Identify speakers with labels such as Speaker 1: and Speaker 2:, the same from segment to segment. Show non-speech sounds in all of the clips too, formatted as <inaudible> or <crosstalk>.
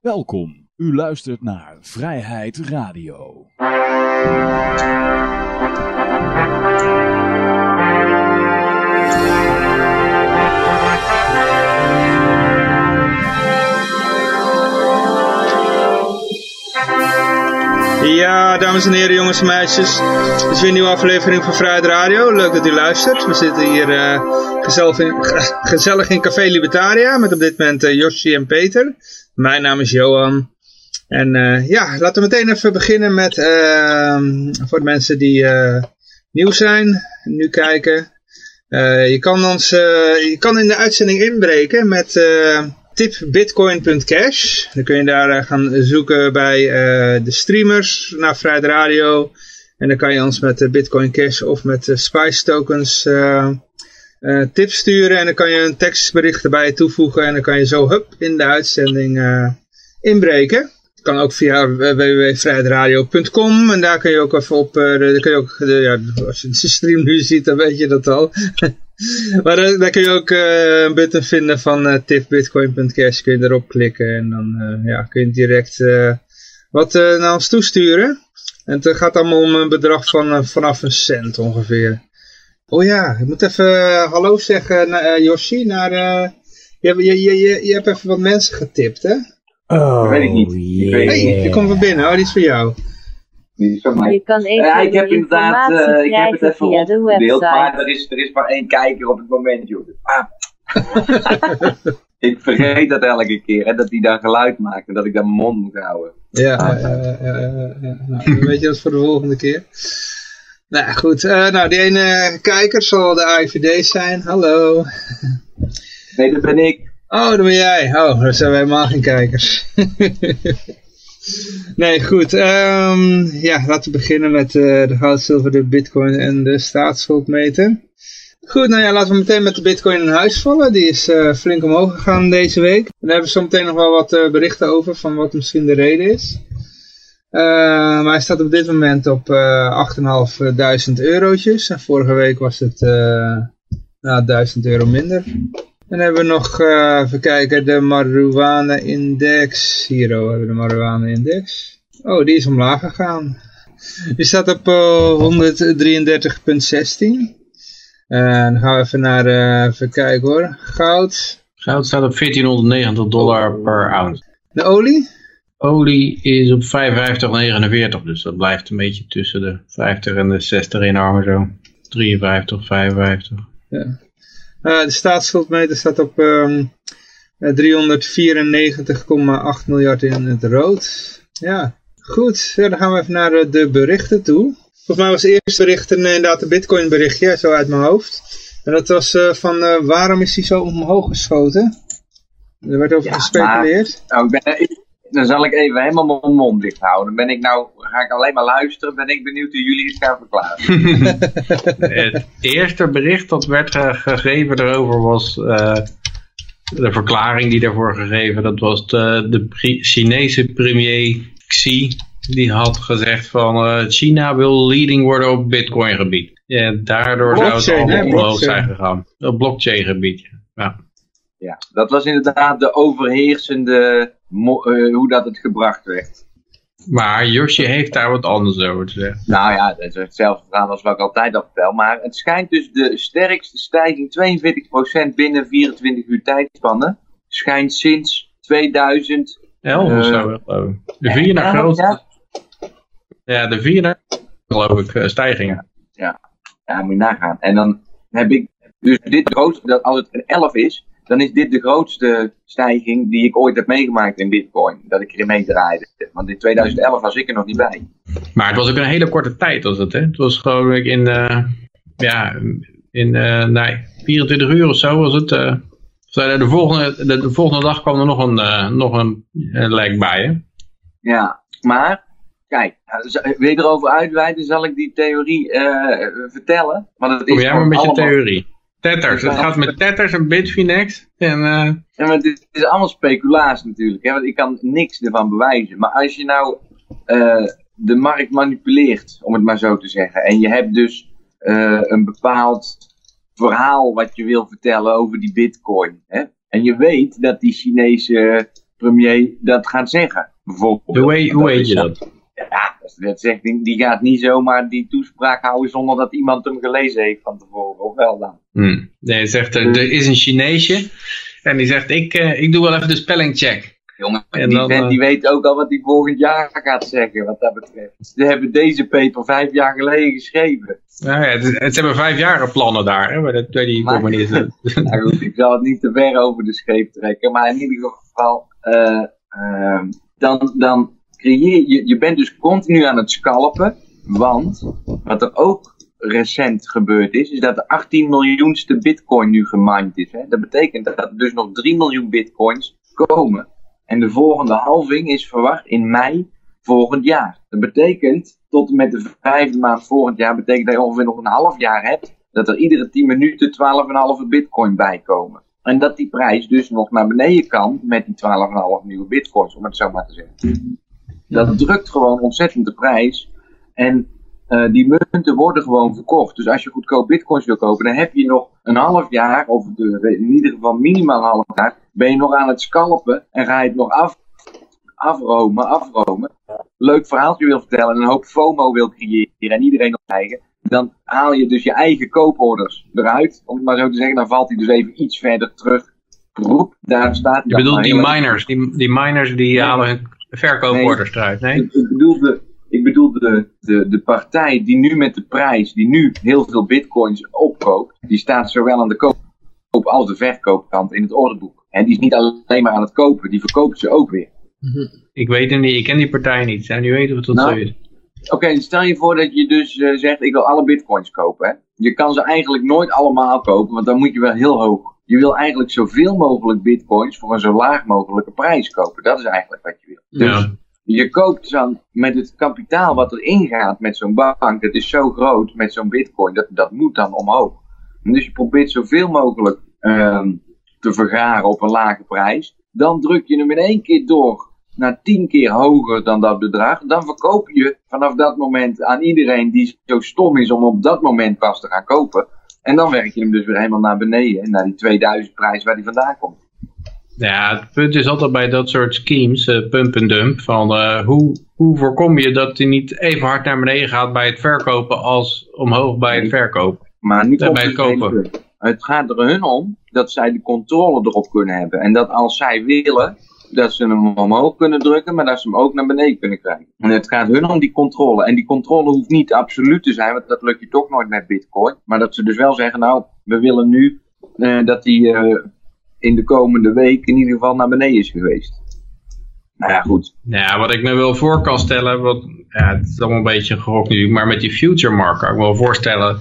Speaker 1: Welkom. U luistert naar Vrijheid Radio.
Speaker 2: Ja, dames en heren, jongens en meisjes. Dit is weer een nieuwe aflevering van Vrijheid Radio. Leuk dat u luistert. We zitten hier uh, gezellig, in, gezellig in Café Libertaria met op dit moment uh, Yoshi en Peter. Mijn naam is Johan. En uh, ja, laten we meteen even beginnen met, ehm, voor de mensen die nieuw zijn, nu kijken. je, kan ons, je kan in de uitzending inbreken met tipbitcoin.cash. Dan kun je daar uh, gaan zoeken bij uh, de streamers naar Vrijheid Radio. En dan kan je ons met uh, Bitcoin Cash of met Spice tokens tips sturen. En dan kan je een tekstbericht erbij toevoegen. En dan kan je zo hup in de uitzending inbreken. Kan ook via www.vrijheidradio.com en daar kun je ook even op, kun je ook, ja, als je de stream nu ziet dan weet je dat al. <laughs> <laughs> maar daar, daar, kun je ook uh, een button vinden van uh, tipbitcoin.cash, kun je erop klikken en dan ja, kun je direct wat naar ons toesturen. En het gaat allemaal om een bedrag van vanaf een cent ongeveer. Oh ja, ik moet even hallo zeggen naar Yoshi, naar, je, je, je, je hebt even wat mensen getipt hè?
Speaker 3: Oh,
Speaker 2: weet ik niet.
Speaker 3: Yeah.
Speaker 2: hey, je komt van binnen. Oh, die is voor jou.
Speaker 3: Die is van mij.
Speaker 4: Je kan even
Speaker 3: ja, ik heb inderdaad, uh, ik heb het even opgedeeld, maar er is, er is maar één kijker op het moment, joh. Ah. <laughs> ik vergeet dat elke keer, hè, dat hij dan geluid maakt en dat ik dan mijn mond moet houden.
Speaker 2: Ja,
Speaker 3: Ah.
Speaker 2: ja, ja, ja. Nou, weet je dat voor de volgende keer. Nou goed, uh, nou die ene kijker zal de AIVD zijn. Hallo.
Speaker 3: Nee, dat ben ik.
Speaker 2: Oh, dat ben jij. Oh, daar zijn wij helemaal geen kijkers. <laughs> nee, goed. Um, ja, laten we beginnen met uh, de goud, zilver, de bitcoin en de staatsschuldmeter. Goed, nou ja, laten we meteen met de bitcoin in huis vallen. Die is uh, flink omhoog gegaan deze week. En daar hebben we zo meteen nog wel wat uh, berichten over van wat misschien de reden is. maar hij staat op dit moment op 8.500 eurotjes. En vorige week was het nou, 1000 euro minder. En dan hebben we nog, uh, even kijken, de marijuana index. Hier oh, hebben we de marijuana index. Oh, die is omlaag gegaan. Die staat op uh, 133,16. En dan gaan we even naar, uh, even kijken hoor. Goud.
Speaker 5: Goud staat op 1490 dollar per ounce.
Speaker 2: De olie?
Speaker 5: Olie is op 55,49, dus dat blijft een beetje tussen de 50 en de 60 in armen zo. 53, 55.
Speaker 2: Ja. Uh, de staatsschuldmeter staat op um, 394,8 miljard in het rood. Ja, goed. Ja, dan gaan we even naar uh, de berichten toe. Volgens mij was het eerste bericht een, inderdaad een bitcoin berichtje, zo uit mijn hoofd. En dat was uh, van waarom is hij zo omhoog geschoten? Er werd over
Speaker 3: Ja,
Speaker 2: gespeculeerd.
Speaker 3: Nou, ik ben, ik- dan zal ik even helemaal mijn mond dicht houden. Dan ben ik nou, ga ik alleen maar luisteren, ben ik benieuwd hoe jullie het gaan verklaren. <laughs>
Speaker 5: Het eerste bericht dat werd ge- gegeven daarover was eh, de verklaring die daarvoor gegeven. Dat was de, de pri- Chinese premier Xi. Die had gezegd van eh, China wil leading worden op bitcoin gebied. Ja, daardoor zou het allemaal omhoog zijn gegaan. Op blockchain gebied. Ja.
Speaker 3: Ja, dat was inderdaad de overheersende, eh, hoe dat het gebracht werd.
Speaker 5: Maar Yoshi heeft daar wat anders over te zeggen.
Speaker 3: Nou ja, dat is hetzelfde verhaal als wat ik altijd al vertel. Maar het schijnt dus de sterkste stijging, 42% binnen 24 uur tijdspannen, schijnt sinds 2000...
Speaker 5: Elf of
Speaker 3: Eh,
Speaker 5: zo, geloof ik. De vier naar grootste. Ja, de vier naar geloof ik, eh, stijgingen.
Speaker 3: Ja, moet je nagaan. En dan heb ik dus dit grootste, dat als het een 11 is, dan is dit de grootste stijging die ik ooit heb meegemaakt in Bitcoin. Dat ik erin mee draaide. Want in 2011 was ik er nog niet bij.
Speaker 5: Maar het was ook een hele korte tijd was het, hè? Het was gewoon in, eh, ja, in eh, nee, 24 uur of zo was het. zo, de, volgende, de, de volgende dag kwam er nog een, nog een, een lijk bij, hè?
Speaker 3: Ja, maar kijk, wil je erover uitweiden, zal ik die theorie vertellen. Want het is
Speaker 5: Kom jij maar met je theorie. Tetters, het gaat met Tetters en Bitfinex. En, eh,
Speaker 3: Ja, maar het is allemaal speculatie natuurlijk, hè, want ik kan niks ervan bewijzen. Maar als je nou eh, de markt manipuleert, om het maar zo te zeggen, en je hebt dus eh, een bepaald verhaal wat je wil vertellen over die bitcoin, hè, en je weet dat die Chinese premier dat gaat zeggen. Bijvoorbeeld.
Speaker 5: Hoe weet, hoe weet je dat?
Speaker 3: Ja, dat- dat zegt, die, die gaat niet zomaar die toespraak houden zonder dat iemand hem gelezen heeft van tevoren. Of wel dan?
Speaker 5: Hm. Nee, hij zegt, er, er is een Chineesje. En die zegt, ik, eh, ik doe wel even de spellingcheck.
Speaker 3: Jongen,
Speaker 5: En
Speaker 3: die
Speaker 5: dan,
Speaker 3: vent
Speaker 5: eh,
Speaker 3: die weet ook al wat hij volgend jaar gaat zeggen, wat dat betreft. Ze hebben deze paper vijf jaar geleden geschreven.
Speaker 5: Nou ja, het, het- hebben vijf jaren plannen daar, hè, bij, de, bij die
Speaker 3: Maar-. <laughs> Nou goed, ik zal het niet te ver over de scheep trekken, maar in ieder geval, eh, dan, dan je, je bent dus continu aan het scalpen, want wat er ook recent gebeurd is, is dat de 18 miljoenste bitcoin nu gemined is. Hè? Dat betekent dat er dus nog 3 miljoen bitcoins komen. En de volgende halving is verwacht in mei volgend jaar. Dat betekent, tot en met de vijfde maand volgend jaar, betekent dat je ongeveer nog een half jaar hebt dat er iedere 10 minuten 12,5 bitcoin bij komen. En dat die prijs dus nog naar beneden kan met die 12,5 nieuwe bitcoins, om het zo maar te zeggen. Dat drukt gewoon ontzettend de prijs. En eh, die munten worden gewoon verkocht. Dus als je goedkoop bitcoins wil kopen, dan heb je nog een half jaar, of de, in ieder geval minimaal een half jaar, ben je nog aan het scalpen en ga je het nog af, afromen, afromen. Leuk verhaaltje wil vertellen en een hoop FOMO wil creëren en iedereen op eigen. Dan haal je dus je eigen kooporders eruit, om het maar zo te zeggen. Dan valt hij dus even iets verder terug. Roep, daar staat
Speaker 5: Je bedoelt
Speaker 3: maar
Speaker 5: die miners, die, die miners die halen hun verkooporders eruit, nee?
Speaker 3: Ik, ik bedoel, de, ik bedoel de, de, de partij die nu met de prijs, die nu heel veel bitcoins opkoopt, die staat zowel aan de koop als de verkoopkant in het orderboek. En die is niet alleen maar aan het kopen, die verkoopt ze ook weer.
Speaker 5: Ik weet het niet, ik ken die partij niet. Zou nu weten of dat
Speaker 3: Nou,
Speaker 5: zo is?
Speaker 3: Oké, stel je voor dat je dus eh, zegt, ik wil alle bitcoins kopen. Hè? Je kan ze eigenlijk nooit allemaal kopen, want dan moet je wel heel hoog. Je wil eigenlijk zoveel mogelijk bitcoins voor een zo laag mogelijke prijs kopen. Dat is eigenlijk wat je wil. Dus je koopt dan met het kapitaal wat erin gaat met zo'n bank, dat is zo groot met zo'n bitcoin, dat, dat moet dan omhoog. En dus je probeert zoveel mogelijk ehm, te vergaren op een lage prijs. Dan druk je hem in één keer door naar tien keer hoger dan dat bedrag. Dan verkoop je vanaf dat moment aan iedereen die zo stom is om op dat moment pas te gaan kopen. En dan werk je hem dus weer helemaal naar beneden, naar die 2000 prijs waar die vandaan komt.
Speaker 5: Ja, het punt is altijd bij dat soort schemes, eh, pump en dump, van eh, hoe, hoe voorkom je dat hij niet even hard naar beneden gaat bij het verkopen als omhoog bij het verkopen?
Speaker 3: Maar nu komt
Speaker 5: bij
Speaker 3: het
Speaker 5: kopen.
Speaker 3: Het gaat er hun om dat zij de controle erop kunnen hebben. En dat als zij willen, dat ze hem omhoog kunnen drukken, maar dat ze hem ook naar beneden kunnen krijgen. En het gaat hun om die controle. En die controle hoeft niet absoluut te zijn, want dat lukt je toch nooit met bitcoin. Maar dat ze dus wel zeggen, nou, we willen nu eh, dat die eh, in de komende week in ieder geval naar beneden is geweest. Nou ja, goed.
Speaker 5: Ja, wat ik me wel voor kan stellen, wat, ja, het is allemaal een beetje gehok nu, maar met die future markt kan ik me wel voorstellen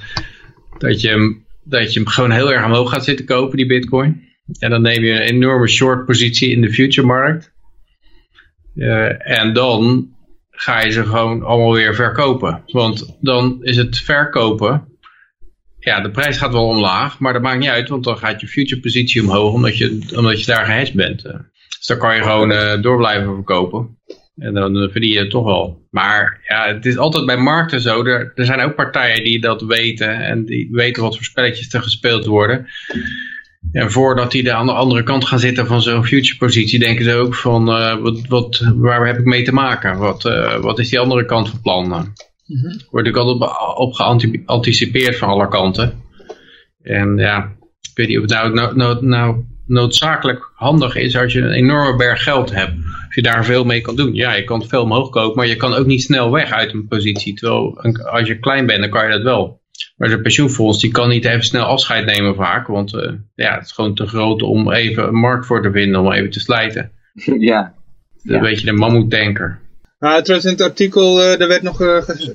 Speaker 5: dat je, dat je hem gewoon heel erg omhoog gaat zitten kopen, die bitcoin. En dan neem je een enorme short positie in de future markt. Eh, en dan ga je ze gewoon allemaal weer verkopen. Want dan is het verkopen, ja, de prijs gaat wel omlaag, maar dat maakt niet uit, want dan gaat je future positie omhoog, omdat je, omdat je daar gehedged bent. Dus dan kan je gewoon eh, door blijven verkopen. En dan eh, verdien je het toch wel. Maar ja, het is altijd bij markten zo. Er, er zijn ook partijen die dat weten. En die weten wat voor spelletjes er gespeeld worden. En voordat die er aan de andere kant gaan zitten van zo'n future positie, denken ze ook van eh, wat, wat, waar heb ik mee te maken? Wat, eh, wat is die andere kant van plan? Er Wordt ook altijd op, op geanticipeerd van alle kanten. En ja, ik weet niet of het nou, nou, nou, nou noodzakelijk handig is als je een enorme berg geld hebt. Of je daar veel mee kan doen. Ja, je kan het veel omhoog kopen, maar je kan ook niet snel weg uit een positie. Terwijl als je klein bent, dan kan je dat wel. Maar zo'n pensioenfonds, die kan niet even snel afscheid nemen vaak. Want eh, ja, het is gewoon te groot om even een markt voor te vinden, om even te slijten. <laughs>
Speaker 3: ja.
Speaker 5: Een beetje de mammoetdenker.
Speaker 2: Nou, trouwens in het artikel, eh er werd nog eh, ges-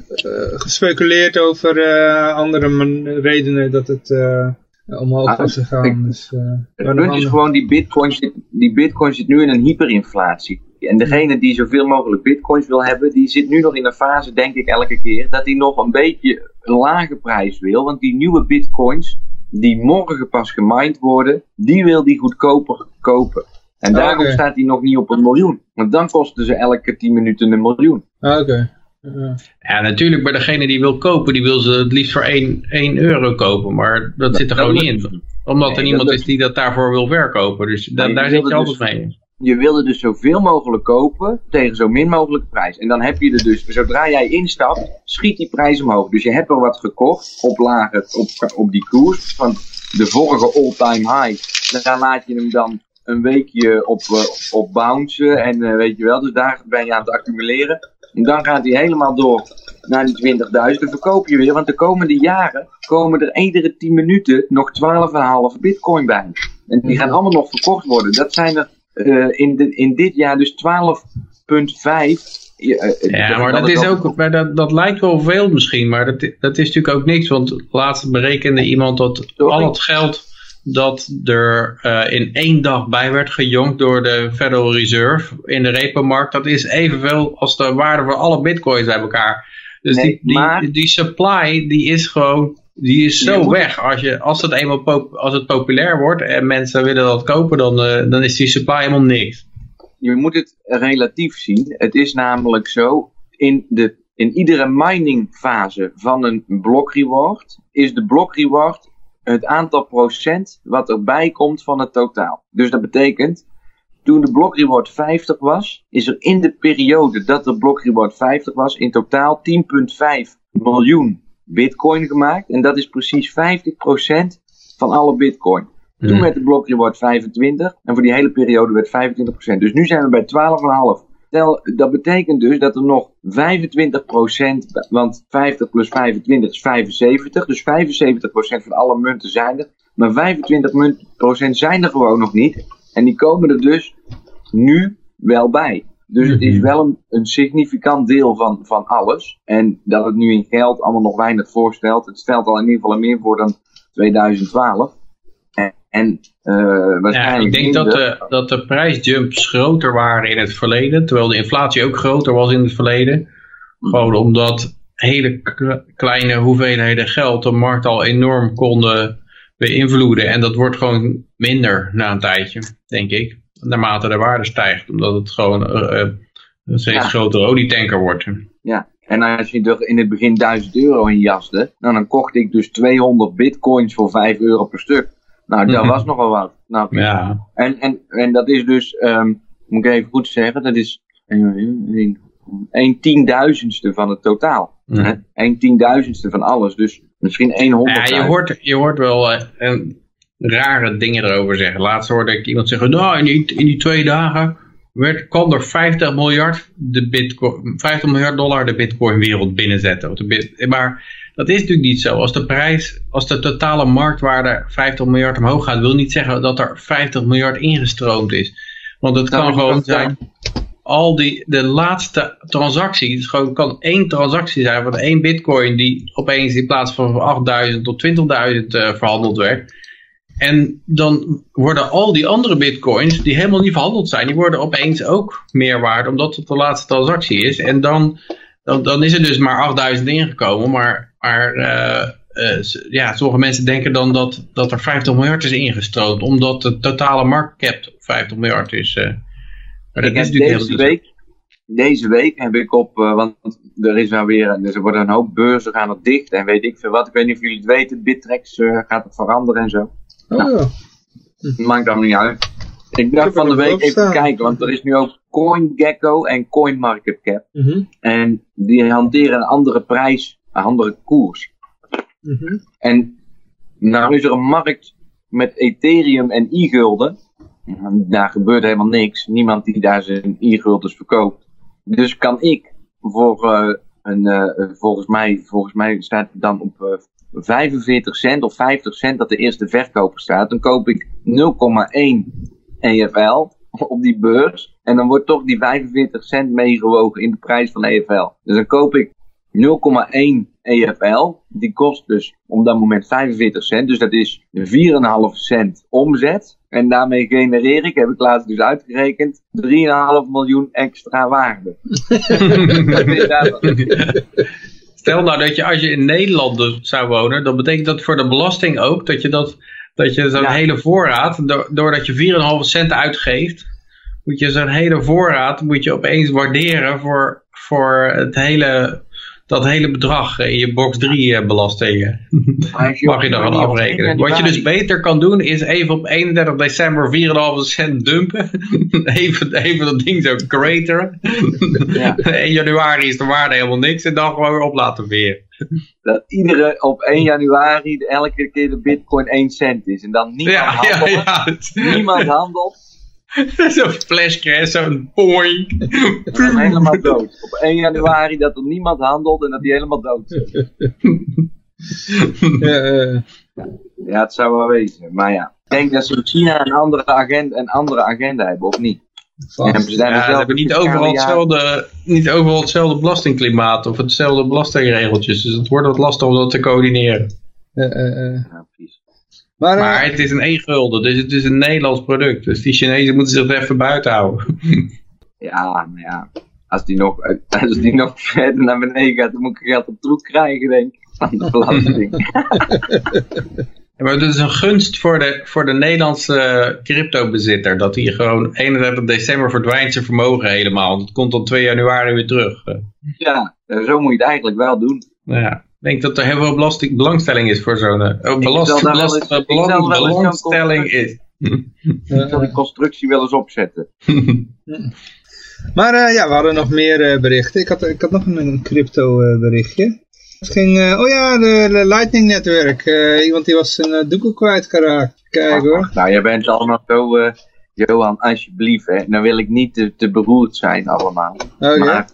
Speaker 2: gespeculeerd over eh, andere redenen dat het eh, omhoog
Speaker 3: Ah,
Speaker 2: was gegaan.
Speaker 3: ik-
Speaker 2: Dus, eh,
Speaker 3: Het punt is gewoon, die bitcoin, zit, die bitcoin zit nu in een hyperinflatie. En degene die zoveel mogelijk bitcoins wil hebben, die zit nu nog in een fase, denk ik elke keer, dat hij nog een beetje een lage prijs wil. Want die nieuwe bitcoins, die morgen pas gemined worden, die wil die goedkoper kopen. En
Speaker 2: Ah,
Speaker 3: daarom staat hij nog niet op een miljoen. Want dan kosten ze elke 10 minuten een miljoen.
Speaker 2: Ah, Oké. Ja.
Speaker 5: Ja, natuurlijk bij degene die wil kopen, die wil ze het liefst voor 1, 1 euro kopen. Maar dat zit er
Speaker 3: dat
Speaker 5: gewoon niet in. Omdat er niemand is die dat daarvoor wil verkopen. Dus da- daar zit je altijd
Speaker 3: dus-
Speaker 5: mee.
Speaker 3: Je wilde dus zoveel mogelijk kopen tegen zo min mogelijke prijs. En dan heb je er dus, zodra jij instapt, schiet die prijs omhoog. Dus je hebt er wat gekocht op lager, op, op die koers van de vorige all-time high. Daar laat je hem dan een weekje op, uh, op bouncen en uh, weet je wel, dus daar ben je aan het accumuleren. En dan gaat hij helemaal door naar die 20.000. Dan verkoop je weer, want de komende jaren komen er iedere 10 minuten nog 12,5 bitcoin bij. En die gaan allemaal nog verkocht worden. Dat zijn er uh, in, de, in dit jaar dus 12,5
Speaker 5: ja, maar dat, is ook, maar dat, dat lijkt wel veel misschien, maar dat, dat is natuurlijk ook niks. Want laatst berekende iemand dat al het geld dat er uh, in één dag bij werd gejonkt door de Federal Reserve in de repo-markt, dat is evenveel als de waarde van alle bitcoins bij elkaar. Dus nee, die, die, maar... die supply, die is gewoon, die is zo weg. Als, je, als, het eenmaal als het populair wordt en mensen willen dat kopen, dan, uh, dan is die supply helemaal niks.
Speaker 3: Je moet het relatief zien. Het is namelijk zo, in, de, in iedere miningfase van een block reward, is de block reward het aantal procent wat erbij komt van het totaal. Dus dat betekent, toen de block reward 50 was, is er in de periode dat de block reward 50 was, in totaal 10,5 miljoen bitcoin gemaakt. En dat is precies 50% van alle bitcoin. Toen hmm. werd de block reward 25 en voor die hele periode werd 25%. Dus nu zijn we bij 12,5 dat betekent dus dat er nog 25%, want 50 plus 25 is 75, dus 75% van alle munten zijn er. Maar 25% zijn er gewoon nog niet. En die komen er dus nu wel bij. Dus het is mhm. wel een, een, significant deel van, van alles. En dat het nu in geld allemaal nog weinig voorstelt. Het stelt al in ieder geval meer voor dan 2012. En uh,
Speaker 5: ja, ik denk dat de, dat de prijsjumps groter waren in het verleden, terwijl de inflatie ook groter was in het verleden. Gewoon omdat hele kleine hoeveelheden geld de markt al enorm konden beïnvloeden. En dat wordt gewoon minder na een tijdje, denk ik. Naarmate de waarde stijgt, omdat het gewoon uh, een steeds ja. grotere olietanker wordt.
Speaker 3: Ja, en als je in het begin 1000 euro in jaste, nou, dan kocht ik dus 200 bitcoins voor 5 euro per stuk. Nou, dat <laughs> was nogal wat. Nou, ja. En, en, en dat is dus, um, moet ik even goed zeggen, dat is een, een tienduizendste van het totaal. Ja. Een tienduizendste van alles. Dus misschien 100.
Speaker 5: Ja, je hoort, je hoort wel rare dingen erover zeggen. Laatst hoorde ik iemand zeggen, nou, in die, in die twee dagen werd, kwam er 50 miljard, de bitcoin, 50 miljard dollar de bitcoin wereld binnenzetten. Maar dat is natuurlijk niet zo. Als de prijs, als de totale marktwaarde 50 miljard omhoog gaat, wil niet zeggen dat er 50 miljard ingestroomd is. Want het kan gewoon zijn, al die, de laatste transactie, het gewoon, kan één transactie zijn van één bitcoin die opeens in plaats van 8000 tot 20.000 uh, verhandeld werd. En dan worden al die andere bitcoins die helemaal niet verhandeld zijn, die worden opeens ook meer waard omdat het de laatste transactie is. En dan, dan, dan is er dus maar 8000 ingekomen, maar maar uh, uh, ja, sommige mensen denken dan dat, dat er 50 miljard is ingestroomd, omdat de totale marktcap 50 miljard is. Uh,
Speaker 3: maar dat is natuurlijk deze week, deze week heb ik op, want er is wel weer, dus er worden een hoop beurzen gaan er dicht en weet ik veel wat. Ik weet niet of jullie het weten, Bittrex gaat het veranderen en zo. Oh. Nou, maakt allemaal niet uit. Ik dacht van de week even kijken, want er is nu ook CoinGecko en CoinMarketCap. Mm En die hanteren een andere prijs een andere koers. Mhm. En nou is er een markt met Ethereum en e-gulden. Daar gebeurt helemaal niks. Niemand die daar zijn e-guldens verkoopt. Dus kan ik voor uh, een, uh, volgens, mij, volgens mij staat het dan op uh, eh, 45 cent of 50 cent dat de eerste verkoper staat. Dan koop ik 0,1 EFL op die beurs. En dan wordt toch die 45 cent meegewogen in de prijs van EFL. Dus dan koop ik 0,1 EFL. Die kost dus op dat moment 45 cent. Dus dat is 4,5 cent omzet. En daarmee genereer ik, heb ik laatst dus uitgerekend, 3,5 miljoen extra waarde. <laughs>
Speaker 5: Stel nou dat je als je in Nederland dus zou wonen, dan betekent dat voor de belasting ook dat je dat, dat je zo'n hele voorraad, doordat je 4,5 cent uitgeeft, moet je zo'n hele voorraad moet je opeens waarderen voor, voor het hele dat hele bedrag in je box 3 eh, belastingen. <laughs> Mag je
Speaker 3: één
Speaker 5: afrekenen. Wat je dus beter kan doen is even op 31 december 4,5 cent dumpen. <laughs> even, even dat ding zo crateren. <laughs>
Speaker 3: Ja.
Speaker 5: 1 januari is de waarde helemaal niks en dan gewoon weer op laten weer.
Speaker 3: Dat iedere op 1 januari elke keer de bitcoin 1 cent is. En dan niemand
Speaker 5: Ja,
Speaker 3: handelt.
Speaker 5: ja.
Speaker 3: Niemand handelt. <laughs>
Speaker 5: Zo'n flashcrash, zo'n boing.
Speaker 3: Helemaal dood. Op 1 januari dat er niemand handelt en dat die helemaal dood is. <laughs>
Speaker 2: Ja,
Speaker 3: Ja, het zou wel wezen. Maar ja. Ik denk dat ze in China een andere agenda, een andere agenda hebben, of niet?
Speaker 2: vast.
Speaker 3: En ze
Speaker 5: Ja, ze hebben niet overal, hetzelfde, niet overal hetzelfde belastingklimaat of hetzelfde belastingregeltjes. Dus het wordt wat lastig om dat te coördineren.
Speaker 2: Eh, eh, eh.
Speaker 3: Ja, precies.
Speaker 2: Maar, eh,
Speaker 5: Maar het is een e-gulden, dus het is een Nederlands product. Dus die Chinezen moeten zich er even buiten houden. <laughs>
Speaker 3: Ja, maar ja. Als die, nog, als die nog verder naar beneden gaat, dan moet ik geld op troep krijgen, denk ik. Van de belasting. <laughs>
Speaker 5: Ja, Maar het is een gunst voor de, voor de Nederlandse cryptobezitter. Dat hij gewoon 31 december verdwijnt zijn vermogen helemaal. Dat komt dan 2 januari weer terug. Eh,
Speaker 3: ja, zo moet je het eigenlijk wel doen.
Speaker 5: Nou ja, ik denk dat er heel veel belasting, belangstelling is voor zo'n... Oh, belast,
Speaker 3: eens-
Speaker 5: belang- belangstelling is. <laughs>
Speaker 3: Ik zal die constructie wel eens opzetten. <laughs>
Speaker 2: Maar eh, ja, we hadden nog meer eh, berichten. Ik had, ik had nog een, crypto eh, berichtje. Het ging, eh, oh ja, de, de Lightning netwerk. Eh, iemand die was zijn uh, doekoe kwijtgeraakt. Kijk hoor.
Speaker 3: Nou, jij bent allemaal zo, eh, Johan, alsjeblieft, hè. Dan wil ik niet te, te beroerd zijn allemaal.
Speaker 2: Oké.
Speaker 3: Maar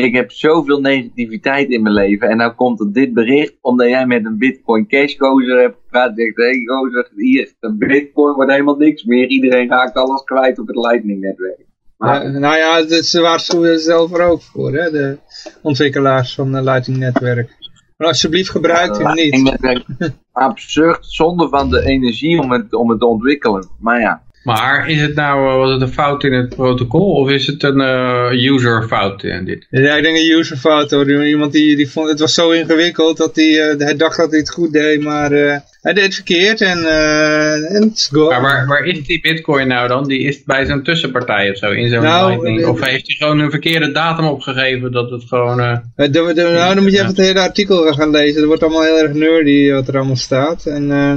Speaker 3: ik heb zoveel negativiteit in mijn leven. En nou komt er dit bericht, omdat jij met een Bitcoin Cash gozer hebt gepraat. Zegt, hé hey, gozer, hier, een Bitcoin wordt helemaal niks meer. Iedereen raakt alles kwijt op het Lightning netwerk. Maar,
Speaker 2: Ja, nou ja, ze waarschuwen zelf er ook voor, hè, de ontwikkelaars van het Lightning netwerk. Maar alsjeblieft gebruik hem niet. <laughs>
Speaker 3: absurd, zonde van de energie om het, om het te ontwikkelen. Maar ja,
Speaker 5: Maar is het nou eh, was het een fout in het protocol of is het een eh, user fout in dit?
Speaker 2: Ja, ik denk een userfout hoor. Iemand die, die vond, het was zo ingewikkeld dat hij, eh, hij dacht dat hij het goed deed, maar eh, hij deed het verkeerd en, eh het is gone.
Speaker 5: Maar waar, waar is die bitcoin nou dan? Die is bij zo'n tussenpartij of zo, in zo'n
Speaker 2: Nou,
Speaker 5: lightning?
Speaker 2: eh,
Speaker 5: Of heeft hij gewoon een verkeerde datum opgegeven dat het gewoon... eh,
Speaker 2: Eh, de- de- nou, dan moet je even het hele artikel gaan lezen. Dat wordt allemaal heel erg nerdy wat er allemaal staat. En, eh,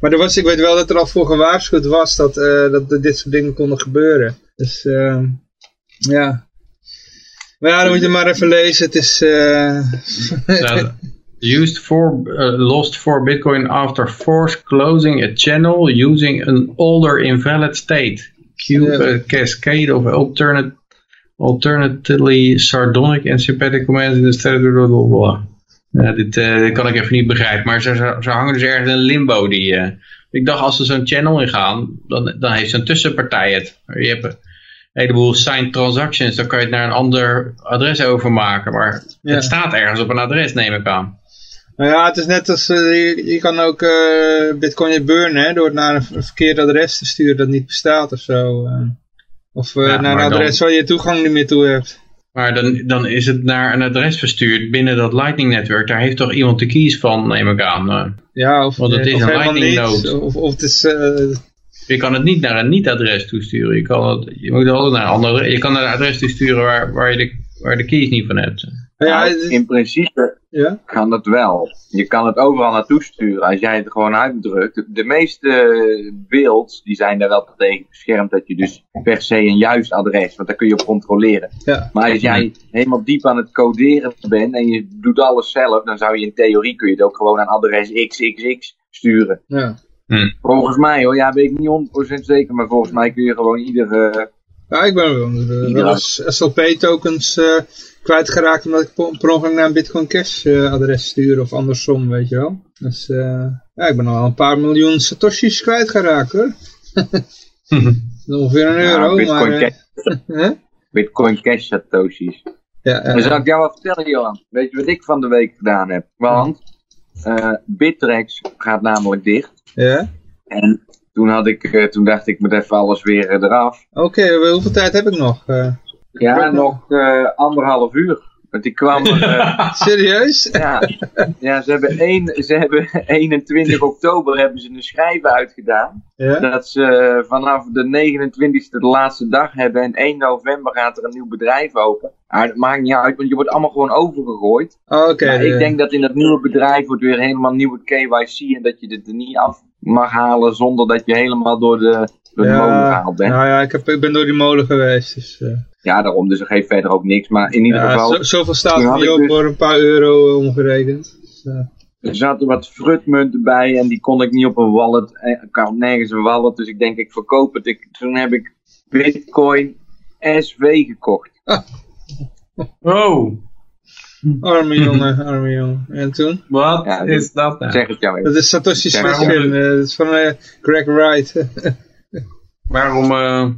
Speaker 2: maar er was, ik weet wel dat er al voor gewaarschuwd was dat, eh, dat dit soort dingen konden gebeuren. Dus eh, ja. Maar ja, dan moet je maar even lezen. Het is... eh, <laughs>
Speaker 5: used for uh, lost for Bitcoin after forced closing a channel using an older invalid state. Cube a cascade of alternate, alternatively sardonic and sympathetic commands in the state. Ja, dit, eh, dit kan ik even niet begrijpen, maar ze, ze, ze hangen dus ergens in limbo. Die, eh, ik dacht als ze zo'n channel ingaan, dan, dan heeft zo'n tussenpartij het. Je hebt een heleboel signed transactions, dan kan je het naar een ander adres overmaken, maar
Speaker 2: Ja.
Speaker 5: het staat ergens op een adres, neem ik aan.
Speaker 2: nou ja, het is net als... je, je kan ook bitcoin burnen hè, door het naar een ver- verkeerd adres te sturen dat niet bestaat of zo. of
Speaker 5: Ja,
Speaker 2: naar een
Speaker 5: dan-
Speaker 2: adres waar je toegang niet meer toe hebt.
Speaker 5: Maar dan, dan is het naar een adres verstuurd binnen dat Lightning-netwerk. Daar heeft toch iemand de keys van, neem ik aan. eh.
Speaker 2: Ja, of,
Speaker 5: Want het
Speaker 2: eh,
Speaker 5: is
Speaker 2: of
Speaker 5: een
Speaker 2: helemaal
Speaker 5: lightning
Speaker 2: niet.
Speaker 5: node.
Speaker 2: Of, of het is... eh,
Speaker 5: Je kan het niet naar een niet-adres toesturen. Je, kan het, je moet altijd naar een ander adres. Je kan naar een adres toesturen waar, waar, je de, waar je de keys niet van hebt.
Speaker 2: Ja,
Speaker 3: in principe
Speaker 2: ja.
Speaker 3: kan het wel. Je kan het overal naartoe sturen als jij het gewoon uitdrukt. De, meeste beelds die zijn daar wel tegen beschermd dat je dus per se een juist adres, want daar kun je op controleren.
Speaker 2: Ja.
Speaker 3: Maar als jij helemaal diep aan het coderen bent en je doet alles zelf, dan zou je in theorie kun je het ook gewoon aan adres XXX sturen.
Speaker 2: Ja.
Speaker 3: Volgens mij hoor, ja weet ik niet 100% zeker, maar volgens mij kun je gewoon iedere...
Speaker 2: Ja, ik ben wel, uh, wel eens SLP-tokens eh, kwijtgeraakt omdat ik per ongeluk naar een Bitcoin Cash eh, adres stuur of andersom, weet je wel. Dus eh, ja, ik ben al een paar miljoen satoshis kwijtgeraakt hoor. <laughs> Ongeveer een
Speaker 3: Ja,
Speaker 2: euro,
Speaker 3: Bitcoin
Speaker 2: maar...
Speaker 3: Cash.
Speaker 2: eh, <laughs> hè?
Speaker 3: Bitcoin Cash Satoshis.
Speaker 2: Ja,
Speaker 3: Dan zal ik jou wat vertellen, Johan. Weet je wat ik van de week gedaan heb? Want eh Bittrex gaat namelijk dicht.
Speaker 2: ja.
Speaker 3: En toen, had ik, eh, toen dacht ik, moet even alles weer eraf.
Speaker 2: Oké, hoeveel tijd heb ik nog? Eh,
Speaker 3: Ja, nog eh, anderhalf uur. Want die kwam... Uh, <laughs>
Speaker 2: Serieus?
Speaker 3: Ja, ja ze, hebben één, ze hebben <laughs> 21 oktober hebben ze een schrijf uitgedaan.
Speaker 2: Ja?
Speaker 3: Dat ze vanaf de 29e de laatste dag hebben en 1 november gaat er een nieuw bedrijf open. Maar het maakt niet uit, want je wordt allemaal gewoon overgegooid.
Speaker 2: Oké.
Speaker 3: Ik denk dat in dat nieuwe bedrijf wordt weer helemaal nieuwe KYC en dat je dit er niet af mag halen zonder dat je helemaal door de, door de molen gehaald bent.
Speaker 2: Nou ja, ik, heb, ik ben door die molen geweest. Dus, eh,
Speaker 3: Ja, daarom, dus dat geeft verder ook niks. Maar in ieder
Speaker 2: ja,
Speaker 3: geval,
Speaker 2: zo, zoveel staat er op
Speaker 3: dus-
Speaker 2: voor een paar euro eh, omgerekend. Dus, eh,
Speaker 3: er zaten wat frutmunten bij en die kon ik niet op een wallet. eh, Ik had nergens een wallet, dus ik denk ik verkoop het. Ik, toen heb ik Bitcoin SV gekocht. <laughs>
Speaker 5: Oh,
Speaker 2: arme <laughs> jongen, arme jongen. En toen?
Speaker 5: wat
Speaker 3: Ja,
Speaker 5: is dat nou?
Speaker 3: Zeg het jou
Speaker 2: Dat
Speaker 3: even.
Speaker 2: is Satoshi Smith. Dat is van eh, Greg Wright. <laughs>
Speaker 5: Waarom, eh,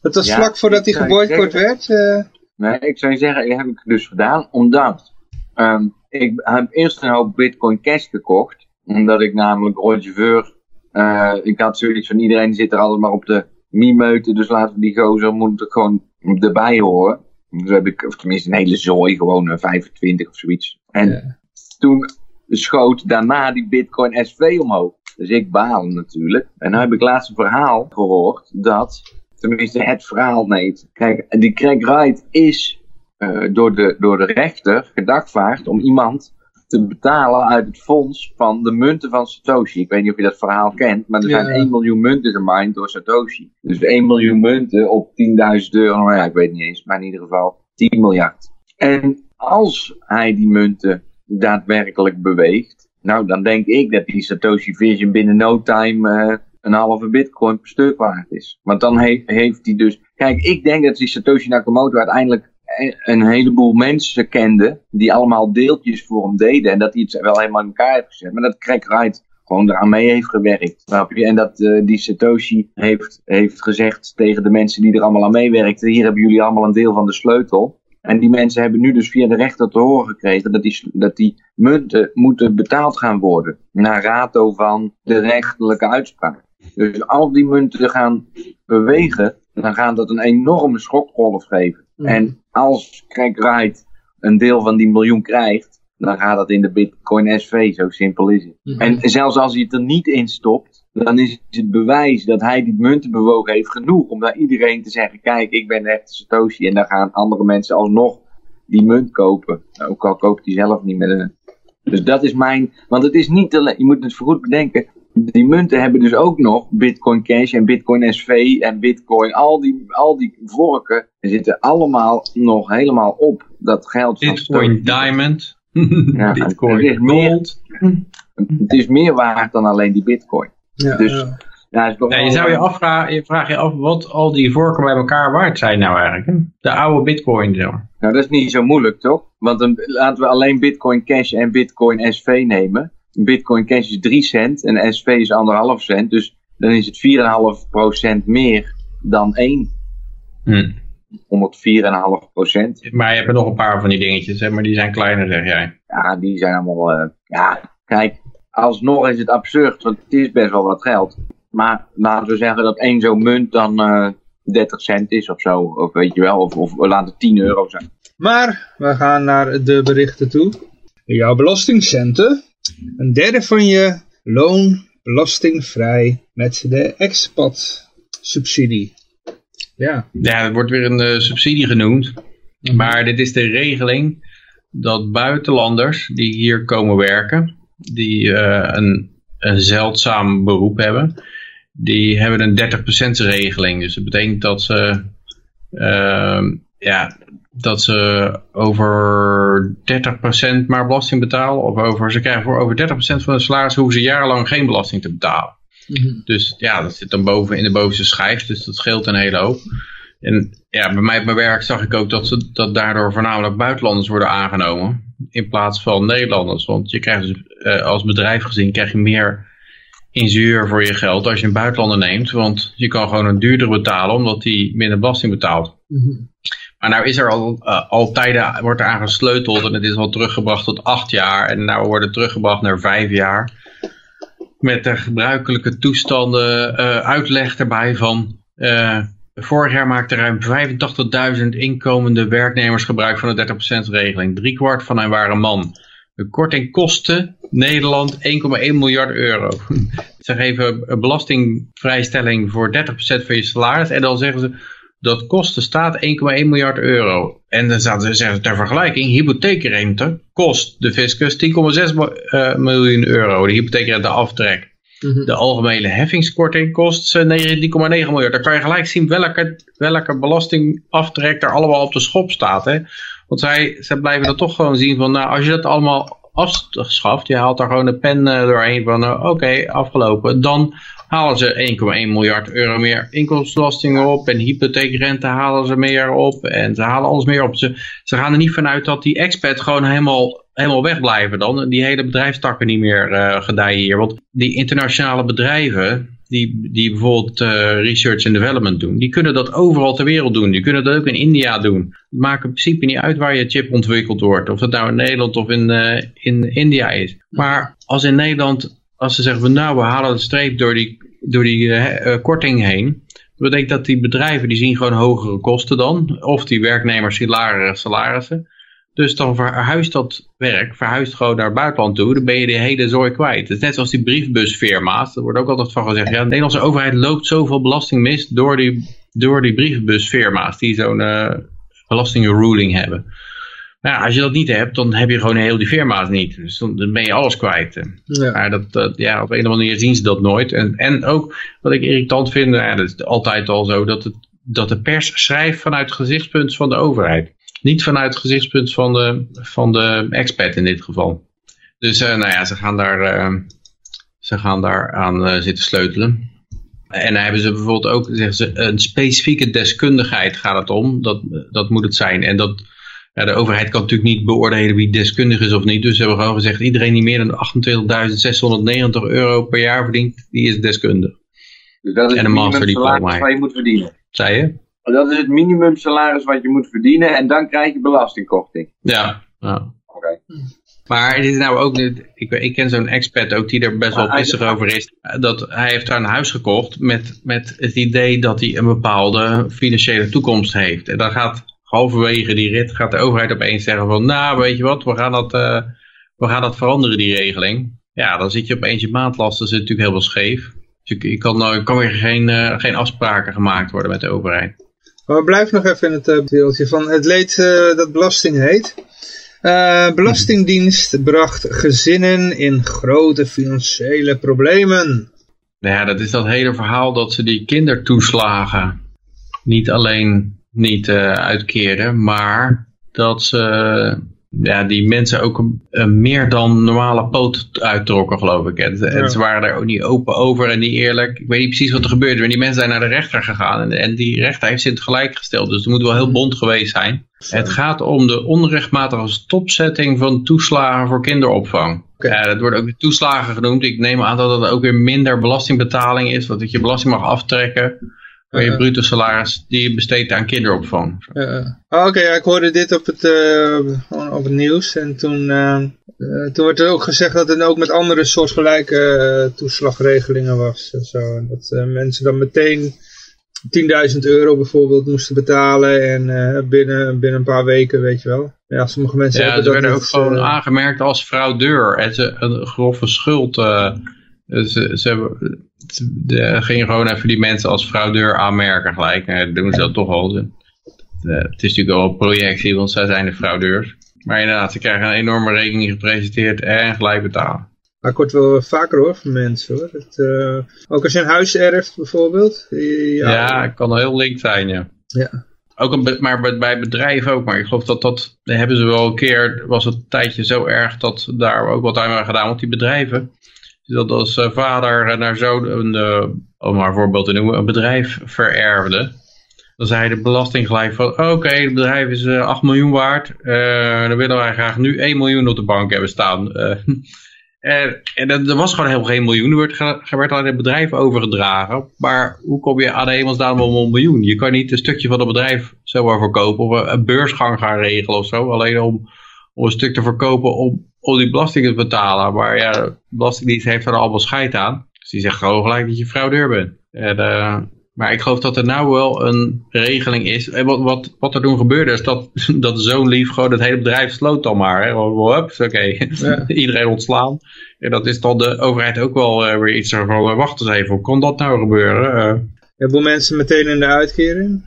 Speaker 2: Dat was
Speaker 3: Ja,
Speaker 2: vlak voordat hij geboycott werd. eh.
Speaker 3: Nee, ik zou zeggen, dat heb ik dus gedaan omdat ehm, ik heb eerst een hoop Bitcoin Cash gekocht. Omdat ik namelijk Roger Ver, eh, ik had zoiets van iedereen zit er altijd maar op de miemeuten, dus laten we die gozer moet er gewoon erbij horen. Dus heb ik, of tenminste een hele zooi, gewoon een 25 of zoiets. En
Speaker 2: Ja.
Speaker 3: toen schoot daarna die Bitcoin SV omhoog. Dus ik baal natuurlijk. En nu heb ik laatst een verhaal gehoord dat, tenminste het verhaal, nee. Kijk, die Craig Wright is eh, door, de, door de rechter gedagvaard om iemand te betalen uit het fonds van de munten van Satoshi. Ik weet niet of je dat verhaal kent, maar er
Speaker 2: Ja.
Speaker 3: zijn 1 miljoen munten gemined door Satoshi. Dus 1 miljoen munten op 10.000 euro, nou ja, ik weet niet eens, maar in ieder geval 10 miljard. En als hij die munten daadwerkelijk beweegt, nou dan denk ik dat die Satoshi Vision binnen no time eh, een halve bitcoin per stuk waard is. Want dan he- heeft hij dus... Kijk, ik denk dat die Satoshi Nakamoto uiteindelijk e- een heleboel mensen kende die allemaal deeltjes voor hem deden en dat hij het wel helemaal in elkaar heeft gezet. Maar dat Craig Wright gewoon eraan mee heeft gewerkt. En dat eh, die Satoshi heeft, heeft gezegd tegen de mensen die er allemaal aan meewerkten, hier hebben jullie allemaal een deel van de sleutel. En die mensen hebben nu dus via de rechter te horen gekregen dat die, dat die munten moeten betaald gaan worden. Naar rato van de rechterlijke uitspraak. Dus als die munten gaan bewegen, dan gaat dat een enorme schokgolf geven. En als Craig Wright een deel van die miljoen krijgt, dan gaat dat in de Bitcoin SV. Zo simpel is het. En zelfs als hij het er niet in stopt, dan is het bewijs dat hij die munten bewogen heeft genoeg om naar iedereen te zeggen: kijk, ik ben de echte Satoshi. En dan gaan andere mensen alsnog die munt kopen. Ook al koopt hij zelf niet met een. Dus dat is mijn. Want het is niet alleen. Je moet het goed bedenken. Die munten hebben dus ook nog Bitcoin Cash en Bitcoin SV en Bitcoin. Al die, al die vorken zitten allemaal nog helemaal op dat geld
Speaker 5: Bitcoin. Diamond, <laughs>
Speaker 3: Ja, het
Speaker 5: Bitcoin
Speaker 3: meer-
Speaker 5: Gold.
Speaker 3: Het is meer waard dan alleen die Bitcoin.
Speaker 2: Ja,
Speaker 3: Dus-
Speaker 2: ja.
Speaker 3: Ja, is toch
Speaker 5: Ja, je zou je afvragen, je vraagt je af wat al die vorken bij elkaar waard zijn nou eigenlijk. hè? De oude bitcoin, zeg maar.
Speaker 3: Nou, dat is niet zo moeilijk, toch? Want dan laten we alleen Bitcoin Cash en Bitcoin SV nemen. Bitcoin Cash is 3 cent en SV is 1,5 cent. Dus dan is het 4,5% meer dan 1.
Speaker 5: Hm.
Speaker 3: 104,5%.
Speaker 5: Maar je hebt er nog een paar van die dingetjes, hè, maar die zijn kleiner, zeg jij.
Speaker 3: Ja, die zijn allemaal... eh, ja, kijk, alsnog is het absurd, want het is best wel wat geld. Maar laten we zeggen dat één zo'n munt dan eh 30 cent is of zo. Of weet je wel, of, of laat het 10 euro zijn.
Speaker 2: Maar we gaan naar de berichten toe. Jouw belastingcenten. Een derde van je loon belastingvrij met de expat subsidie. Ja.
Speaker 5: Ja, wordt weer een eh, subsidie genoemd. Maar dit is de regeling dat buitenlanders die hier komen werken, die eh, een, een zeldzaam beroep hebben, die hebben een 30% regeling. Dus dat betekent dat ze, ehm, ja, dat ze over 30% maar belasting betalen. Of over, ze krijgen voor over 30% van hun salaris hoeven ze jarenlang geen belasting te betalen. Dus ja, dat zit dan boven in de bovenste schijf, dus dat scheelt een hele hoop. En ja, bij mij op mijn werk zag ik ook dat, ze, dat daardoor voornamelijk buitenlanders worden aangenomen. In plaats van Nederlanders. Want je krijgt dus, eh, als bedrijf gezien krijg je meer ingenieur voor je geld als je een buitenlander neemt. Want je kan gewoon een duurder betalen omdat die minder belasting betaalt. Maar nou is er al, eh, al tijden, wordt er aan gesleuteld en het is al teruggebracht tot acht jaar. En nou wordt het teruggebracht naar vijf jaar. Met de gebruikelijke toestanden, eh, uitleg erbij van, eh, Vorig jaar maakten ruim 85.000 inkomende werknemers gebruik van de 30% regeling. Driekwart van hen waren man. De korting kostte Nederland 1,1 miljard euro. <laughs> ze geven belastingvrijstelling voor 30% van je salaris. En dan zeggen ze, dat kost de staat 1,1 miljard euro. En dan zaten ze zeggen ter vergelijking, hypotheekrente kost de fiscus 10,6 uh, miljoen euro. De hypotheekrente aftrek.
Speaker 2: Mhm.
Speaker 5: De algemene heffingskorting kost eh, 19,9 miljard. Dan kan je gelijk zien welke, welke belastingaftrek er allemaal op de schop staat. Hè? Want zij, zij blijven dan toch gewoon zien van, nou, als je dat allemaal afschaft, je haalt daar gewoon een pen uh, doorheen van, uh, oké, afgelopen, dan halen ze 1,1 miljard euro meer inkomstenbelastingen op en hypotheekrente halen ze meer op en ze halen alles meer op. Ze, ze gaan er niet vanuit dat die expat gewoon helemaal, helemaal wegblijven dan. Die hele bedrijfstakken niet meer uh, gedijen hier. Want die internationale bedrijven, die, die bijvoorbeeld uh, research and development doen, die kunnen dat overal ter wereld doen. Die kunnen dat ook in India doen. Het maakt in principe niet uit waar je chip ontwikkeld wordt. Of dat nou in Nederland of in, uh, in India is. Maar als in Nederland als ze zeggen van nou we halen een streep door die, door die uh, korting heen. Dat betekent dat die bedrijven die zien gewoon hogere kosten dan. Of die werknemers zien lagere salarissen. Dus dan verhuist dat werk, verhuist gewoon naar het buitenland toe. Dan ben je de hele zooi kwijt. Het is net zoals die briefbusfirma's. Er wordt ook altijd van gezegd. Ja, de Nederlandse overheid loopt zoveel belasting mis door die, door die. Die zo'n uh, belastingruling hebben. Nou, als je dat niet hebt, dan heb je gewoon heel die firma's niet. Dus dan, ben je alles kwijt.
Speaker 2: Ja.
Speaker 5: Maar dat, dat, ja, op een of andere manier zien ze dat nooit. En, en ook, wat ik irritant vind, ja, dat is altijd al zo, dat, het, dat de pers schrijft vanuit het gezichtspunt van de overheid. Niet vanuit het gezichtspunt van de, van de expat in dit geval. Dus uh, nou ja, ze gaan daar, uh, ze gaan daar aan uh, zitten sleutelen. En dan hebben ze bijvoorbeeld ook, zeggen ze, een specifieke deskundigheid gaat het om. Dat, dat moet het zijn. En dat ja, de overheid kan natuurlijk niet beoordelen wie deskundig is of niet. Dus ze hebben gewoon gezegd, iedereen die meer dan 28.690 euro per jaar verdient, die is deskundig.
Speaker 3: Dus dat is
Speaker 5: en
Speaker 3: het
Speaker 5: een masterdiploma.
Speaker 3: wat je moet verdienen.
Speaker 5: Zei je?
Speaker 3: Dat is het minimumsalaris wat je moet verdienen en dan krijg je belastingkorting.
Speaker 5: Ja. ja.
Speaker 3: Oké. Okay.
Speaker 5: Maar het is nou ook, ik, ik ken zo'n expert ook die er best wel pissig over is. Dat hij heeft daar een huis gekocht met, met het idee dat hij een bepaalde financiële toekomst heeft. En dan gaat halverwege die rit gaat de overheid opeens zeggen van, nou weet je wat, we gaan dat, uh, we gaan dat veranderen die regeling. Ja, dan zit je opeens je maandlasten, zit natuurlijk heel veel scheef. Dus je, je kan, er kan weer geen, uh, geen afspraken gemaakt worden met de overheid.
Speaker 2: Maar we blijven nog even in het uh, wereldje van het leed dat belasting heet. Belastingdienst bracht gezinnen in grote financiële problemen.
Speaker 5: Ja, dat is dat hele verhaal dat ze die kindertoeslagen niet alleen niet uh, uitkeerden, maar dat ze ja, die mensen ook een, een meer dan normale poot uittrokken, geloof ik. En, ja. ze waren daar ook niet open over en niet eerlijk. Ik weet niet precies wat er gebeurde, maar die mensen zijn naar de rechter gegaan. En, en die rechter heeft ze in het gelijk gesteld, dus het moet wel heel bond geweest zijn. Het gaat om de onrechtmatige stopzetting van toeslagen voor kinderopvang. Okay. Ja, dat wordt ook weer toeslagen genoemd. Ik neem aan dat het ook weer minder belastingbetaling is, dat je belasting mag aftrekken voor je bruto salaris die je besteedt aan kinderopvang.
Speaker 2: Uh, oh, Oké, okay, ik hoorde dit op het, op het nieuws en toen, toen werd er ook gezegd dat het ook met andere soortgelijke toeslagregelingen was. En zo. Dat mensen dan meteen 10.000 euro bijvoorbeeld moesten betalen en binnen, binnen een paar weken, weet je wel. Ja, sommige mensen
Speaker 5: ja,
Speaker 2: hebben
Speaker 5: ze
Speaker 2: dat
Speaker 5: werden ook gewoon aangemerkt als fraudeur en ze een grove schuld... Ze, ze, de, gingen gewoon even die mensen als fraudeur aanmerken gelijk. En dat doen ze dat toch al. De, het is natuurlijk al een projectie, want zij zijn de fraudeurs. Maar inderdaad, ze krijgen een enorme rekening gepresenteerd en gelijk betalen.
Speaker 2: Maar ik hoor het wel vaker hoor van mensen hoor. Het, uh, ook als je een huis erft bijvoorbeeld.
Speaker 5: Ja, ja het kan heel link zijn ja.
Speaker 2: Ja.
Speaker 5: Ook een, maar bij bedrijven ook. Maar ik geloof dat dat, dat hebben ze wel een keer, was het een tijdje zo erg dat daar ook wat aan gedaan. Want die bedrijven, dat als vader naar zoon, een, uh, om maar voorbeeld te noemen, een bedrijf vererfde. Dan zei de belasting gelijk van, oké, het bedrijf is uh, 8 miljoen waard. Dan willen wij graag nu 1 miljoen op de bank hebben staan. <laughs> en en er was gewoon helemaal geen miljoen. Er werd, er werd het bedrijf overgedragen. Maar hoe kom je aan de hemelsnaam om een miljoen? Je kan niet een stukje van het bedrijf zomaar verkopen. Of een beursgang gaan regelen of zo. Alleen om, om een stuk te verkopen om om die belasting te betalen. Maar ja, de Belastingdienst heeft er allemaal scheid aan. Dus die zegt gewoon gelijk dat je fraudeur bent. En, uh, Maar ik geloof dat er nou wel een regeling is. En wat, wat, wat er toen gebeurde is dat, <laughs> dat zo'n lief gewoon het hele bedrijf sloot dan maar. Hè. Oké, <laughs> iedereen ontslaan. En dat is dan de overheid ook wel uh, weer iets van, uh, wacht eens even, hoe kon dat nou gebeuren? Uh,
Speaker 2: Hebben mensen meteen in de uitkering?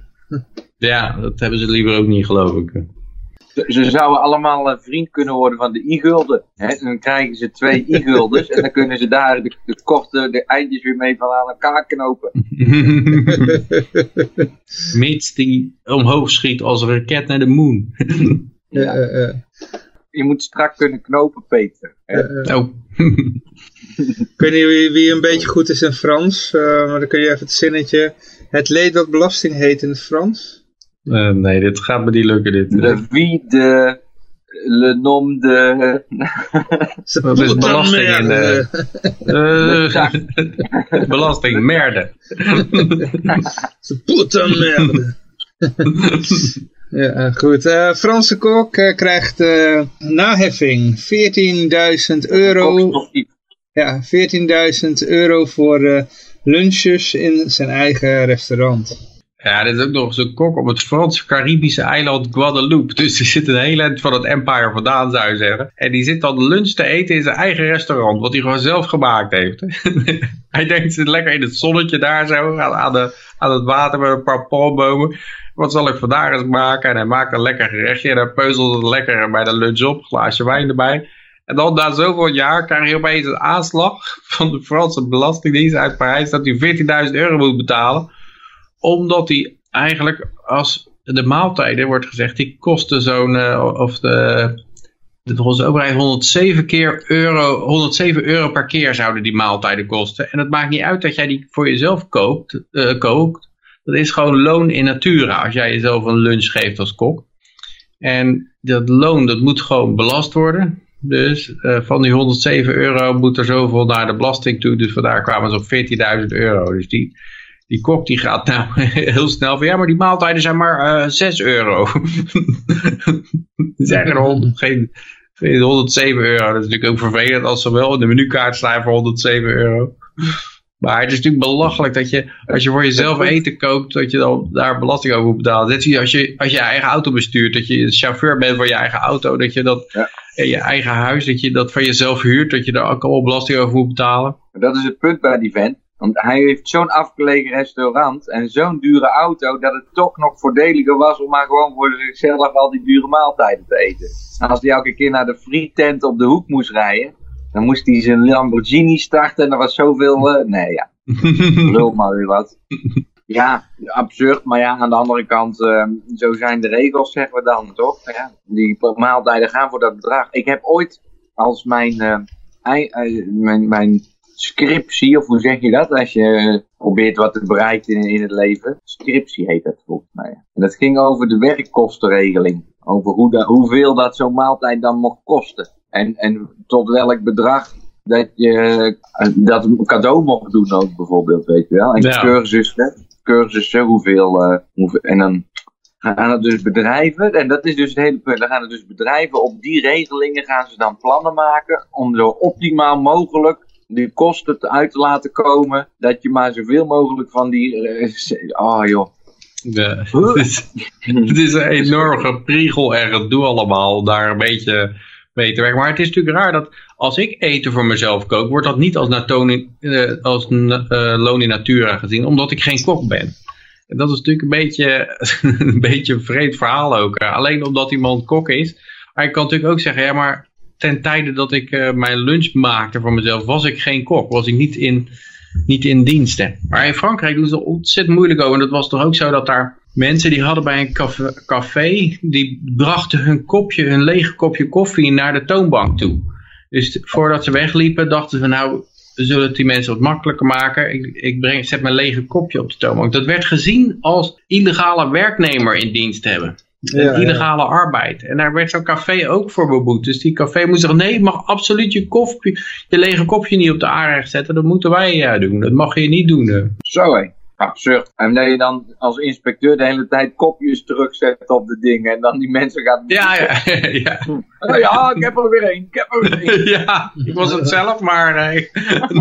Speaker 5: ja, dat hebben ze liever ook niet geloof ik.
Speaker 3: Ze zouden allemaal een vriend kunnen worden van de i-gulden. Dan krijgen ze twee i-guldens en dan kunnen ze daar de, de, korte de eindjes weer mee van aan elkaar knopen. <laughs>
Speaker 5: Mits die omhoog schiet als een raket naar de moon.
Speaker 2: ja.
Speaker 3: Je moet strak kunnen knopen, Peter.
Speaker 5: Oh.
Speaker 2: ik weet niet wie, wie, een beetje goed is in Frans, uh, maar dan kun je even het zinnetje... Het leed dat belasting heet in het Frans.
Speaker 5: Uh, nee, dit gaat me niet lukken. Dit.
Speaker 3: Le wie de... Le nom de...
Speaker 5: Wat is belasting in de... Uh, <laughs> belasting, merde. <laughs>
Speaker 2: Ze puta merde. <laughs> ja, goed. Uh, Franse kok uh, krijgt uh, naheffing. 14.000 euro. Ja, 14.000 euro voor lunches in zijn eigen restaurant.
Speaker 5: Ja, dit is ook nog eens een kok op het Franse Caribische eiland Guadeloupe. Dus die zit een heel eind van het empire vandaan, zou je zeggen. En die zit dan lunch te eten in zijn eigen restaurant, wat hij gewoon zelf gemaakt heeft. <laughs> hij denkt, zit lekker in het zonnetje daar zo, aan, de, aan het water met een paar palmbomen. Wat zal ik vandaag eens maken? En hij maakt een lekker gerechtje en hij peuzelt het lekker bij de lunch op, glaasje wijn erbij. En dan na zoveel jaar krijg je opeens een aanslag van de Franse Belastingdienst uit Parijs dat hij 14.000 euro moet betalen omdat die eigenlijk als de maaltijden wordt gezegd, die kosten zo'n, uh, of de, volgens overheid 107 keer euro, 107 euro per keer zouden die maaltijden kosten. En het maakt niet uit dat jij die voor jezelf koopt, uh, kookt. Dat is gewoon loon in natura als jij jezelf een lunch geeft als kok. En dat loon, dat moet gewoon belast worden. Dus uh, van die 107 euro moet er zoveel naar de belasting toe. Dus vandaar kwamen ze op 14.000 euro. Dus die, die kok die gaat nou <laughs> heel snel van ja, maar die maaltijden zijn maar uh, 6 euro. die <laughs> zijn er geen, geen 107 euro. Dat is natuurlijk ook vervelend als ze wel in de menukaart staan voor 107 euro. Maar het is natuurlijk belachelijk dat je, als je voor jezelf eten koopt, dat je dan daar belasting over moet betalen. Net zoals als je, als je eigen auto bestuurt, dat je chauffeur bent van je eigen auto, dat je dat, ja. in je eigen huis, dat je dat van jezelf huurt, dat je daar ook allemaal belasting over moet betalen.
Speaker 3: Dat is het punt bij die vent. Want hij heeft zo'n afgelegen restaurant en zo'n dure auto dat het toch nog voordeliger was om maar gewoon voor zichzelf al die dure maaltijden te eten. En als hij elke keer naar de frietent op de hoek moest rijden, dan moest hij zijn Lamborghini starten en er was zoveel... Uh, nee, ja. <laughs> Lul maar weer wat. Ja, absurd, maar ja, aan de andere kant, uh, zo zijn de regels, zeggen we dan, toch? Ja, die maaltijden gaan voor dat bedrag. Ik heb ooit als mijn, uh, mijn, mijn scriptie, of hoe zeg je dat? Als je probeert wat te bereiken in, in het leven. Scriptie heet dat volgens mij. En dat ging over de werkkostenregeling. Over hoe da, hoeveel dat zo'n maaltijd dan mocht kosten. En, en tot welk bedrag dat je dat cadeau mocht doen ook bijvoorbeeld, weet je wel. En ja. cursussen, cursussen, hoeveel, uh, hoeveel, en dan gaan het dus bedrijven, en dat is dus het hele punt, dan gaan het dus bedrijven op die regelingen gaan ze dan plannen maken om zo optimaal mogelijk die kosten uit te laten komen, dat je maar zoveel mogelijk van die, oh joh.
Speaker 5: Ja, het, is, het is een enorm gepriegel en gedoe allemaal, daar een beetje mee te werken. Maar het is natuurlijk raar dat als ik eten voor mezelf kook, wordt dat niet als, natoni, uh, als uh, loon in natura gezien, omdat ik geen kok ben. En dat is natuurlijk een beetje, <laughs> een beetje een vreed verhaal ook. Alleen omdat iemand kok is. Maar ik kan natuurlijk ook zeggen, ja maar ten tijde dat ik uh, mijn lunch maakte voor mezelf, was ik geen kok. Was ik niet in, niet in diensten. Maar in Frankrijk doen ze er ontzettend moeilijk over. En dat was toch ook zo dat daar mensen die hadden bij een café, café die brachten hun kopje, hun lege kopje koffie naar de toonbank toe. Dus voordat ze wegliepen dachten ze nou, we zullen het die mensen wat makkelijker maken. Ik, ik breng, zet mijn lege kopje op de toonbank. Dat werd gezien als illegale werknemer in dienst hebben. Ja, illegale ja. arbeid. En daar werd zo'n café ook voor beboet. Dus die café moest zeggen, nee, je mag absoluut je, koffie, je lege kopje niet op de aanrecht zetten. Dat moeten wij ja, doen. Dat mag je niet doen.
Speaker 3: Zo hé. Absurd. En dat je dan als inspecteur de hele tijd kopjes terugzet op de dingen en dan die mensen gaat...
Speaker 5: Ja, ja, <laughs> ja.
Speaker 3: Oh ja, ik heb er weer één, ik heb er weer één. <laughs>
Speaker 5: ja, ik was het zelf, maar eh, <laughs>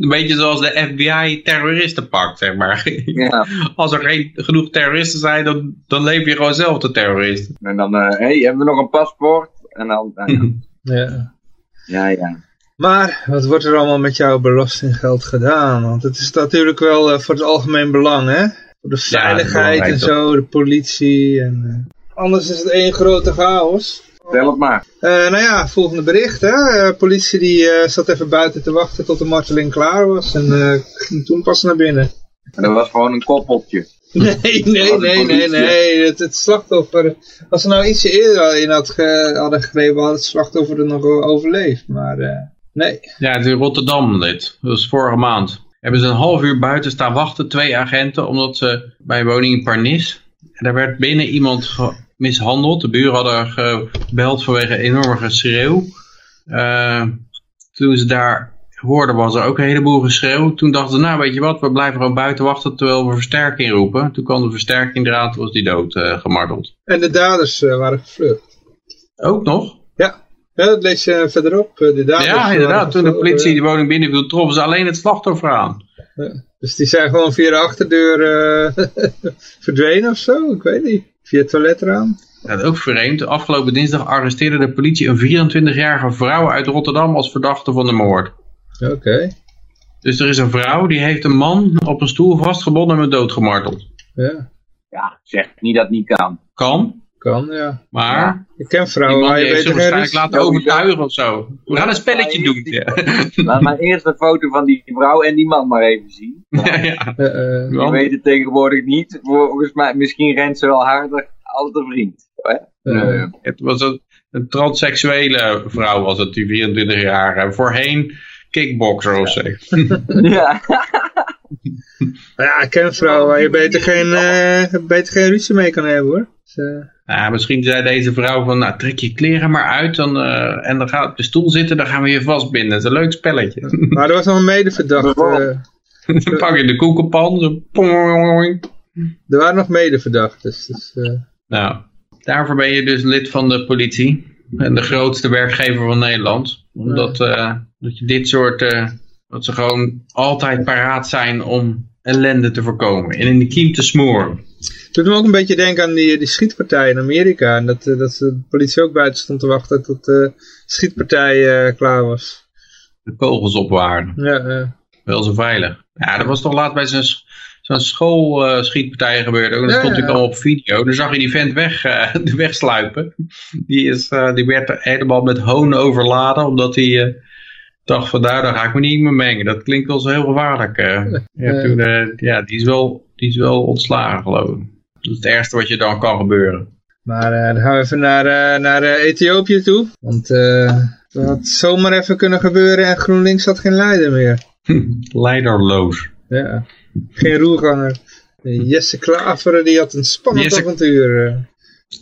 Speaker 5: een beetje zoals de FBI terroristen pakt, zeg maar.
Speaker 3: Ja.
Speaker 5: Als er geen genoeg terroristen zijn, dan, dan leef je gewoon zelf de terrorist.
Speaker 3: En dan, hé, hey, hebben we nog een paspoort? En dan, nou ja.
Speaker 2: Ja.
Speaker 3: ja, ja.
Speaker 2: Maar wat wordt er allemaal met jouw belastinggeld gedaan? Want het is natuurlijk wel eh, voor het algemeen belang, hè? Voor de veiligheid en zo, de politie. En, eh, anders is het één grote chaos.
Speaker 3: Stel het maar.
Speaker 2: Eh, nou ja, volgende bericht. Hè? Politie die zat even buiten te wachten tot de marteling klaar was. En ging toen pas naar binnen.
Speaker 3: En dat was gewoon een koppeltje. <laughs>
Speaker 2: Nee, nee, nee, nee, nee. Het, het slachtoffer. Als ze nou ietsje eerder in had ge- hadden gegrepen, had het slachtoffer er nog overleefd. Maar nee.
Speaker 5: Ja, het is in Rotterdam dit. Dat was vorige maand. Hebben ze een half uur buiten staan wachten, twee agenten, omdat ze bij een woning in Parnis. En daar werd binnen iemand mishandeld. De buren hadden gebeld vanwege enorme geschreeuw. Eh, toen ze daar hoorden was er ook een heleboel geschreeuw. Toen dachten ze, nou weet je wat, we blijven gewoon buiten wachten terwijl we versterking roepen. Toen kwam de versterking eraan, toen was die dood eh, gemarteld.
Speaker 2: En de daders eh, waren gevlucht.
Speaker 5: Ook nog?
Speaker 2: Ja. Ja, dat lees je verderop. eh, De
Speaker 5: Ja,
Speaker 2: waren
Speaker 5: inderdaad. Toen de politie
Speaker 2: eh,
Speaker 5: die woning binnenviel, troffen ze alleen het slachtoffer aan.
Speaker 2: Dus die zijn gewoon via de achterdeur eh, <laughs> verdwenen of zo? Ik weet niet. Via het toiletraam?
Speaker 5: Ja, ook vreemd. Afgelopen dinsdag arresteerde de politie een 24-jarige vrouw uit Rotterdam als verdachte van de moord.
Speaker 2: Oké.
Speaker 5: Dus er is een vrouw die heeft een man op een stoel vastgebonden en met dood gemarteld.
Speaker 2: Ja,
Speaker 3: Ja, zeg niet dat het niet kan.
Speaker 5: Kan,
Speaker 2: kan ja.
Speaker 5: maar
Speaker 2: Ik ken
Speaker 5: die
Speaker 2: vrouwen
Speaker 5: man
Speaker 2: waar
Speaker 5: die
Speaker 2: je beter
Speaker 5: waarschijnlijk laten overtuigen of zo. We gaan een spelletje doen. Ja.
Speaker 3: Laat maar eerst een foto van die vrouw en die man maar even zien. <laughs>
Speaker 5: Ja, ja.
Speaker 2: Eh, eh,
Speaker 3: weet het tegenwoordig niet. Volgens mij, misschien rent ze wel harder als de vriend. Hè?
Speaker 2: eh.
Speaker 5: Het was een, een transseksuele vrouw was het, die 24 jaar. Voorheen kickboxer of zo. <laughs>
Speaker 3: Ja.
Speaker 2: ja, ik ken vrouwen waar je beter geen, eh, beter geen ruzie mee kan hebben hoor. Dus, eh,
Speaker 5: Nou, misschien zei deze vrouw van, nou trek je kleren maar uit dan, eh, en dan ga je op de stoel zitten, dan gaan we je vastbinden. Dat is een leuk spelletje. <laughs>
Speaker 2: maar er was nog een medeverdachte.
Speaker 5: dan <laughs> pak je de koekenpan, zo poing.
Speaker 2: er waren nog medeverdachten. Dus, eh,
Speaker 5: Nou, daarvoor ben je dus lid van de politie. En de grootste werkgever van Nederland. Omdat eh, dat je dit soort, eh, dat ze gewoon altijd paraat zijn om ellende te voorkomen. En in de kiem te smoren.
Speaker 2: Het doet me ook een beetje denken aan die, die schietpartij in Amerika. En dat, eh, dat de politie ook buiten stond te wachten tot de schietpartij eh, klaar was.
Speaker 5: De kogels opwaarden.
Speaker 2: Ja, eh,
Speaker 5: Wel zo veilig. Ja, dat was toch laat bij zo'n zo'n schoolschietpartij gebeurd. ook. Dat
Speaker 2: Ja,
Speaker 5: stond
Speaker 2: ja.
Speaker 5: natuurlijk allemaal op video. Dan zag je die vent weg, eh, <laughs> wegsluipen. Die, is, die werd helemaal met hoon overladen. Omdat hij dacht van nou, daar ga ik me niet meer mengen. Dat klinkt wel zo heel gevaarlijk. eh. Ja,
Speaker 2: Ja.
Speaker 5: toen, eh, ja die, is wel, die is wel ontslagen geloof ik. Dat is het ergste wat je dan kan gebeuren.
Speaker 2: maar eh, dan gaan we even naar, eh, naar eh, Ethiopië toe. Want eh dat had zomaar even kunnen gebeuren en GroenLinks had geen leider meer.
Speaker 5: Leiderloos.
Speaker 2: Ja, geen roerganger. Eh, Jesse Klaver die had een spannend
Speaker 5: Jesse-
Speaker 2: avontuur. eh.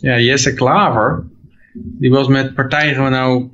Speaker 5: Ja, Jesse Klaver, die was met partijgenoot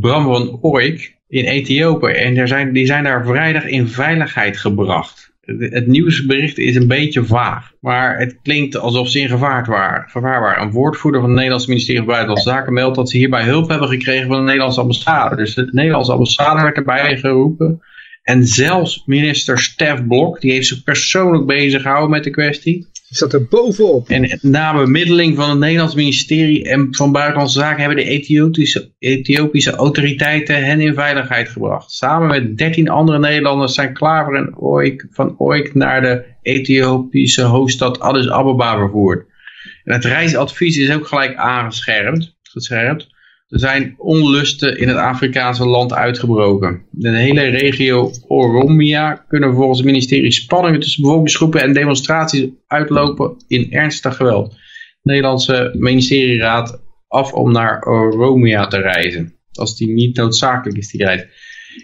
Speaker 5: Bram van Ooyk in Ethiopië. En zijn, die zijn daar vrijdag in veiligheid gebracht. Het, het nieuwsbericht is een beetje vaag. Maar het klinkt alsof ze in gevaar waren. Gevaar waren. Een woordvoerder van het Nederlandse ministerie van Buitenlandse Zaken meldt dat ze hierbij hulp hebben gekregen van de Nederlandse ambassade. Dus de Nederlandse ambassade werd erbij geroepen. En zelfs minister Stef Blok, die heeft zich persoonlijk bezig gehouden met de kwestie.
Speaker 2: Die zat er bovenop.
Speaker 5: En na bemiddeling van het Nederlands ministerie en van Buitenlandse Zaken hebben de Ethiopische, Ethiopische autoriteiten hen in veiligheid gebracht. Samen met 13 andere Nederlanders zijn Klaver en Oik, van Oik naar de Ethiopische hoofdstad Addis Ababa vervoerd. En het reisadvies is ook gelijk aangescherpt. Gescherpt. Er zijn onlusten in het Afrikaanse land uitgebroken. In de hele regio Oromia kunnen volgens het ministerie spanningen tussen bevolkingsgroepen en demonstraties uitlopen in ernstig geweld. Het Nederlandse ministerie raadt af om naar Oromia te reizen. Als die niet noodzakelijk is, die reis.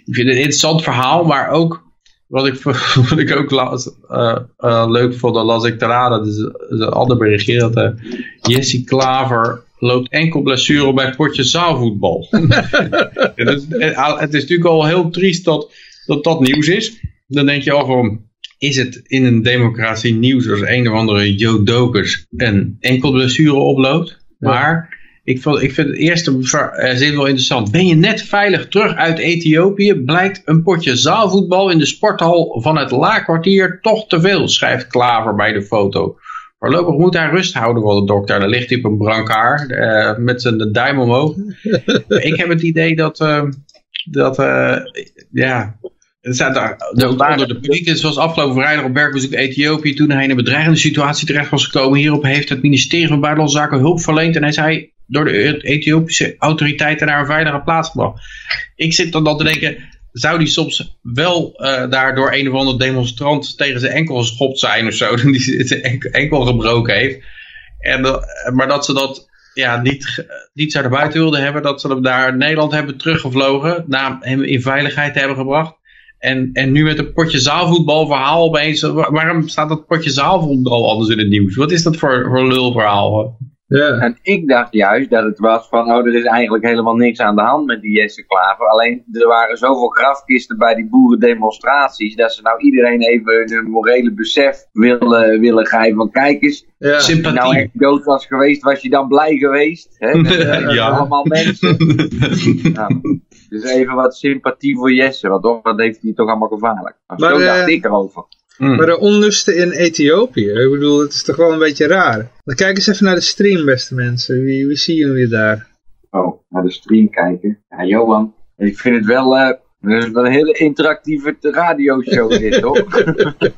Speaker 5: Ik vind het een interessant verhaal, maar ook wat ik, <laughs> wat ik ook las, eh, eh, leuk vond, dan las ik daarna, dat is, dat is een ander dat eh Jesse Klaver loopt enkel blessure bij potje zaalvoetbal. <laughs> het, is, het is natuurlijk al heel triest dat, dat dat nieuws is. Dan denk je al van, is het in een democratie nieuws als een of andere Joe Dokers een enkel blessure oploopt. Maar ik, vond, ik vind het eerste eh, zin wel interessant. Ben je net veilig terug uit Ethiopië, blijkt een potje zaalvoetbal in de sporthal van het laagkwartier toch te veel, schrijft Klaver bij de foto. Voorlopig moet hij rust houden voor de dokter. Dan ligt hij op een brancard uh, met zijn duim omhoog. <laughs> ik heb het idee dat, uh, dat uh, ja, het staat daar, de, onder de politie, zoals afgelopen vrijdag op werkbezoek Ethiopië, toen hij in een bedreigende situatie terecht was gekomen. Hierop heeft het ministerie van Buitenlandse Zaken hulp verleend en hij zei door de Ethiopische autoriteiten naar een veilige plaats gebracht. Ik zit dan dan te denken, zou die soms wel uh, daar door een of ander demonstrant tegen zijn enkel geschopt zijn of zo, <laughs> die zijn enkel gebroken heeft. En, maar dat ze dat ja, niet, niet zouden buiten wilden hebben, dat ze hem daar Nederland hebben teruggevlogen, na hem in veiligheid hebben gebracht. En, en nu met een potje zaalvoetbal verhaal opeens, waarom staat dat potje zaalvoetbal anders in het nieuws? Wat is dat voor, voor lulverhaal?
Speaker 3: Ja. En ik dacht juist dat het was van, oh, er is eigenlijk helemaal niks aan de hand met die Jesse Klaver. Alleen, er waren zoveel grafkisten bij die boerendemonstraties, dat ze nou iedereen even een morele besef willen, willen geven. Van kijk eens, ja. als je nou echt dood was geweest, was je dan blij geweest? Hè? <laughs> Met, uh, ja. Allemaal mensen. <laughs> nou, dus even wat sympathie voor Jesse, want dat heeft hij toch allemaal gevaarlijk. Maar, zo dacht ik erover.
Speaker 2: Mm. Maar de onlusten in Ethiopië, ik bedoel, het is toch wel een beetje raar. Dan kijk eens even naar de stream, beste mensen. Wie, wie zien jullie daar?
Speaker 3: Oh, naar de stream kijken. Ja, Johan, ik vind het wel... Uh, een hele interactieve radioshow <laughs> dit, toch?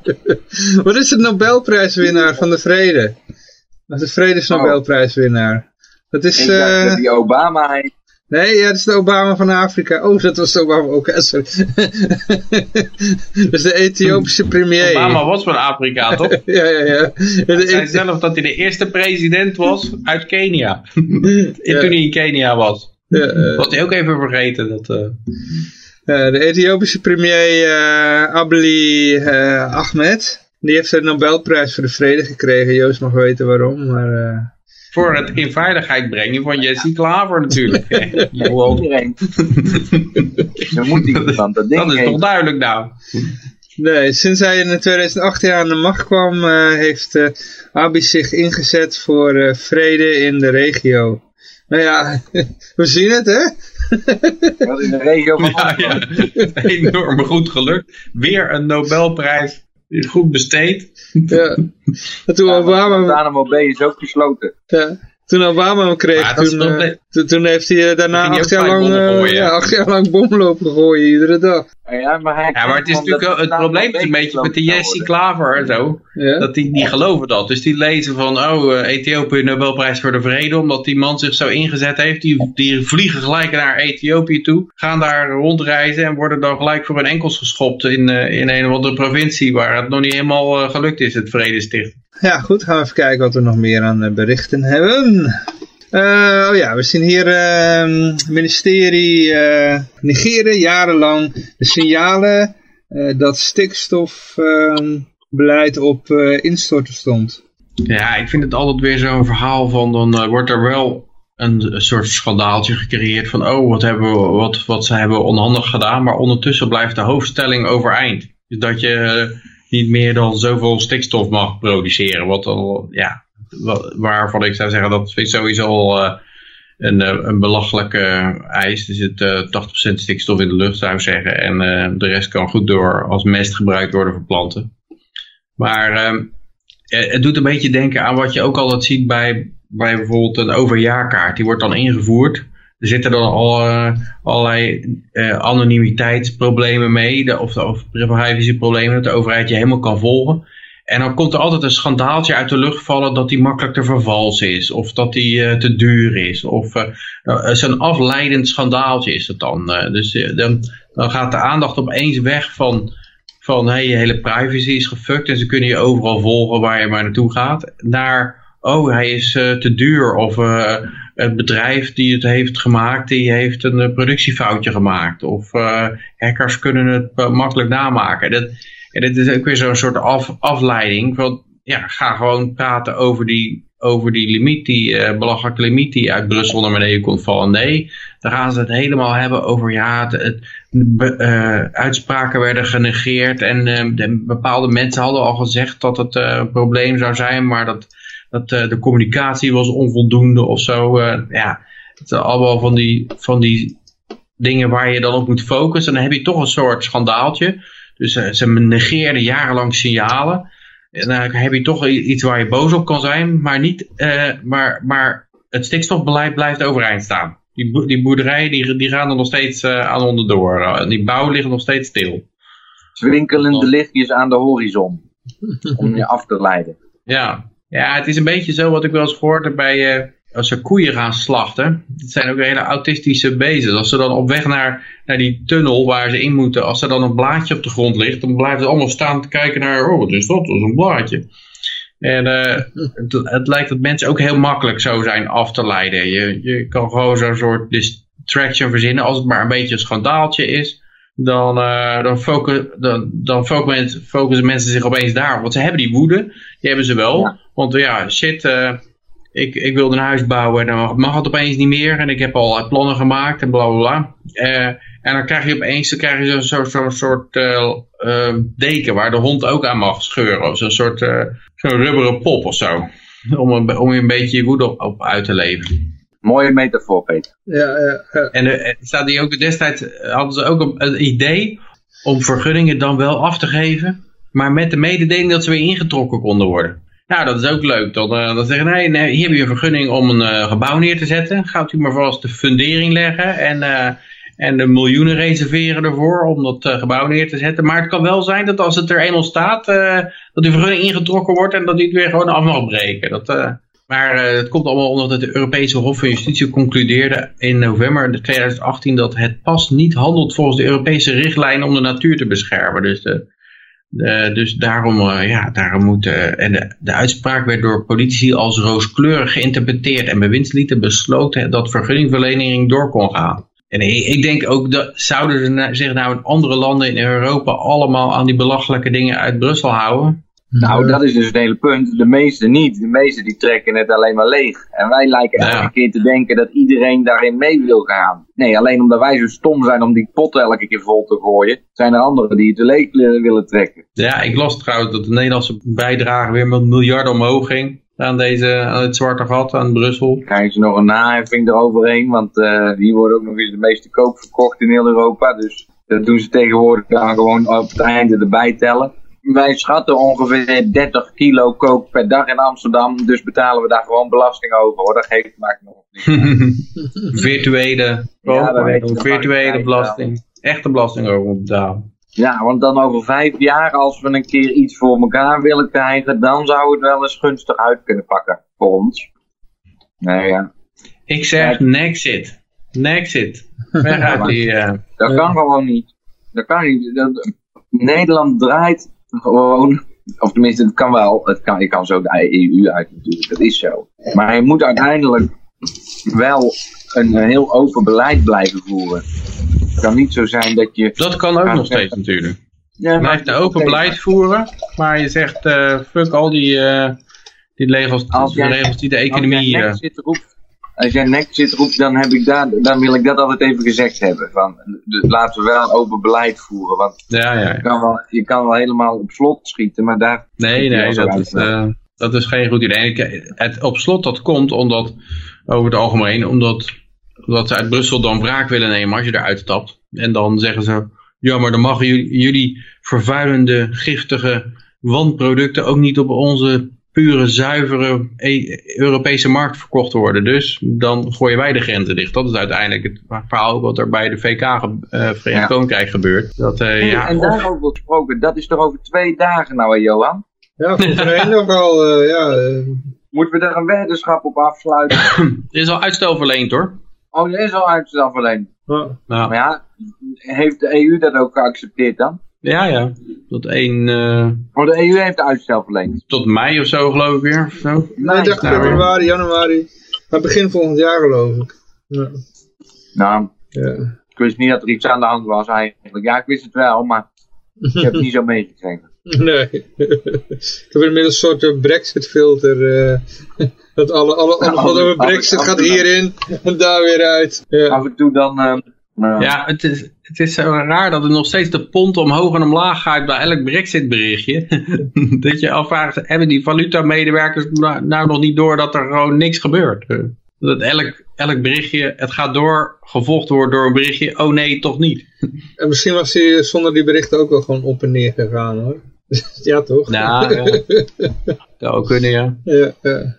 Speaker 3: <laughs>
Speaker 2: Wat is de Nobelprijswinnaar van de vrede? Dat is de Vredesnobelprijswinnaar. Dat is...
Speaker 3: Ik dacht uh, die Obama heet.
Speaker 2: Nee, ja, dat is de Obama van Afrika. Oh, dat was de Obama ook. Sorry. <laughs> dat is de Ethiopische premier.
Speaker 5: Obama was van Afrika, toch? <laughs>
Speaker 2: ja, ja, ja.
Speaker 5: Hij zei zelf dat hij de eerste president was uit Kenia. <laughs> Toen hij in Kenia was. Ja, uh, was hij ook even vergeten. Dat, uh...
Speaker 2: de Ethiopische premier uh, Abli Ahmed. Die heeft de Nobelprijs voor de vrede gekregen. Joost mag weten waarom, maar
Speaker 5: voor het in veiligheid brengen van Jesse Klaver natuurlijk.
Speaker 3: Iedereen. Moet iemand dat ding
Speaker 5: Dat is toch duidelijk nou.
Speaker 2: Nee, sinds hij in 2018 aan de macht kwam, uh, heeft uh, Abiy zich ingezet voor uh, vrede in de regio. Nou ja, <laughs> we zien het hè.
Speaker 3: Wat in de regio van ja, ja,
Speaker 5: enorm goed gelukt. Weer een Nobelprijs goed besteed.
Speaker 2: Ja. En toen Obama...
Speaker 3: Guantanamo Bay is ook gesloten.
Speaker 2: Ja. Toen Obama hem kreeg, toen, uh, toen, heeft hij uh, daarna acht jaar, lang, uh, ja, acht jaar lang bomlopen gooien, iedere dag.
Speaker 3: Ja, maar, hij
Speaker 5: ja, maar het is natuurlijk het probleem is een beetje met de Jesse Klaver en zo, ja? dat die, die geloven dat. Dus die lezen van, oh, Ethiopië Nobelprijs voor de Vrede, omdat die man zich zo ingezet heeft. Die, die vliegen gelijk naar Ethiopië toe, gaan daar rondreizen en worden dan gelijk voor hun enkels geschopt in, in een of andere provincie waar het nog niet helemaal gelukt is, het Vredesticht.
Speaker 2: Ja, goed. Gaan we even kijken wat we nog meer aan berichten hebben. Uh, oh ja, we zien hier uh, ministerie uh, negeren jarenlang de signalen dat stikstofbeleid op instorten stond.
Speaker 5: Ja, ik vind het altijd weer zo'n verhaal van, dan wordt er wel een, een, soort schandaaltje gecreëerd van, oh, wat, hebben we, wat, wat ze hebben onhandig gedaan, maar ondertussen blijft de hoofdstelling overeind. Dus dat je niet meer dan zoveel stikstof mag produceren. Wat al, ja, waarvan ik zou zeggen dat vind ik sowieso al uh, een, eh, een belachelijke eis. Er zit uh, 80% stikstof in de lucht zou ik zeggen. En de rest kan goed door als mest gebruikt worden voor planten. Maar ehm, het doet een beetje denken aan wat je ook altijd ziet bij, bij bijvoorbeeld een overjaarkaart. Die wordt dan ingevoerd. Er zitten dan al uh, allerlei uh, anonimiteitsproblemen mee, of, of privacyproblemen, dat de overheid je helemaal kan volgen. En dan komt er altijd een schandaaltje uit de lucht vallen dat die makkelijk te vervalsen is. Of dat die uh, te duur is. Of zo'n afleidend schandaaltje is het dan. dus dan, dan gaat de aandacht opeens weg van, van hey, je hele privacy is gefukt. En ze kunnen je overal volgen waar je maar naartoe gaat. Naar, oh hij is te duur. Of het bedrijf die het heeft gemaakt, die heeft een productiefoutje gemaakt. Of hackers kunnen het makkelijk namaken. Dat, en dit is ook weer zo'n soort af, afleiding van, ja, ga gewoon praten over die, over die limiet, die uh, belachelijke limiet die uit Brussel naar beneden komt vallen. Nee, dan gaan ze het helemaal hebben over ja, het, uitspraken werden genegeerd en de, bepaalde mensen hadden al gezegd dat het een probleem zou zijn, maar dat, dat de communicatie was onvoldoende of zo. ja, het zijn allemaal van die, van die dingen waar je dan op moet focussen. En dan heb je toch een soort schandaaltje. Dus uh, ze negeerden jarenlang signalen. En dan heb je toch iets waar je boos op kan zijn. Maar, niet, uh, maar, maar het stikstofbeleid blijft overeind staan. Die, die boerderijen die, die gaan er nog steeds uh, aan onderdoor. die bouw ligt nog steeds stil.
Speaker 3: Zwinkelende lichtjes aan de horizon. <laughs> om je af te leiden.
Speaker 5: Ja. Ja, het is een beetje zo wat ik wel eens gehoord heb bij als ze koeien gaan slachten, het zijn ook hele autistische beesten. Als ze dan op weg naar, naar die tunnel waar ze in moeten, als er dan een blaadje op de grond ligt, dan blijven ze allemaal staan te kijken naar, oh wat is dat, dat is een blaadje. En uh, <laughs> het, het, lijkt dat mensen ook heel makkelijk zo zijn af te leiden. Je, je kan gewoon zo'n soort distraction verzinnen, als het maar een beetje een schandaaltje is. Dan, uh, dan, focus, dan, dan focussen mensen zich opeens daar. Want ze hebben die woede, die hebben ze wel. Want ja, shit, uh, ik, ik wilde een huis bouwen en dan mag het opeens niet meer. En ik heb al plannen gemaakt en bla bla bla. Uh, en dan krijg je opeens dan krijg je zo'n zo, zo soort deken waar de hond ook aan mag scheuren. Of zo'n soort zo'n rubberen pop of zo. <laughs> Om, om je een beetje je woede op, op uit te leven.
Speaker 3: Mooie metafoor, Peter.
Speaker 2: Ja, ja, ja.
Speaker 5: En staat die ook destijds hadden ze ook een, een idee om vergunningen dan wel af te geven. Maar met de mededeling dat ze weer ingetrokken konden worden. Nou, dat is ook leuk. Dan, uh, dan zeggen nee, nee, hier heb je een vergunning om een uh, gebouw neer te zetten. Gaat u maar vast de fundering leggen en, uh, en de miljoenen reserveren ervoor om dat gebouw neer te zetten. Maar het kan wel zijn dat als het er eenmaal staat, dat die vergunning ingetrokken wordt en dat die het weer gewoon af mag breken. Dat, maar het komt allemaal omdat de Europese Hof van Justitie concludeerde in november 2018 dat het pas niet handelt volgens de Europese richtlijn om de natuur te beschermen. Dus de, dus daarom, uh, ja, daarom moet, uh, en de, de, uitspraak werd door politici als rooskleurig geïnterpreteerd en bewindslieden besloten dat vergunningverlening door kon gaan. En ik, denk ook dat zouden zich nou in andere landen in Europa allemaal aan die belachelijke dingen uit Brussel houden?
Speaker 3: Nou, dat is dus het hele punt. De meesten niet. De meesten die trekken het alleen maar leeg. En wij lijken elke keer te denken dat iedereen daarin mee wil gaan. Nee, alleen omdat wij zo stom zijn om die pot elke keer vol te gooien, zijn er anderen die het leeg willen trekken.
Speaker 5: Ja, ik las trouwens dat de Nederlandse bijdrage weer met miljarden omhoog ging aan, deze, aan het zwarte gat, aan Brussel.
Speaker 3: Krijgen ze nog een naheffing eroverheen, want uh, hier worden ook nog eens de meeste koop verkocht in heel Europa. Dus dat doen ze tegenwoordig dan gewoon op het einde erbij tellen wij schatten ongeveer 30 kilo kook per dag in Amsterdam. Dus betalen we daar gewoon belasting over hoor. Dat geeft maakt nog niet. <laughs>
Speaker 5: virtuele, ja, virtuele belasting. Echte belasting over betalen.
Speaker 3: Ja, want dan over vijf jaar, als we een keer iets voor elkaar willen krijgen, dan zou het wel eens gunstig uit kunnen pakken voor ons. Nou ja.
Speaker 5: Ik zeg. Nexit. Nexit.
Speaker 3: Weg die, uh, dat kan gewoon niet. Dat kan niet. Dat, Nederland draait gewoon, of tenminste, het kan wel, het kan, je kan zo de EU uit natuurlijk, dat is zo. Maar je moet uiteindelijk wel een, heel open beleid blijven voeren. Het kan niet zo zijn dat je...
Speaker 5: Dat kan ook nog steeds natuurlijk. Ja, je blijft een open beleid voeren, maar je zegt, uh, fuck al die, uh, die regels, als jij, regels die de economie...
Speaker 3: Als jij roept, als jij nek zit roept, dan, heb ik daar, dan wil ik dat altijd even gezegd hebben. Van, laten we wel een open beleid voeren. Want
Speaker 5: ja, ja, ja.
Speaker 3: Je, kan wel, je kan wel helemaal op slot schieten, maar daar...
Speaker 5: Nee, nee, dat is, uh, dat is geen goed idee. Het op slot dat komt omdat, over het algemeen, omdat, omdat ze uit Brussel dan wraak willen nemen als je eruit stapt. En dan zeggen ze, ja, maar dan mogen jullie, jullie vervuilende, giftige wanproducten ook niet op onze pure, zuivere e Europese markt verkocht worden. Dus dan gooien wij de grenzen dicht. Dat is uiteindelijk het verhaal wat er bij de VK, uh, Verenigd ja. Koninkrijk gebeurt. Dat, uh, hey, ja,
Speaker 3: en daarover gesproken, dat is toch over twee dagen nou, Johan?
Speaker 2: Ja, volgens mij nog al, uh, ja...
Speaker 3: Moeten we daar een weddenschap op afsluiten? <clears throat>
Speaker 5: er is al uitstel verleend hoor.
Speaker 3: Oh, er is al uitstel verleend. Ja. Maar ja, heeft de EU dat ook geaccepteerd dan?
Speaker 5: Ja, ja. Tot 1... Uh...
Speaker 3: Oh, de EU heeft de uitstel verlengd.
Speaker 5: Tot mei of zo, geloof ik weer. Of zo.
Speaker 2: Nee, ik dacht februari, januari. Maar begin volgend jaar, geloof ik. Ja.
Speaker 3: Nou, ja. ik wist niet dat er iets aan de hand was eigenlijk. Ja, ik wist het wel, maar ik heb het niet zo meegekregen. <laughs>
Speaker 2: Nee. ik heb inmiddels een soort uh, brexit filter. Uh, <laughs> dat alle, alle, alle wat over brexit gaat hierin en <laughs> daar weer uit. Ja.
Speaker 3: Af en toe dan... Uh,
Speaker 5: ja, het is, het is zo raar dat er nog steeds de pond omhoog en omlaag gaat bij elk brexit berichtje. <laughs> dat je afvraagt, hebben die valuta-medewerkers nou, nou nog niet door dat er gewoon niks gebeurt? Dat elk, elk berichtje, het gaat door, gevolgd wordt door een berichtje, oh nee, toch niet. <laughs>
Speaker 2: En misschien was hij zonder die berichten ook wel gewoon op en neer gegaan hoor. <laughs> ja, toch?
Speaker 5: Nou, ja. Zou ook kunnen, ja.
Speaker 2: ja, ja.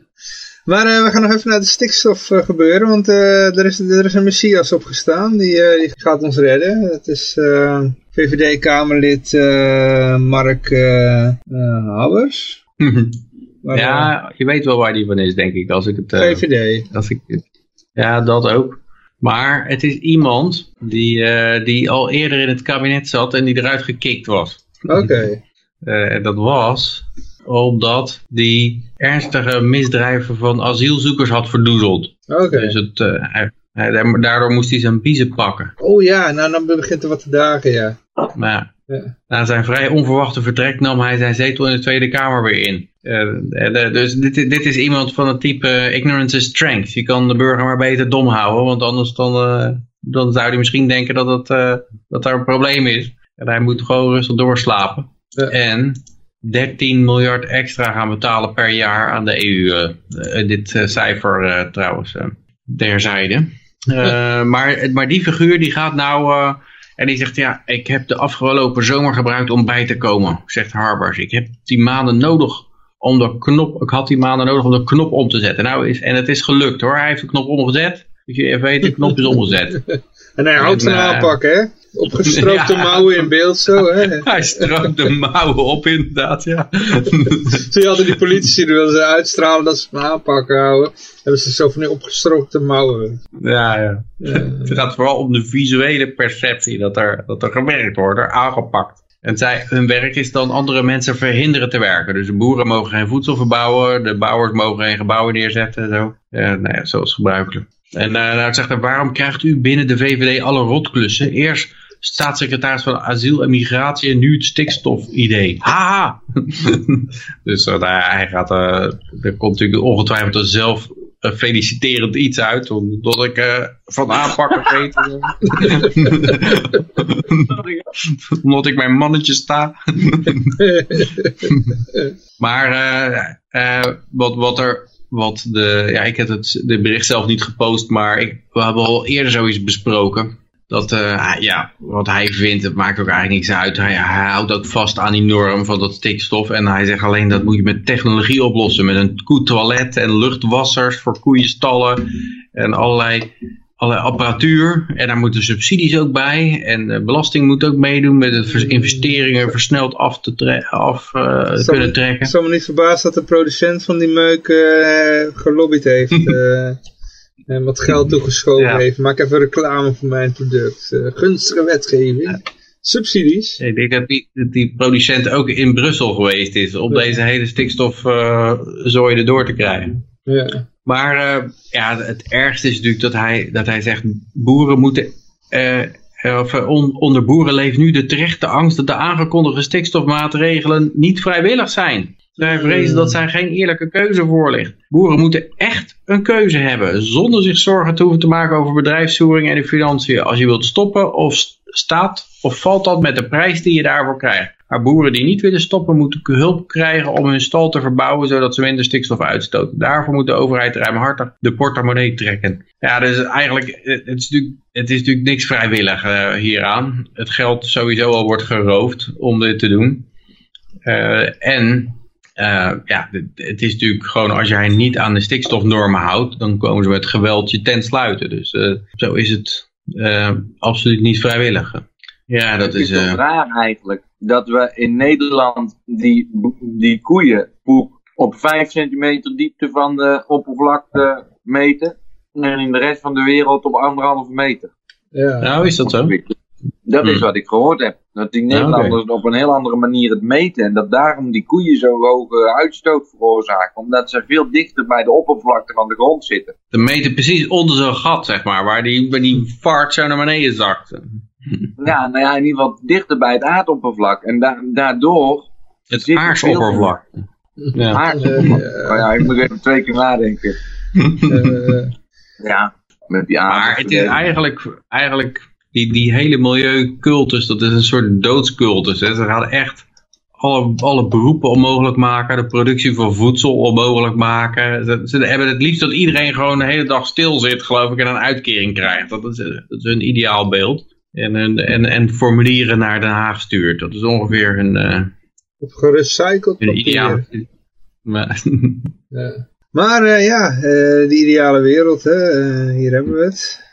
Speaker 2: Maar uh, we gaan nog even naar de stikstof uh, gebeuren, want uh, er, is, er is een messias opgestaan, die, die gaat ons redden. Het is VVD-Kamerlid Mark Habbers.
Speaker 5: ja, je weet wel waar die van is, denk ik. Als ik het,
Speaker 2: VVD.
Speaker 5: Als ik, ja, dat ook. Maar het is iemand die, die al eerder in het kabinet zat en die eruit gekikt was.
Speaker 2: Oké.
Speaker 5: En dat was omdat die ernstige misdrijven van asielzoekers had verdoezeld.
Speaker 2: Oké.
Speaker 5: Dus het, uh, hij, hij, daardoor moest hij zijn biezen pakken.
Speaker 2: Oh ja, nou dan begint er wat te dagen, ja.
Speaker 5: Maar ja. na zijn vrij onverwachte vertrek nam hij zijn zetel in de Tweede Kamer weer in. Uh, dus dit, dit, is iemand van het type ignorance is strength. Je kan de burger maar beter dom houden, want anders dan, dan zou hij misschien denken dat, het, dat er een probleem is. En hij moet gewoon rustig doorslapen. Ja. En 13 miljard extra gaan betalen per jaar aan de EU. Uh, dit uh, cijfer uh, trouwens terzijde. maar, maar die figuur die gaat nou... en die zegt, ja, ik heb de afgelopen zomer gebruikt om bij te komen, zegt Harbers. Ik heb die maanden nodig om de knop... Ik had die maanden nodig om de knop om te zetten. Nou is, en het is gelukt hoor. Hij heeft de knop omgezet. Dus je weet, de knop is omgezet. <laughs>
Speaker 2: en hij houdt van aanpakken, hè? Opgestroopte ja. mouwen in beeld zo, hè? <laughs>
Speaker 5: Hij strookt de mouwen op, inderdaad, ja. <laughs>
Speaker 2: Je altijd die politici, die willen ze uitstralen dat ze van aanpakken houden. Hebben ze zo van die opgestroopte mouwen.
Speaker 5: Ja, ja, ja. Het gaat vooral om de visuele perceptie, dat er, dat er gewerkt wordt, er aangepakt. En zij, hun werk is dan andere mensen verhinderen te werken. Dus de boeren mogen geen voedsel verbouwen, de bouwers mogen geen gebouwen neerzetten. Zo. Ja, nou ja, zoals gebruikelijk. En uh, nou zegt hij, waarom krijgt u binnen de VVD alle rotklussen? Eerst staatssecretaris van asiel en migratie en nu het stikstofidee. Haha! <laughs> dus uh, hij gaat, uh, er komt natuurlijk ongetwijfeld er zelf feliciterend iets uit, omdat ik van aanpakken weet. <laughs> omdat ik mijn mannetje sta. <laughs> maar wat, wat er wat de, ja, ik heb het de bericht zelf niet gepost, maar ik, we hebben al eerder zoiets besproken. Dat, uh, ja, wat hij vindt, het maakt ook eigenlijk niks uit. Hij, hij, houdt ook vast aan die norm van dat stikstof. En hij zegt alleen dat moet je met technologie oplossen. Met een koetoilet en luchtwassers voor koeienstallen. En allerlei, allerlei apparatuur. En daar moeten subsidies ook bij. En belasting moet ook meedoen met het investeringen versneld af, te tre af uh, kunnen trekken.
Speaker 2: Ik zal me niet verbazen dat de producent van die meuk uh, gelobbyd heeft. <laughs> en wat geld toegeschoven ja. heeft. Maak even reclame voor mijn product. Uh, gunstige wetgeving. Ja. Subsidies.
Speaker 5: Ik denk dat die, die, producent ook in Brussel geweest is. Om ja. deze hele stikstofzooi uh, erdoor te krijgen.
Speaker 2: Ja.
Speaker 5: Maar uh, ja, het ergste is natuurlijk dat hij, dat hij zegt... Boeren moeten... of on, onder boeren leeft nu de terechte angst dat de aangekondigde stikstofmaatregelen niet vrijwillig zijn. Zij vrezen dat zij geen eerlijke keuze voor ligt. Boeren moeten echt een keuze hebben, zonder zich zorgen te hoeven te maken over bedrijfsvoering en de financiën. Als je wilt stoppen of staat of valt dat met de prijs die je daarvoor krijgt. Maar boeren die niet willen stoppen moeten hulp krijgen om hun stal te verbouwen zodat ze minder stikstof uitstoten. Daarvoor moet de overheid ruimhartig de portemonnee trekken. Ja, dus eigenlijk, het is natuurlijk, het is natuurlijk niks vrijwillig uh, hieraan. Het geld sowieso al wordt geroofd om dit te doen. Uh, en uh, ja, het is natuurlijk gewoon als jij niet aan de stikstofnormen houdt, dan komen ze met geweld je tent sluiten. Dus uh, zo is het uh, absoluut niet vrijwillig. Ja, dat
Speaker 3: het is...
Speaker 5: is
Speaker 3: uh... raar eigenlijk dat we in Nederland die, die koeienpoep op 5 centimeter diepte van de oppervlakte meten en in de rest van de wereld op anderhalve meter.
Speaker 5: Ja. Nou, is dat zo?
Speaker 3: Dat hmm. is wat ik gehoord heb. Dat die Nederlanders okay. op een heel andere manier het meten. En dat daarom die koeien zo hoge uitstoot veroorzaken. Omdat ze veel dichter bij de oppervlakte van de grond zitten.
Speaker 5: Ze meten precies onder zo'n gat, zeg maar. Waar die, waar die vaart zo naar beneden zakt.
Speaker 3: Ja, nou ja, in ieder geval dichter bij het aardoppervlak. En da daardoor
Speaker 5: Het
Speaker 3: zit
Speaker 5: aardsoppervlak. Ja.
Speaker 3: Aardsoppervlak. <laughs> Oh ja, ik moet even twee keer nadenken. <laughs>
Speaker 2: Eh,
Speaker 3: Ja, met die.
Speaker 5: Maar het is eigenlijk, eigenlijk die, die hele milieucultus, dat is een soort doodscultus. Hè. Ze gaan echt alle, alle beroepen onmogelijk maken, de productie van voedsel onmogelijk maken. Ze, ze hebben het liefst dat iedereen gewoon de hele dag stil zit, geloof ik, en een uitkering krijgt. Dat is, dat is hun ideaalbeeld. En, en, en, en formulieren naar Den Haag stuurt. Dat is ongeveer hun, eh
Speaker 2: op gerecycled
Speaker 5: hun ideaal. Maar, <laughs>
Speaker 2: Ja. Maar eh, ja, eh, de ideale wereld, hè? hier hebben we het.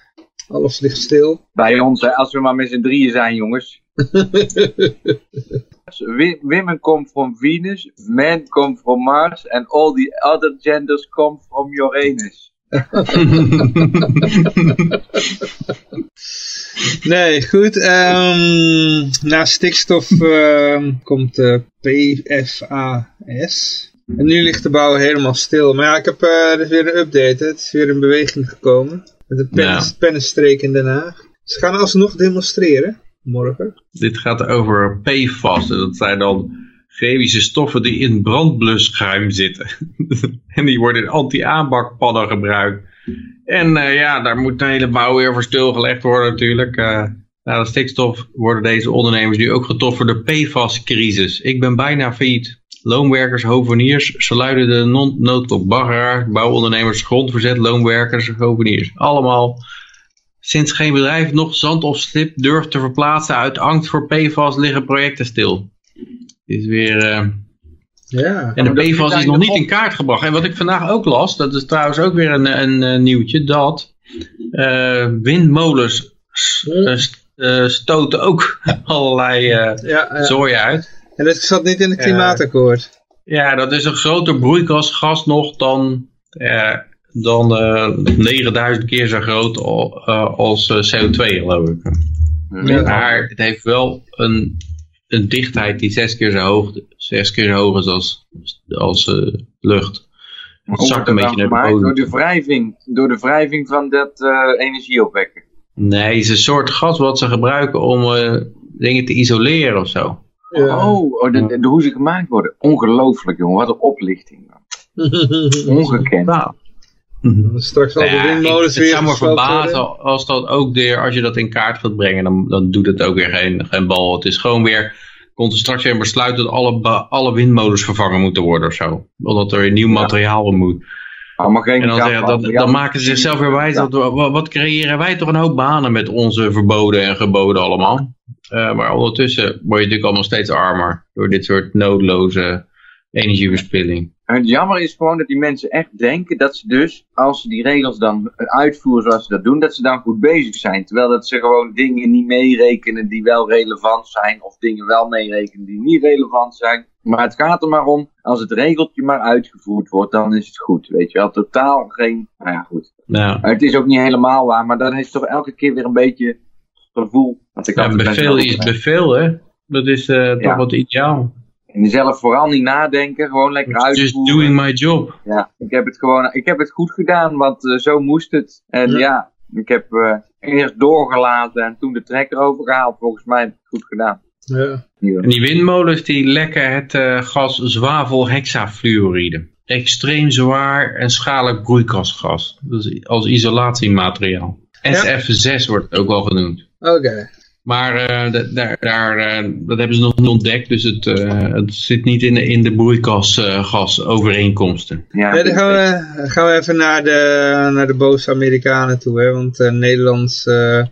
Speaker 2: Alles ligt stil.
Speaker 3: Bij ons, hè, als we maar met z'n drieën zijn, jongens. <laughs> Women come from Venus, men come from Mars, and all the other genders come from Uranus. <laughs>
Speaker 2: Nee, goed. ehm, na stikstof ehm, komt eh, PFAS. En nu ligt de bouw helemaal stil. Maar ja, ik heb eh, is weer een update. hè. Het is weer in beweging gekomen. Met een pen, pennenstreek in Den Haag. Ze gaan alsnog demonstreren. Morgen.
Speaker 5: Dit gaat over PFAS. en Dat zijn dan chemische stoffen die in brandblusschuim zitten. <laughs> en die worden in anti-aanbakpannen gebruikt. En eh, ja, daar moet de hele bouw weer voor stilgelegd worden natuurlijk. Eh na de stikstof worden deze ondernemers nu ook getroffen door de PFAS-crisis. Ik ben bijna failliet. Loonwerkers, hoveniers, ze luiden de non- noodklok. Baggeraar, bouwondernemers, grondverzet, loonwerkers, hoveniers. Allemaal Sinds geen bedrijf nog zand of slip durft te verplaatsen uit angst voor PFAS liggen projecten stil. Het is weer, eh,
Speaker 2: Ja.
Speaker 5: en de PFAS is nog niet in kaart gebracht. En wat ik vandaag ook las, dat is trouwens ook weer een, een, eh, nieuwtje, dat eh, windmolens eh, eh, stoten ook <laughs> allerlei eh
Speaker 2: Ja, ja.
Speaker 5: zooi uit.
Speaker 2: En dat zat niet in het klimaatakkoord.
Speaker 5: Ja, dat is een groter broeikasgas nog dan, eh, dan eh 9000 keer zo groot al- eh, als eh, CO2 geloof ik.
Speaker 2: Ja.
Speaker 5: Maar het heeft wel een, een dichtheid die zes keer zo hoog, zes keer zo hoog is als, als eh, lucht. Het zakt een beetje naar de?
Speaker 3: Door de wrijving, door de wrijving van dat eh, energieopwekken.
Speaker 5: Nee, het is een soort gas wat ze gebruiken om eh, dingen te isoleren of zo.
Speaker 2: Ja.
Speaker 3: Oh, oh de, de- hoe ze gemaakt worden. Ongelooflijk, jongen. Wat een oplichting. <laughs> Ongekend.
Speaker 5: Nou,
Speaker 2: Straks al de
Speaker 5: ja, ik-
Speaker 2: windmolens
Speaker 5: het
Speaker 2: weer
Speaker 5: zou me verbazen als dat ook weer, als je dat in kaart gaat brengen, dan, dan doet het ook weer geen, geen bal. Het is gewoon weer, komt er straks weer een besluit dat alle, alle windmolens vervangen moeten worden of zo. Omdat er weer nieuw materiaal op moet.
Speaker 3: Allemaal geen
Speaker 5: En dan, zeggen, dan maken ze zichzelf weer wijs, dat, wat, wat creëren wij toch een hoop banen met onze verboden en geboden allemaal. Eh, maar ondertussen word je natuurlijk allemaal steeds armer door dit soort noodloze energieverspilling.
Speaker 3: En het jammer is gewoon dat die mensen echt denken dat ze dus, als ze die regels dan uitvoeren zoals ze dat doen, dat ze dan goed bezig zijn. Terwijl dat ze gewoon dingen niet meerekenen die wel relevant zijn, of dingen wel meerekenen die niet relevant zijn. Maar het gaat er maar om, als het regeltje maar uitgevoerd wordt, dan is het goed. Weet je wel, totaal geen, nou ja goed.
Speaker 5: Nou,
Speaker 3: Maar Het is ook niet helemaal waar, maar dan is toch elke keer weer een beetje het gevoel. Dat ik
Speaker 5: ja, bevel is bevel, hè? Dat is eh, toch
Speaker 3: Ja.
Speaker 5: wat ideaal.
Speaker 3: En zelf vooral niet nadenken, gewoon lekker
Speaker 5: Just
Speaker 3: uitvoeren.
Speaker 5: doing my job.
Speaker 3: Ja, ik heb het gewoon, ik heb het goed gedaan, want eh, zo moest het. En
Speaker 2: Ja.
Speaker 3: ja, ik heb eh, eerst doorgelaten en toen de trekker overgehaald. Volgens mij heb ik het goed gedaan.
Speaker 2: Ja.
Speaker 5: En die windmolens die lekken het eh, gas zwavelhexafluoride. Extreem zwaar en schadelijk broeikasgas. Dus als isolatiemateriaal. SF6 wordt het ook wel genoemd.
Speaker 2: Oké.
Speaker 5: Maar eh, da- daar, daar, eh, dat hebben ze nog niet ontdekt. Dus het, eh, het zit niet in de, in de broeikasgasovereenkomsten.
Speaker 3: Ja,
Speaker 2: Ja, dan gaan we, gaan we even naar de, naar de boze Amerikanen toe. Hè? Want Nederlands eh,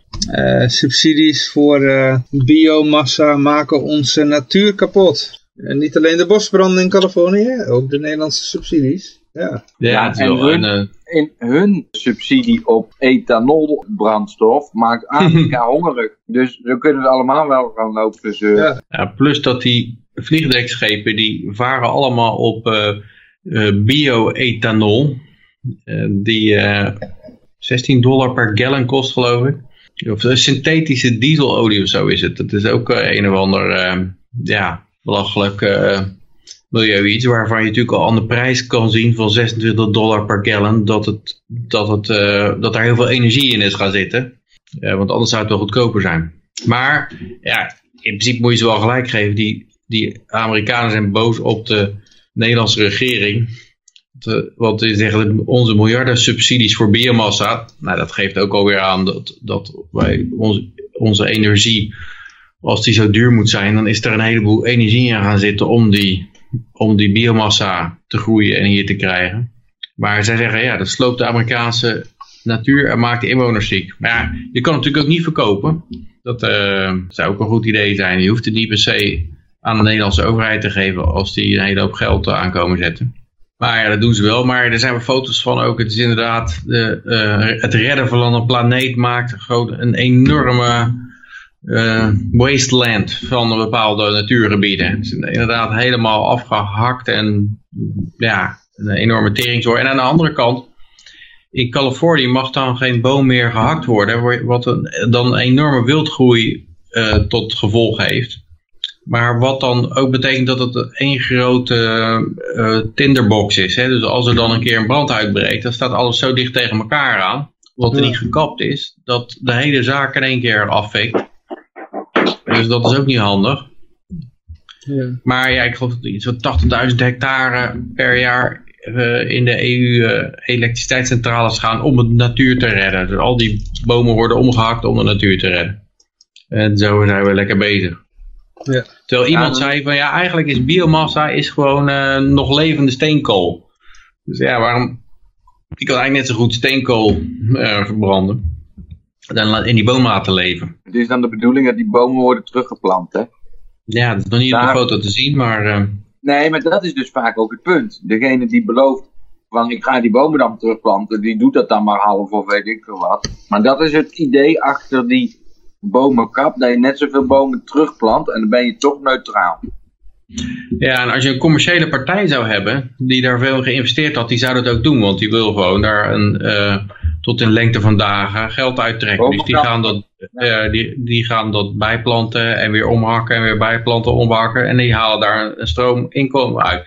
Speaker 2: subsidies voor eh, biomassa maken onze natuur kapot. En niet alleen de bosbranden in Californië, ook de Nederlandse subsidies. Ja,
Speaker 5: Ja, het
Speaker 3: en
Speaker 5: wel
Speaker 3: hun-
Speaker 5: een, eh,
Speaker 3: In hun subsidie op ethanolbrandstof maakt <laughs> Afrika hongerig. Dus zo kunnen we allemaal wel gaan lopen. zeuren.
Speaker 2: Ja.
Speaker 5: ja, plus dat die vliegdekschepen die varen allemaal op eh, eh, bio-ethanol. Eh, die eh 16 dollar per gallon kost geloof ik. Of synthetische dieselolie of zo is het. Dat is ook een of ander eh, ja, belachelijk eh milieu iets. Waarvan je natuurlijk al aan de prijs kan zien van 26 dollar per gallon. Dat, het, dat, het, eh, dat daar heel veel energie in is gaan zitten. Eh, want anders zou het wel goedkoper zijn. Maar ja, in principe moet je ze wel gelijk geven. Die, die Amerikanen zijn boos op de Nederlandse regering. Want die zeggen onze miljarden subsidies voor biomassa. Nou, dat geeft ook alweer aan dat, dat wij onze, onze energie, als die zo duur moet zijn, dan is er een heleboel energie in gaan zitten om die, om die biomassa te groeien en hier te krijgen. Maar zij zeggen, ja, dat sloopt de Amerikaanse natuur en maakt de inwoners ziek. Maar je kan het natuurlijk ook niet verkopen. Dat uh, zou ook een goed idee zijn. Je hoeft het niet per se aan de Nederlandse overheid te geven als die een hele hoop geld aankomen zetten. Maar ja, dat doen ze wel. Maar er zijn wel foto's van ook. Het is inderdaad, de, uh, het redden van een planeet maakt gewoon een enorme uh, wasteland van bepaalde natuurgebieden. Het is inderdaad helemaal afgehakt en ja, een enorme teringzoor. En aan de andere kant, in Californië mag dan geen boom meer gehakt worden, wat een, dan een enorme wildgroei uh, tot gevolg heeft. Maar wat dan ook betekent dat het één grote uh, tinderbox is. Hè? Dus als er dan een keer een brand uitbreekt, dan staat alles zo dicht tegen elkaar aan. Wat er niet gekapt is, dat de hele zaak in één keer afvikt. Dus dat is ook niet handig. Ja. Maar ja, ik geloof dat iets van 80.000 hectare per jaar uh, in de EU uh, elektriciteitscentrales gaan om de natuur te redden. Dus al die bomen worden omgehakt om de natuur te redden. En zo zijn we lekker bezig. Ja. Terwijl iemand zei van ja, eigenlijk is biomassa is gewoon uh, nog levende steenkool. Dus ja, waarom... Ik kan eigenlijk net zo goed steenkool uh, verbranden. Dan in die boom laten leven.
Speaker 3: Het is dan de bedoeling dat die bomen worden teruggeplant, hè?
Speaker 5: Ja, dat is nog niet Daar... op de foto te zien, maar... Uh...
Speaker 3: Nee, maar dat is dus vaak ook het punt. Degene die belooft van ik ga die bomen dan terugplanten, die doet dat dan maar half of weet ik veel wat. Maar dat is het idee achter die bomen kapt, dat je net zoveel bomen terugplant en dan ben je toch neutraal.
Speaker 5: Ja, en als je een commerciële partij zou hebben, die daar veel geïnvesteerd had, die zou dat ook doen. Want die wil gewoon daar een, uh, tot in lengte van dagen geld uittrekken. Dus die gaan, dat, uh, die, die gaan dat bijplanten en weer omhakken en weer bijplanten, omhakken. En die halen daar een, stroom inkomen uit.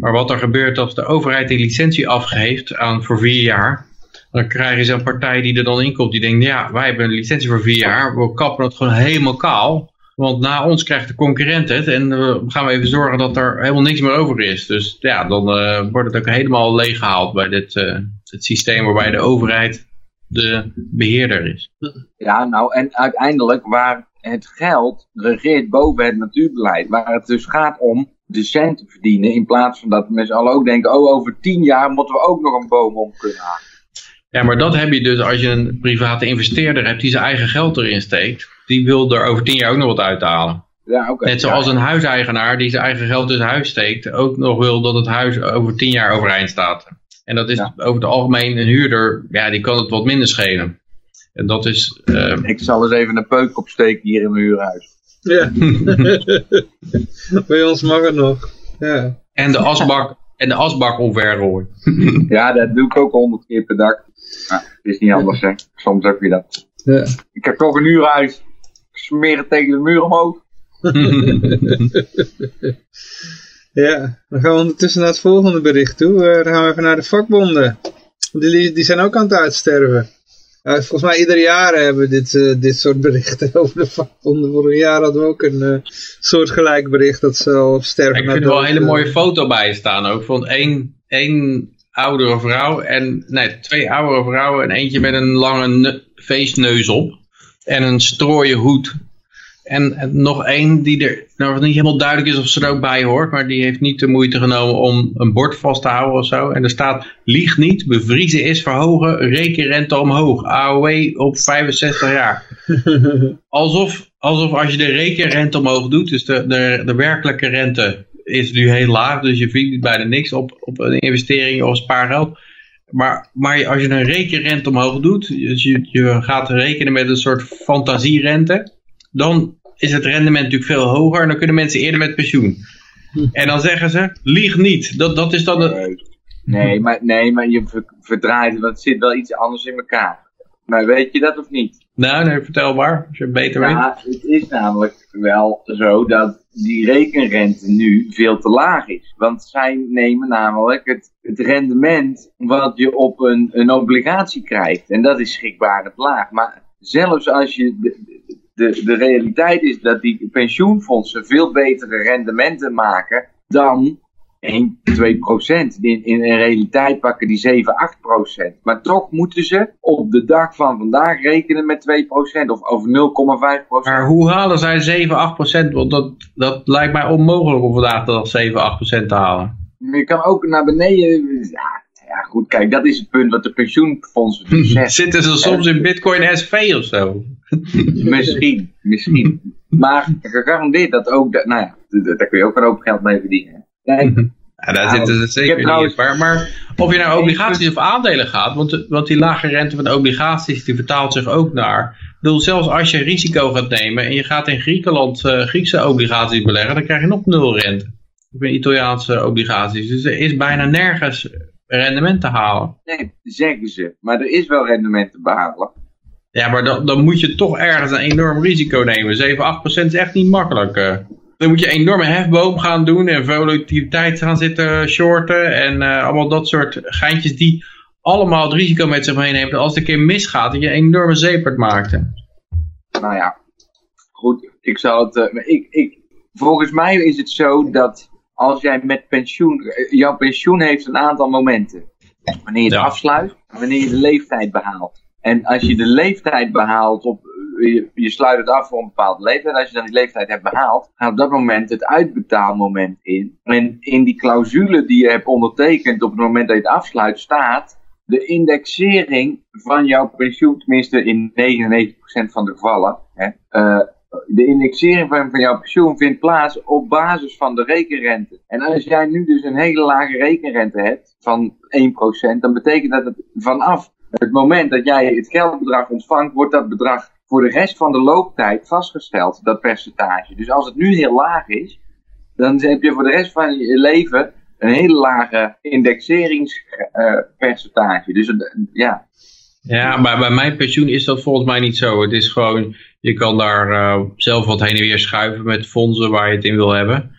Speaker 5: Maar wat er gebeurt als de overheid die licentie afgeeft aan voor vier jaar, dan krijg je een partij die er dan in komt. Die denkt, ja, wij hebben een licentie voor vier jaar. We kappen het gewoon helemaal kaal. Want na ons krijgt de concurrent het. En we gaan we even zorgen dat er helemaal niks meer over is. Dus ja, dan uh, wordt het ook helemaal leeggehaald bij dit uh, het systeem waarbij de overheid de beheerder is.
Speaker 3: Ja, nou en uiteindelijk waar het geld regeert boven het natuurbeleid. Waar het dus gaat om de cent verdienen. In plaats van dat mensen allen ook denken, oh over tien jaar moeten we ook nog een boom om kunnen halen.
Speaker 5: Ja, maar dat heb je dus als je een private investeerder hebt die zijn eigen geld erin steekt. Die wil er over tien jaar ook nog wat uithalen. Ja, okay. Net zoals een huiseigenaar die zijn eigen geld in zijn huis steekt. Ook nog wil dat het huis over tien jaar overeind staat. En dat is over het algemeen een huurder, ja, die kan het wat minder schelen. En dat is... Uh...
Speaker 3: Ik zal eens even een peuk opsteken hier in mijn huurhuis.
Speaker 2: Ja. <laughs> Bij ons mag het nog. Ja.
Speaker 5: En de asbak, en de asbak omvergooien.
Speaker 3: ja, dat doe ik ook honderd keer per dag. Is niet anders, hè. Soms heb je dat. Ja. Ik heb toch een huurhuis. Smeren tegen de muur omhoog. <laughs>
Speaker 2: ja, dan gaan we ondertussen naar het volgende bericht toe. Uh, dan gaan we even naar de vakbonden. Die, die zijn ook aan het uitsterven. Uh, volgens mij ieder jaar hebben we dit, uh, dit soort berichten <laughs> over de vakbonden. Vorig jaar hadden we ook een uh, soortgelijk bericht dat ze al sterven.
Speaker 5: ik vind er wel een hele mooie foto bij staan ook. Van één, één oudere vrouw en nee, twee oudere vrouwen en eentje met een lange feestneus op en een strooien hoed. En, en nog één die er nou, niet helemaal duidelijk is of ze er ook bij hoort, maar die heeft niet de moeite genomen om een bord vast te houden of zo. En er staat, lieg niet, bevriezen is verhogen, rekenrente omhoog, AOW op 65 jaar. <laughs> alsof, alsof als je de rekenrente omhoog doet, dus de, de, de werkelijke rente is nu heel laag, dus je verdient bijna niks op, op een investering of spaargeld. Maar, maar als je een rekenrente omhoog doet, dus je, je gaat rekenen met een soort fantasierente, dan is het rendement natuurlijk veel hoger en dan kunnen mensen eerder met pensioen. En dan zeggen ze, lieg niet. Dat, dat is dan.
Speaker 3: Nee, maar, nee, maar je verdraait, want het zit wel iets anders in elkaar. Maar weet je dat of niet?
Speaker 5: Nou, nee, vertel maar, als je het beter ja,
Speaker 3: weet. Het is namelijk wel zo dat die rekenrente nu veel te laag is. Want zij nemen namelijk het, het rendement wat je op een, een obligatie krijgt. En dat is schrikbaar het laag. Maar zelfs als je de, de, de realiteit is dat die pensioenfondsen veel betere rendementen maken dan 1, 2 procent. In, in, realiteit pakken die 7, 8 procent. Maar toch moeten ze op de dag van vandaag rekenen met 2 procent of over 0,5 procent.
Speaker 5: Maar hoe halen zij 7, 8 procent? Want dat, dat lijkt mij onmogelijk om vandaag dat 7, 8 procent te halen.
Speaker 3: Je kan ook naar beneden. Ja, ja, goed, kijk, dat is het punt wat de pensioenfondsen. <laughs>
Speaker 5: Zitten ze soms in Bitcoin SV of zo? <laughs>
Speaker 3: misschien, misschien. Maar gegarandeerd dat ook, nou ja, daar kun je ook een hoop geld mee verdienen. Kijk,
Speaker 5: ja, daar zitten ze zeker niet maar, maar, of je naar obligaties of aandelen gaat, want, want die lage rente van obligaties die vertaalt zich ook naar. Ik bedoel, zelfs als je risico gaat nemen en je gaat in Griekenland uh, Griekse obligaties beleggen, dan krijg je nog nul rente. Of in Italiaanse obligaties. Dus er is bijna nergens rendement te halen.
Speaker 3: Nee, zeggen ze. Maar er is wel rendement te behalen.
Speaker 5: Ja, maar dan, dan moet je toch ergens een enorm risico nemen. 7, 8 procent is echt niet makkelijk. Uh. Dan moet je een enorme hefboom gaan doen en volatiliteit gaan zitten shorten. En uh, allemaal dat soort geintjes die allemaal het risico met zich meenemen. Als het een keer misgaat, dat je een enorme zeepert maakt.
Speaker 3: Nou ja, goed. Ik zou het... Uh, ik, ik, volgens mij is het zo dat als jij met pensioen, eh, jouw pensioen heeft een aantal momenten. Wanneer je het afsluit, wanneer je de leeftijd behaalt. En als je de leeftijd behaalt, op, eh, je, je, sluit het af voor een bepaalde leeftijd. Als je dan die leeftijd hebt behaald, gaat op dat moment het uitbetaalmoment in. En in die clausule die je hebt ondertekend op het moment dat je het afsluit, staat de indexering van jouw pensioen, tenminste in 99% van de gevallen, hè, uh, de indexering van, van jouw pensioen vindt plaats op basis van de rekenrente. En als jij nu dus een hele lage rekenrente hebt van 1%, dan betekent dat het vanaf het moment dat jij het geldbedrag ontvangt, wordt dat bedrag voor de rest van de looptijd vastgesteld, dat percentage. Dus als het nu heel laag is, dan heb je voor de rest van je leven een hele lage indexeringspercentage. dus ja.
Speaker 5: Ja, maar bij mijn pensioen is dat volgens mij niet zo. Het is gewoon, je kan daar uh, zelf wat heen en weer schuiven met fondsen waar je het in wil hebben.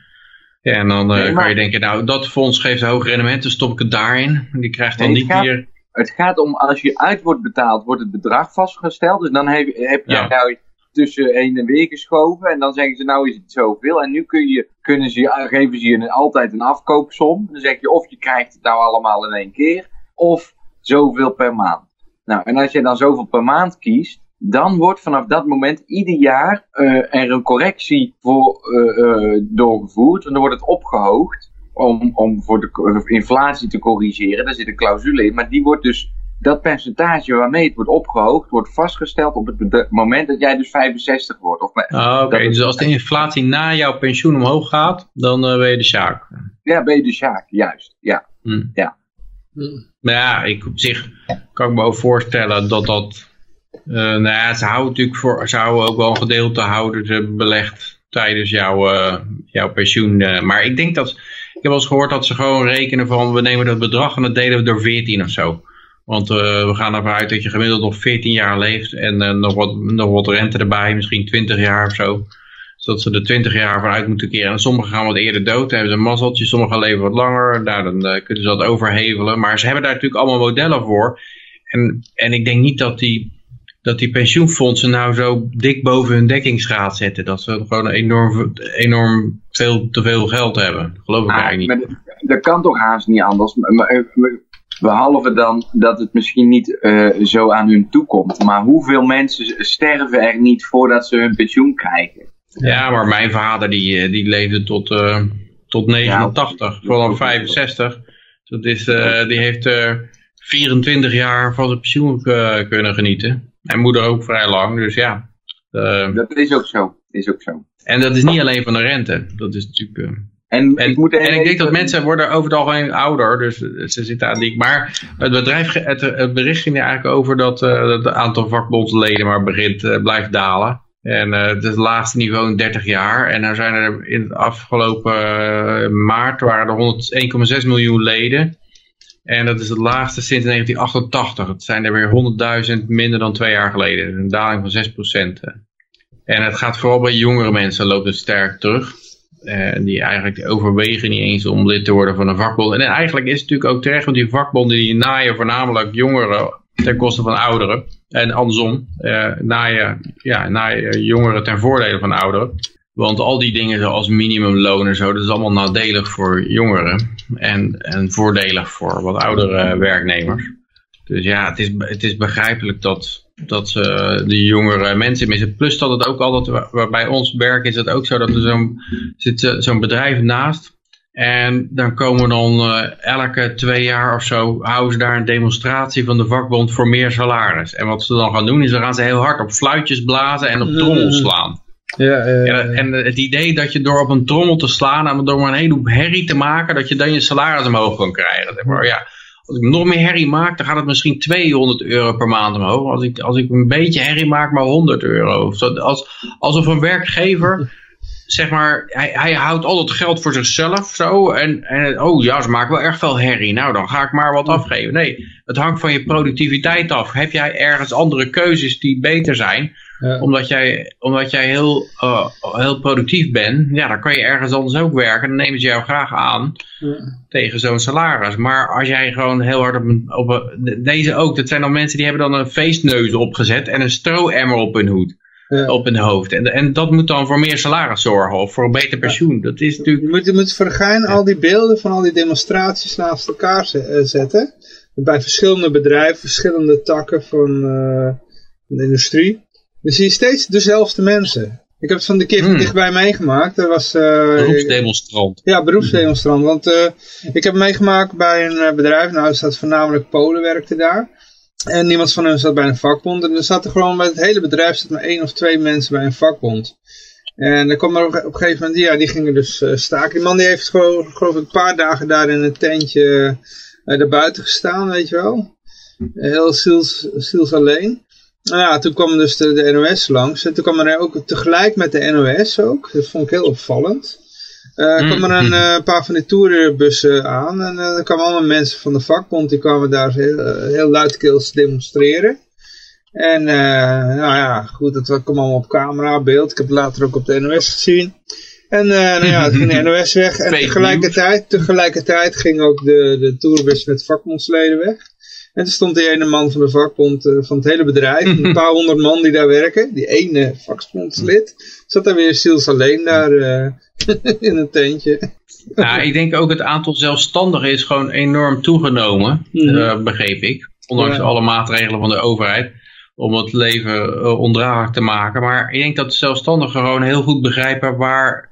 Speaker 5: Ja, en dan uh, kan je denken, nou dat fonds geeft een hoog rendement, dan stop ik het daarin. Die krijgt dan niet meer...
Speaker 3: Het gaat om, als je uit wordt betaald, wordt het bedrag vastgesteld. Dus dan heb, heb je nou tussen heen en weer geschoven. En dan zeggen ze, nou is het zoveel. En nu kun je, kunnen ze, geven ze je altijd een afkoopsom. Dan zeg je, of je krijgt het nou allemaal in één keer. Of zoveel per maand. Nou, en als je dan zoveel per maand kiest, dan wordt vanaf dat moment ieder jaar uh, er een correctie voor uh, uh, doorgevoerd. En dan wordt het opgehoogd om, om voor de inflatie te corrigeren. Daar zit een clausule in, maar die wordt dus, dat percentage waarmee het wordt opgehoogd, wordt vastgesteld op het moment dat jij dus 65 wordt. Of,
Speaker 5: ah, Oké, dus als de inflatie na jouw pensioen omhoog gaat, dan ben je de sjaak.
Speaker 3: Ja, ben je de sjaak, juist. Ja. Hm. ja.
Speaker 5: Maar ja, ik op zich kan ik me ook voorstellen dat dat... Uh, nou ja, ze houden natuurlijk voor, ze houden ook wel een gedeelte houden ze belegd tijdens jouw, uh, jouw pensioen. Maar ik denk dat, ik heb wel eens gehoord dat ze gewoon rekenen van, we nemen dat bedrag en dat delen we door 14 of zo. Want we gaan ervan uit dat je gemiddeld nog 14 jaar leeft en nog, wat, nog wat rente erbij, misschien 20 jaar of zo zodat ze er 20 jaar vanuit moeten keren. En sommigen gaan wat eerder dood, hebben ze een mazzeltje. Sommigen leven wat langer, nou, dan uh, kunnen ze dat overhevelen. Maar ze hebben daar natuurlijk allemaal modellen voor. En, en ik denk niet dat die, dat die pensioenfondsen nou zo dik boven hun dekkingsgraad zetten. Dat ze gewoon enorm, enorm veel te veel geld hebben. Geloof ik ah, eigenlijk niet.
Speaker 3: Dat kan toch haast niet anders. Eh, behalve dan dat het misschien niet uh, zo aan hun toekomt. Maar hoeveel mensen sterven er niet voordat ze hun pensioen krijgen?
Speaker 5: Ja, maar mijn vader die, eh, die leefde tot, uh, tot 89, vanaf 65. Dat is, uh, die heeft uh, 24 jaar van zijn pensioen kunnen genieten. En moeder ook vrij lang, dus ja.
Speaker 3: dat is ook zo, is ook zo.
Speaker 5: En dat is niet alleen van de rente, dat is natuurlijk... En, en, ik, moet en ik denk dat mensen worden over het algemeen ouder, dus ze zitten aan die. Maar het bedrijf, het, het bericht ging er eigenlijk over dat, het aantal vakbondsleden maar begint, blijft dalen. En uh, het is het laagste niveau in 30 jaar. En nou zijn er in het afgelopen maart waren er 101,6 miljoen leden. En dat is het laagste sinds 1988. Het zijn er weer 100.000 minder dan twee jaar geleden. Een daling van 6%. En het gaat vooral bij jongere mensen loopt het sterk terug. En die eigenlijk overwegen niet eens om lid te worden van een vakbond. En eigenlijk is het natuurlijk ook terecht, want die vakbonden die naaien voornamelijk jongeren ten koste van ouderen. En andersom, uh, na, je, ja, na je jongeren ten voordele van ouderen. Want al die dingen zoals minimumloon en zo, dat is allemaal nadelig voor jongeren. En, en voordelig voor wat oudere werknemers. Dus ja, het is, het is begrijpelijk dat, dat ze de jongere mensen missen. Plus dat het ook altijd, bij ons werk is het ook zo dat er zo'n zit zo'n bedrijf naast. En dan komen dan uh, elke twee jaar of zo, houden ze daar een demonstratie van de vakbond voor meer salaris. En wat ze dan gaan doen, is dan gaan ze heel hard op fluitjes blazen en op trommels <laughs> slaan. Ja, uh, en het idee dat je door op een trommel te slaan en door maar een heleboel herrie te maken, dat je dan je salaris omhoog kan krijgen. Maar ja, als ik nog meer herrie maak, dan gaat het misschien 200 euro per maand omhoog. Als ik, als ik een beetje herrie maak, maar 100 euro. Als, alsof een werkgever zeg maar, hij, hij houdt al het geld voor zichzelf zo. En, en oh ja, ze maken wel erg veel herrie. Nou, dan ga ik maar wat afgeven. Nee, het hangt van je productiviteit af. Heb jij ergens andere keuzes die beter zijn? Omdat jij, omdat jij heel, uh, heel productief bent, ja, dan kan je ergens anders ook werken. Dan nemen ze jou graag aan ja. tegen zo'n salaris. Maar als jij gewoon heel hard op een, op een... Deze ook, dat zijn dan mensen die hebben dan een feestneus opgezet en een stroemmer op hun hoed op hun hoofd. En, en dat moet dan voor meer salaris zorgen of voor een beter pensioen. Dat is natuurlijk...
Speaker 2: Je moet, je moet voor gein al die beelden van al die demonstraties naast elkaar eh, zetten. Bij verschillende bedrijven, verschillende takken van, uh, de industrie. Dan zie je steeds dezelfde mensen. Ik heb het van de keer hmm. dichtbij meegemaakt. Dat was, uh,
Speaker 5: beroepsdemonstrant.
Speaker 2: ja, beroepsdemonstrant. Want uh, ik heb meegemaakt bij een bedrijf. Nou, er staat voornamelijk Polen werkte daar. En niemand van hen zat bij een vakbond. En er zaten gewoon bij het hele bedrijf zat maar één of twee mensen bij een vakbond. En er kwam er op, een gegeven moment, ja, die gingen dus uh, staken. Die man die heeft gewoon, geloof ik, een paar dagen daar in een tentje uh, erbuiten gestaan, weet je wel. Heel ziels, ziels alleen. Nou ja, toen kwam dus de, de NOS langs. En toen kwam er ook tegelijk met de NOS ook. Dat vond ik heel opvallend. Uh, er kwamen een uh, <laughs> paar van die tourbussen aan en uh, er kwamen allemaal mensen van de vakbond, die kwamen daar heel, heel luidkeels demonstreren. En nou ja, goed, dat kwam allemaal op camera, beeld. Ik heb het later ook op de NOS gezien. En nou ja, het ging de <laughs> NOS weg. En tegelijkertijd, tegelijkertijd ging ook de, de tourbus met vakbondsleden weg. En toen stond die ene man van de vakbond van het hele bedrijf, <laughs> een paar honderd man die daar werken, die ene vakbondslid, zat daar weer ziels alleen daar <laughs> in een tentje.
Speaker 5: Nou, ik denk ook het aantal zelfstandigen is gewoon enorm toegenomen, mm begreep ik. Ondanks alle maatregelen van de overheid om het leven uh, ondraaglijk te maken. Maar ik denk dat de zelfstandigen gewoon heel goed begrijpen waar,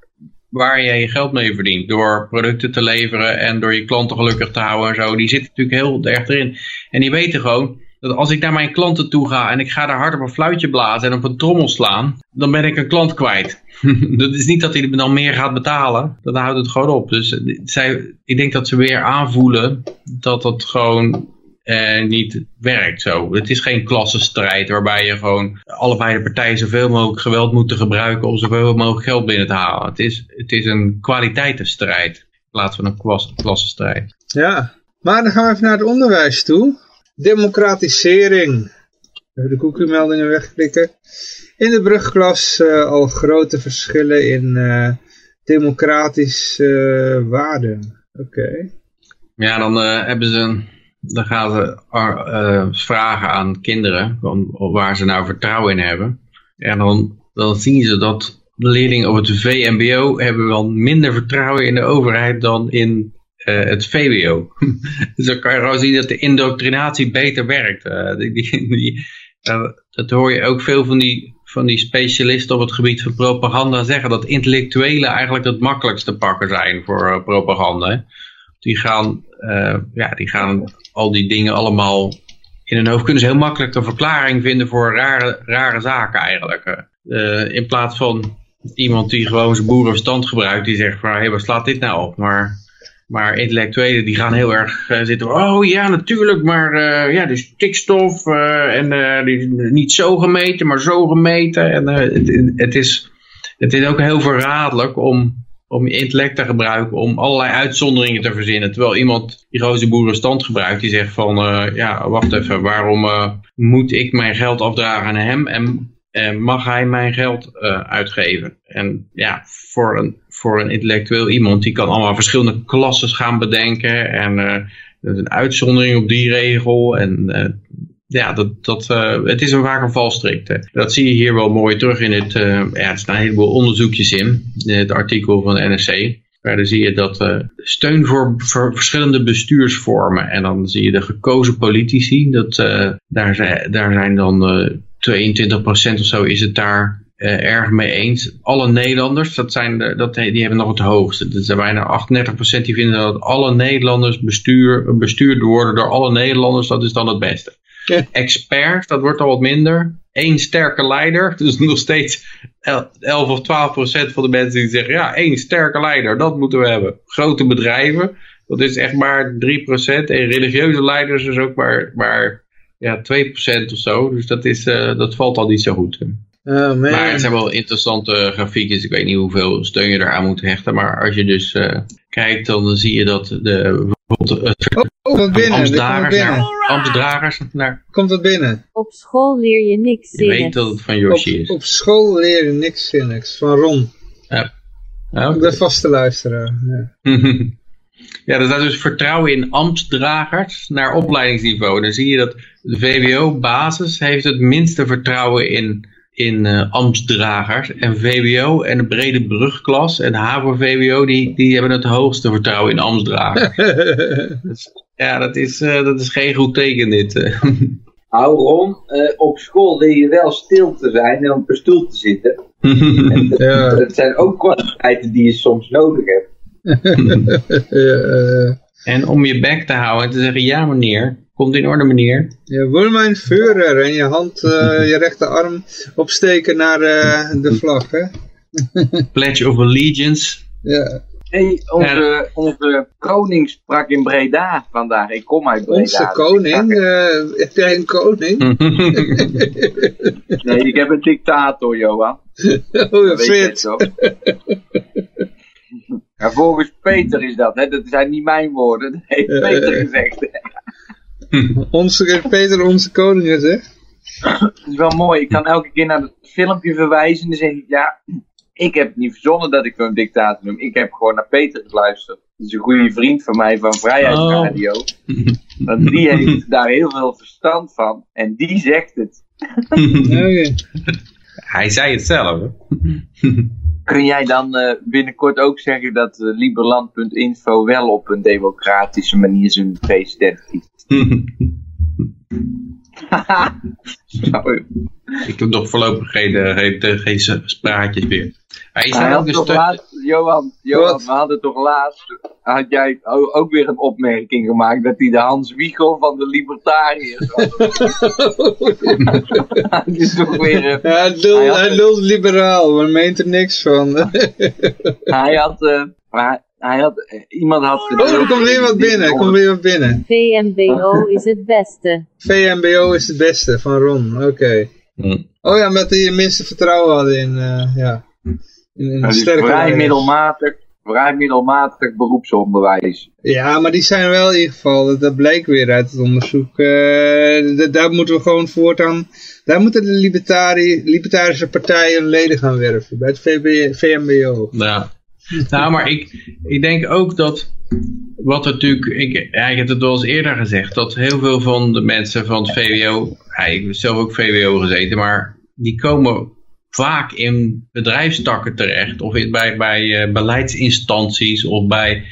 Speaker 5: waar je je geld mee verdient. Door producten te leveren en door je klanten gelukkig te houden en zo. Die zitten natuurlijk heel erg erin. En die weten gewoon dat als ik naar mijn klanten toe ga en ik ga daar hard op een fluitje blazen en op een trommel slaan, dan ben ik een klant kwijt. <laughs> dat is niet dat hij dan meer gaat betalen, dan houdt het gewoon op. Dus eh, zij, ik denk dat ze weer aanvoelen dat dat gewoon eh, niet werkt zo. Het is geen klassenstrijd waarbij je gewoon allebei de partijen zoveel mogelijk geweld moeten gebruiken om zoveel mogelijk geld binnen te halen. Het is, het is een kwaliteitenstrijd in plaats van een klassenstrijd.
Speaker 2: Ja, maar dan gaan we even naar het onderwijs toe. Democratisering. Even de koekenmeldingen wegklikken. In de brugklas uh, al grote verschillen in uh, democratische uh, waarden. Oké.
Speaker 5: Ja, dan hebben ze, dan gaan ze vragen aan kinderen waar ze nou vertrouwen in hebben. En dan, dan zien ze dat leerlingen op het VMBO hebben wel minder vertrouwen in de overheid dan in uh, het VWO. <laughs> dus dan kan je gewoon zien dat de indoctrinatie beter werkt. Uh, die, die, uh, dat hoor je ook veel van die, van die specialisten op het gebied van propaganda zeggen. Dat intellectuelen eigenlijk het makkelijkste pakken zijn voor propaganda. Die gaan, ja, die gaan al die dingen allemaal in hun hoofd. Kunnen ze heel makkelijk een verklaring vinden voor rare, rare zaken eigenlijk. in plaats van iemand die gewoon zijn boerenverstand gebruikt. Die zegt van, hé, hey, slaat dit nou op? Maar maar intellectuelen die gaan heel erg uh, zitten. Oh ja, natuurlijk, maar uh, ja, de stikstof uh, en niet zo gemeten, maar zo gemeten. En het, het, is, het is ook heel verraderlijk om, om je intellect te gebruiken om allerlei uitzonderingen te verzinnen. Terwijl iemand die grote boerenstand gebruikt, die zegt van ja, wacht even, waarom moet ik mijn geld afdragen aan hem en mag hij mijn geld uitgeven? En ja, voor een voor een intellectueel iemand. Die kan allemaal verschillende klassen gaan bedenken. En uh, een uitzondering op die regel. En uh, ja, dat, dat, uh, het is een vaak een valstrik. Dat zie je hier wel mooi terug in het, uh, ja, er staan een heleboel onderzoekjes in, in het artikel van de NRC. Maar dan zie je dat uh, steun voor, verschillende bestuursvormen. En dan zie je de gekozen politici. Dat, daar, zijn, daar zijn dan 22% of zo is het daar uh, erg mee eens. Alle Nederlanders, dat zijn de, dat, die hebben nog het hoogste. Dat zijn bijna 38% die vinden dat alle Nederlanders bestuur, bestuurd worden door alle Nederlanders. Dat is dan het beste. Ja. Experts, dat wordt al wat minder. Eén sterke leider, <laughs> dus nog steeds 11 of 12 procent van de mensen die zeggen, ja, één sterke leider, dat moeten we hebben. Grote bedrijven, dat is echt maar 3 procent. En religieuze leiders is ook maar, maar ja, 2 procent of zo. Dus dat, is, uh, dat valt al niet zo goed.
Speaker 2: Oh,
Speaker 5: maar het zijn wel interessante grafiekjes. Ik weet niet hoeveel steun je eraan moet hechten. Maar als je dus uh, kijkt, dan zie je dat de, bijvoorbeeld het
Speaker 2: oh, oh, binnen,
Speaker 5: Amstdragers, naar, Amstdragers naar...
Speaker 2: Komt dat binnen?
Speaker 4: Op school leer je niks zinnigs.
Speaker 5: Je weet dat het van Yoshi is.
Speaker 2: Op school leer je niks zinnigs. Van Ron.
Speaker 5: Ja.
Speaker 2: Okay. De vaste luisteraar. Ja. <laughs>
Speaker 5: ja, er staat dus vertrouwen in ambtsdragers naar opleidingsniveau. Dan zie je dat de VWO-basis heeft het minste vertrouwen in in uh, ambtsdragers. En VWO en de brede brugklas en HAVO-VWO, die, die hebben het hoogste vertrouwen in ambtsdragers. <laughs> dus, ja, dat is, uh, dat is geen goed teken dit.
Speaker 3: Nou Ron, uh, op school leer je wel stil te zijn en op een stoel te zitten. <laughs> ja. Dat zijn ook kwaliteiten die je soms nodig hebt. <laughs>
Speaker 5: en om je bek te houden en te zeggen, ja meneer, Komt in orde, meneer.
Speaker 2: Je wil mijn Führer en je hand, uh, je rechterarm opsteken naar uh, de vlag, hè? <laughs>
Speaker 5: Pledge of Allegiance.
Speaker 2: Ja.
Speaker 3: Hey, onze, onze koning sprak in Breda vandaag. Ik kom uit Breda.
Speaker 2: Onze koning? Uh, heb jij een koning? <laughs>
Speaker 3: nee, ik heb een dictator, Johan. <laughs>
Speaker 2: Oh, dat weet
Speaker 3: zo. ja, volgens Peter is dat, hè? Dat zijn niet mijn woorden. Dat heeft Peter gezegd. <laughs>
Speaker 2: onze, Peter onze koning zegt.
Speaker 3: Het is wel mooi. Ik kan elke keer naar het filmpje verwijzen. En dan zeg ik, ja, ik heb niet verzonnen dat ik een dictator noem. Ik heb gewoon naar Peter geluisterd. Dat is een goede vriend van mij van Vrijheidsradio. Oh. <laughs> Want die heeft daar heel veel verstand van. En die zegt het. <laughs>
Speaker 2: okay.
Speaker 5: Hij zei het zelf.
Speaker 3: Kun jij dan uh, binnenkort ook zeggen dat uh, Liberland.info wel op een democratische manier zijn president kiest?
Speaker 5: Ik doe nog voorlopig geen, eh, geen, geen spraatjes meer.
Speaker 3: Hij, hij had toch laatst, Johan, Johan we hadden toch laatst, had jij ook weer een opmerking gemaakt dat hij de Hans Wiegel van de Libertariërs was. <laughs> Het is toch weer... Uh,
Speaker 2: ja, hij, lult, hij lult liberaal, maar meent er niks van.
Speaker 3: hij had... Uh, hij had, eh, iemand had...
Speaker 2: Oh, er komt weer wat binnen, er komt weer wat binnen.
Speaker 4: VMBO <laughs> is het beste.
Speaker 2: VMBO is het beste, van Ron, oké. Okay. Hm. Oh ja, met die minste vertrouwen hadden in, uh, ja,
Speaker 3: in, in sterke vrij middelmatig, vrij middelmatig beroepsonderwijs.
Speaker 2: Ja, maar die zijn wel in ieder geval, dat, dat bleek weer uit het onderzoek, uh, daar moeten we gewoon voortaan, daar moeten de libertarische partijen leden gaan werven, bij het VB, VMBO.
Speaker 5: Ja. <laughs> Nou, maar ik, ik denk ook dat, wat natuurlijk, ik, ik heb het wel eens eerder gezegd, dat heel veel van de mensen van het VWO, ja, ik heb zelf ook VWO gezeten, maar die komen vaak in bedrijfstakken terecht, of in, bij, bij uh, beleidsinstanties, of bij,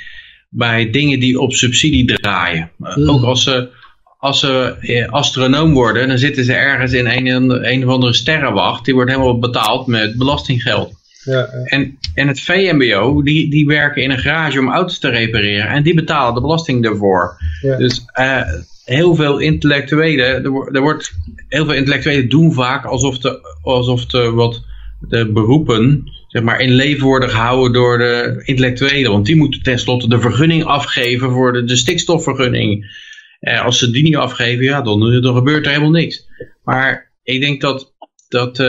Speaker 5: bij dingen die op subsidie draaien. Hmm. Ook als ze, als ze eh, astronoom worden, dan zitten ze ergens in een, een of andere sterrenwacht, die wordt helemaal betaald met belastinggeld.
Speaker 2: Ja,
Speaker 5: En, en het VMBO, die, die werken in een garage om auto's te repareren. En die betalen de belasting daarvoor.
Speaker 2: Ja.
Speaker 5: Dus uh, heel veel intellectuelen, er, er, wordt, heel veel intellectuelen doen vaak alsof de, alsof de, wat, de beroepen zeg maar, in leven worden gehouden door de intellectuelen. Want die moeten tenslotte de vergunning afgeven voor de, de stikstofvergunning. Uh, als ze die niet afgeven, ja, dan, dan gebeurt er helemaal niks. Maar ik denk dat dat uh,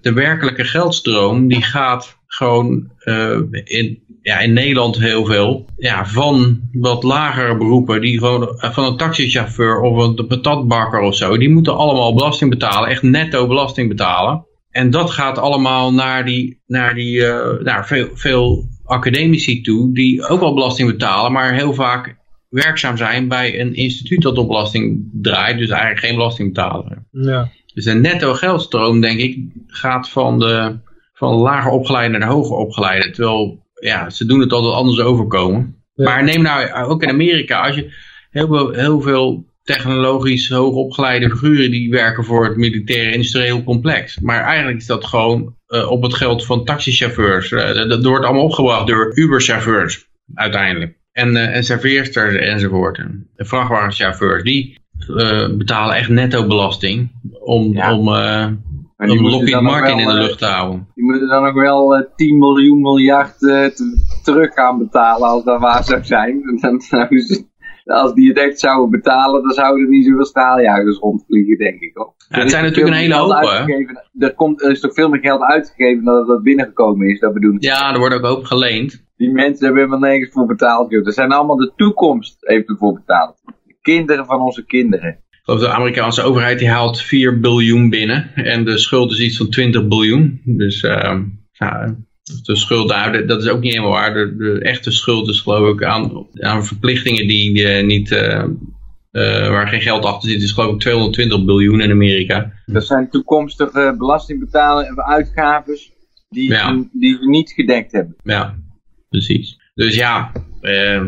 Speaker 5: de werkelijke geldstroom die gaat gewoon uh, in, ja, in Nederland heel veel ja, van wat lagere beroepen, die gewoon eh, van een taxichauffeur of een patatbakker of zo, die moeten allemaal belasting betalen, echt netto belasting betalen. En dat gaat allemaal naar, die, naar, die, naar veel, veel academici toe, die ook wel belasting betalen, maar heel vaak werkzaam zijn bij een instituut dat op belasting draait, dus eigenlijk geen belasting betalen.
Speaker 2: Ja.
Speaker 5: Dus een netto geldstroom, denk ik, gaat van de van lager opgeleide naar de hoger opgeleide. Terwijl, ja, ze doen het altijd anders overkomen.
Speaker 2: Ja.
Speaker 5: Maar neem nou ook in Amerika, als je heel veel, heel veel technologisch hoogopgeleide figuren die werken voor het militaire industrieel complex. Maar eigenlijk is dat gewoon eh, op het geld van taxichauffeurs. Eh, dat, dat wordt allemaal opgebracht door Uber-chauffeurs uiteindelijk. En, eh, en serveersters enzovoort. En vrachtwagenchauffeurs, die betalen echt netto belasting om,
Speaker 3: Ja.
Speaker 5: om, eh om Lockheed Martin in de
Speaker 3: eh,
Speaker 5: lucht te houden.
Speaker 3: Die moeten dan ook wel eh, 10 miljoen miljard eh, te- terug gaan betalen als dat waar zou zijn. Dan zouden ze- als die het echt zouden betalen, dan zouden er niet zoveel staaljagers rondvliegen, denk ik. Hoor.
Speaker 5: Ja, het
Speaker 3: Er
Speaker 5: zijn natuurlijk een hele hoop.
Speaker 3: Er, komt, er is toch veel meer geld uitgegeven dan dat dat binnengekomen is, dat bedoel ik.
Speaker 5: Ja, er wordt ook hoop geleend.
Speaker 3: Die mensen hebben helemaal nergens voor betaald. Joh. Er zijn allemaal de toekomst heeft ervoor betaald. De kinderen van onze kinderen.
Speaker 5: Ik geloof de Amerikaanse overheid die haalt 4 biljoen binnen. En de schuld is iets van 20 biljoen. Dus ehm, ja, de schuld daar, dat is ook niet helemaal waar. De, de echte schuld is geloof ik aan, aan verplichtingen die eh, niet, eh, eh, waar geen geld achter zit. is geloof ik 220 biljoen in Amerika.
Speaker 3: Dat zijn toekomstige belastingbetalingen en uitgaves die,
Speaker 5: Ja.
Speaker 3: die we niet gedekt hebben.
Speaker 5: Ja, precies. Dus ja, eh,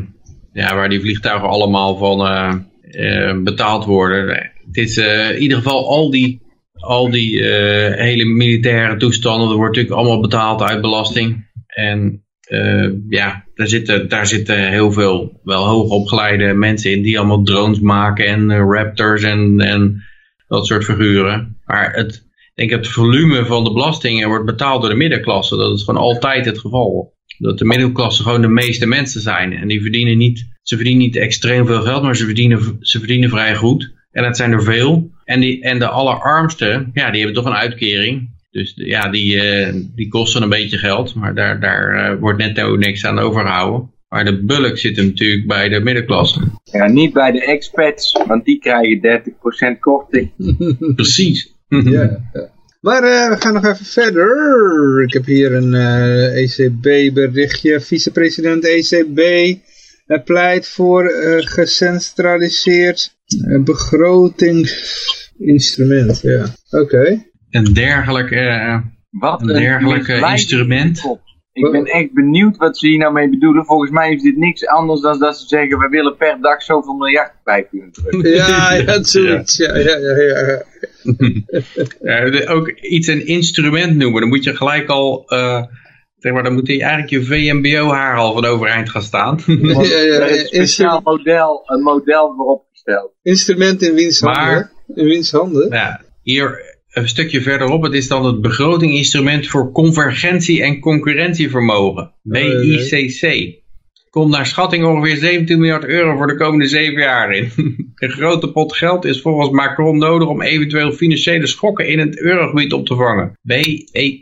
Speaker 5: ja waar die vliegtuigen allemaal van eh, eh, betaald worden. Het is eh, in ieder geval al die, al die hele militaire toestanden, wordt natuurlijk allemaal betaald uit belasting. En ja, daar zitten, daar zitten heel veel wel hoogopgeleide mensen in die allemaal drones maken en raptors en, en dat soort figuren. Maar het, ik denk het volume van de belastingen wordt betaald door de middenklasse. Dat is gewoon altijd het geval. Dat de middenklasse gewoon de meeste mensen zijn. En die verdienen niet, ze verdienen niet extreem veel geld, maar ze verdienen, ze verdienen vrij goed. En dat zijn er veel. En, die, en de allerarmsten, ja, die hebben toch een uitkering. Dus ja, die, eh, die kosten een beetje geld. Maar daar, daar eh, wordt netto niks aan overgehouden. Maar de bulk zit hem natuurlijk bij de middenklasse.
Speaker 3: Ja, niet bij de expats, want die krijgen 30% korting. <laughs>
Speaker 5: Precies.
Speaker 2: Ja, ja. <laughs> Maar eh, we gaan nog even verder. Ik heb hier een ECB-berichtje. Vicepresident ECB eh, pleit voor eh, gecentraliseerd eh, begrotingsinstrument. Ja, oké.
Speaker 5: Een dergelijk eh,
Speaker 3: Wat
Speaker 5: Een dergelijk, eh, instrument.
Speaker 3: Ik ben echt benieuwd wat ze hier nou mee bedoelen. Volgens mij is dit niks anders dan dat ze zeggen... we willen per dag zoveel miljard bij kunnen drukken.
Speaker 2: Ja, ja, zoiets. Ja, ja, ja, ja. <laughs>
Speaker 5: Ook iets een instrument noemen. Dan moet je gelijk al, eh, zeg maar, dan moet je eigenlijk je VMBO-haar al van overeind gaan staan. <laughs>
Speaker 2: ja, ja,
Speaker 3: Er is een speciaal model, een model voor opgesteld.
Speaker 2: Instrument in wiens handen?
Speaker 5: Maar-
Speaker 2: In wiens handen?
Speaker 5: ja, hier een stukje verderop, het is dan het begrotinginstrument voor convergentie en concurrentievermogen. BICC. Komt naar schatting ongeveer 17 miljard euro voor de komende zeven jaar in. <laughs> Een grote pot geld is volgens Macron nodig om eventueel financiële schokken in het eurogebied op te vangen.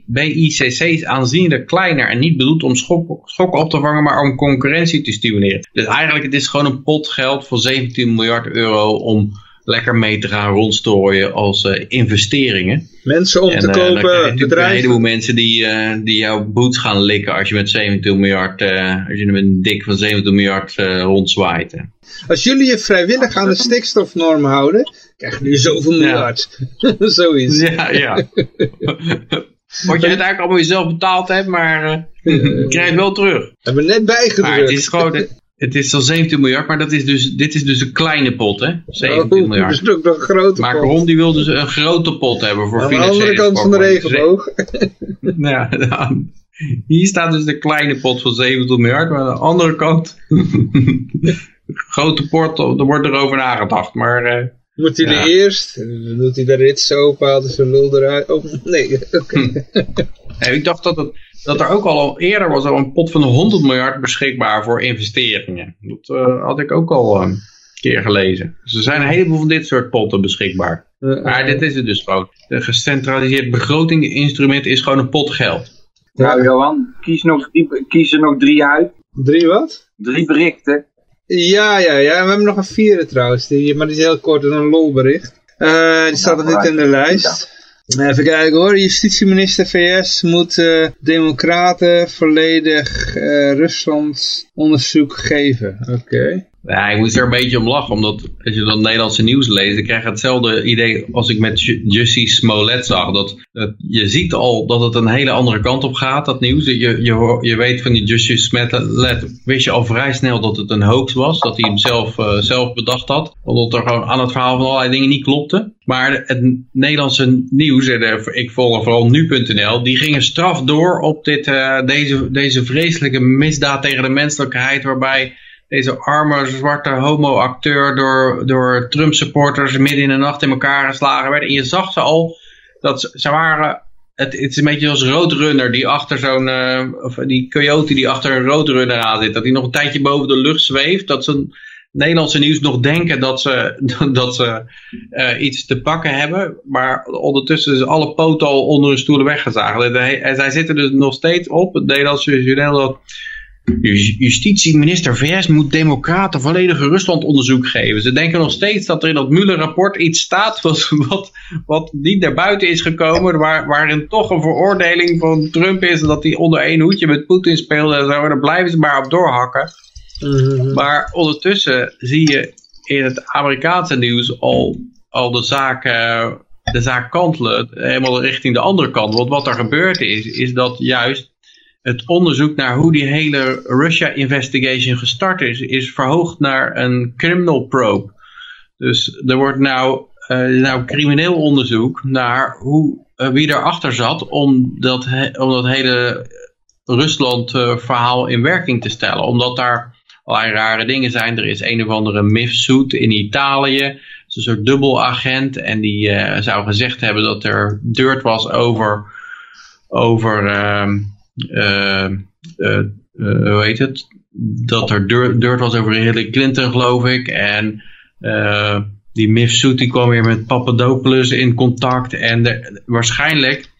Speaker 5: BICC is aanzienlijk kleiner en niet bedoeld om schok- schokken op te vangen, maar om concurrentie te stimuleren. Dus eigenlijk het is gewoon een pot geld van 17 miljard euro om lekker mee te gaan rondstrooien als eh, investeringen.
Speaker 2: Mensen om
Speaker 5: En
Speaker 2: te
Speaker 5: eh, dan krijg je
Speaker 2: kopen,
Speaker 5: natuurlijk een
Speaker 2: bedrijven.
Speaker 5: heleboel mensen die, eh, die jouw boots gaan likken als je met 17 miljard, als je met een dik van 17 miljard rondzwaait.
Speaker 2: Als jullie je vrijwillig aan de stikstofnorm houden, krijgen jullie zoveel miljard. <laughs> Zoiets.
Speaker 5: Ja, ja. <laughs> Wat je uiteindelijk allemaal jezelf betaald hebt, maar eh, je krijgt het wel terug.
Speaker 2: Hebben we net
Speaker 5: Maar
Speaker 2: bijgedrukt.
Speaker 5: het is gewoon, het is al 17 miljard, maar dat is dus, dit is dus een kleine pot, hè? 17
Speaker 2: Oh, dat
Speaker 5: miljard.
Speaker 2: is ook nog een grote pot.
Speaker 5: Macron die wil dus een grote pot hebben voor
Speaker 2: Aan de
Speaker 5: financiële
Speaker 2: andere kant van de regenboog. <laughs>
Speaker 5: Ja, hier staat dus de kleine pot van 70 miljard, maar aan de andere kant, <laughs> grote pot, er wordt erover nagedacht. Maar eh,
Speaker 2: Moet hij
Speaker 5: Ja.
Speaker 2: er eerst, doet hij de rits open, haalt hij zijn lul eruit. Oh, nee, <laughs> oké.
Speaker 5: nee, ik dacht dat, het, dat er ook al eerder was al een pot van 100 miljard beschikbaar voor investeringen. Dat eh, had ik ook al eh, een keer gelezen. Dus er zijn een heleboel van dit soort potten beschikbaar.
Speaker 2: Eh,
Speaker 5: Maar dit is het dus gewoon. Een gecentraliseerd begrotinginstrument is gewoon een pot geld.
Speaker 3: Nou Johan, kies, nog drie, kies er nog drie uit.
Speaker 2: Drie wat?
Speaker 3: Drie berichten.
Speaker 2: Ja, ja, ja. En we hebben nog een vierde trouwens, die, maar die is heel kort een lolbericht. Eh die staat nog niet in de lijst. Even kijken hoor, justitieminister VS moet eh, democraten volledig eh, Rusland onderzoek geven. Oké.
Speaker 5: Ja, ik moest er een beetje om lachen, omdat als je dan Nederlandse nieuws leest, dan krijg je hetzelfde idee als ik met Ju- Jussie Smollett zag. Dat, je ziet al dat het een hele andere kant op gaat, dat nieuws. Je, je, je weet van die Jussie Smollett, wist je al vrij snel dat het een hoax was, dat hij hem zelf, eh, bedacht had. Omdat er gewoon aan het verhaal van allerlei dingen niet klopten. Maar het Nederlandse nieuws, ik volg vooral nu.nl, die gingen straf door op dit, eh, deze, deze vreselijke misdaad tegen de menselijkheid, waarbij deze arme zwarte homo-acteur door, door Trump-supporters midden in de nacht in elkaar geslagen werd. En je zag ze al, dat ze, waren, het, het is een beetje als Roadrunner die achter zo'n, eh, of die coyote die achter een Roadrunner aan zit. Dat hij nog een tijdje boven de lucht zweeft, dat ze Nederlandse nieuws nog denken dat ze, <laughs> dat ze eh, iets te pakken hebben. Maar ondertussen is alle poten al onder hun stoelen weggezaagd. En zij zitten dus nog steeds op, het Nederlandse journaal, dat Justitieminister VS moet democraten volledige Rusland-onderzoek geven. Ze denken nog steeds dat er in dat Mueller-rapport iets staat wat, wat, wat niet naar buiten is gekomen. Waar, waarin toch een veroordeling van Trump is dat hij onder één hoedje met Poetin speelde en zo. Daar blijven ze maar op doorhakken. Maar ondertussen zie je in het Amerikaanse nieuws al, al de, zaak, eh, de zaak kantelen, helemaal richting de andere kant. Want wat er gebeurd is, is dat juist het onderzoek naar hoe die hele Russia investigation gestart is, is verhoogd naar een criminal probe. Dus er wordt nou, eh, nou crimineel onderzoek naar hoe, eh, wie erachter zat om dat, om dat hele Rusland-verhaal in werking te stellen. Omdat daar allerlei rare dingen zijn. Er is een of andere mifsuit in Italië. Is een soort dubbelagent. En die eh, zou gezegd hebben dat er dirt was over, over ehm, eh, eh, eh, hoe heet het? Dat er dirt was over Hillary Clinton, geloof ik. En eh, die mifsuit die kwam weer met Papadopoulos in contact. En de- waarschijnlijk,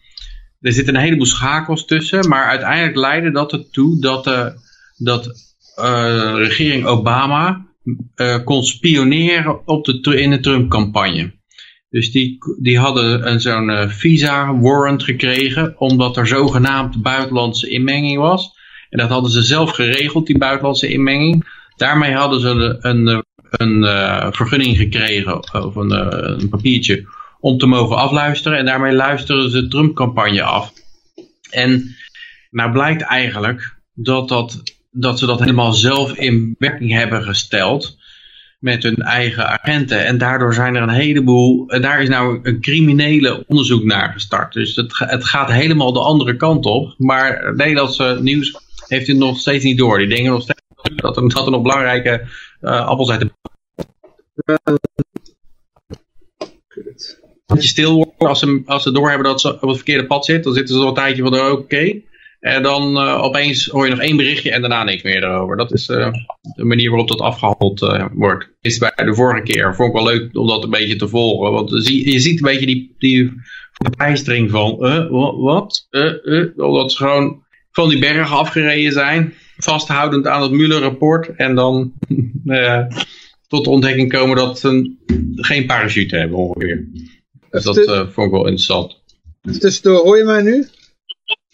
Speaker 5: er zitten een heleboel schakels tussen. Maar uiteindelijk leidde dat ertoe dat de dat eh, regering Obama eh, kon spioneren op de, in de Trump-campagne. Dus die, die hadden zo'n eh, visa-warrant gekregen, omdat er zogenaamd buitenlandse inmenging was. En dat hadden ze zelf geregeld, die buitenlandse inmenging. Daarmee hadden ze een, een, een eh, vergunning gekregen, of een, eh, een papiertje, om te mogen afluisteren. En daarmee luisteren ze de Trump-campagne af. En nou blijkt eigenlijk dat, dat, dat ze dat helemaal zelf in werking hebben gesteld met hun eigen agenten. En daardoor zijn er een heleboel, daar is nou een criminele onderzoek naar gestart. Dus het, het gaat helemaal de andere kant op. Maar Nederlandse nieuws heeft het nog steeds niet door. Die denken nog steeds dat er, nog belangrijke eh, appels uit de dat je stil wordt als ze, als ze doorhebben dat ze op het verkeerde pad zit. Dan zitten ze al een tijdje van oké. En dan eh, opeens hoor je nog één berichtje en daarna niks meer erover. Dat is eh, de manier waarop dat afgehandeld eh, wordt. Is bij de vorige keer. Vond ik wel leuk om dat een beetje te volgen. Want je ziet een beetje die, die verbijstering van eh, wa- wat? Eh, eh, omdat ze gewoon van die bergen afgereden zijn. Vasthoudend aan het Mueller-rapport. En dan <laughs> eh, tot de ontdekking komen dat ze geen parachute hebben ongeveer. Dus dat eh, vond ik wel interessant.
Speaker 2: Tussendoor, hoor je mij nu?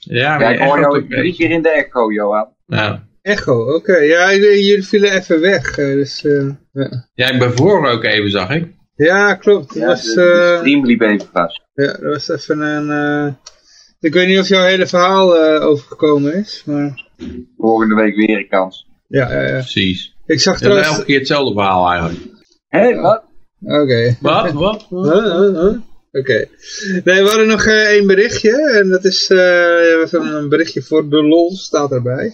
Speaker 5: Ja,
Speaker 3: Ja, ik
Speaker 5: maar
Speaker 3: hoor jou
Speaker 5: ook-
Speaker 3: drie keer in de echo, Johan.
Speaker 5: ja.
Speaker 2: Echo, oké. Ja, jullie vielen even weg. eh, dus, eh, ja.
Speaker 5: ja, ik ben voor ook even, zag ik.
Speaker 2: ja, klopt. Dat
Speaker 3: Ja,
Speaker 2: was,
Speaker 3: de, de
Speaker 2: eh,
Speaker 3: stream liep even vast.
Speaker 2: ja, dat was even een... eh, ik weet niet of jouw hele verhaal eh, overgekomen is, maar...
Speaker 3: Volgende week weer een kans.
Speaker 2: Ja, ja, ja.
Speaker 5: Precies.
Speaker 2: Ik zag
Speaker 5: Ja,
Speaker 2: trouwens...
Speaker 5: elke keer hetzelfde verhaal eigenlijk.
Speaker 3: Hé, wat?
Speaker 2: Oké.
Speaker 5: Wat? Wat? Wat?
Speaker 2: Huh, huh, huh? Oké. Nee, we hadden nog eh, één berichtje. En dat is eh, een, een berichtje voor de lol, staat erbij.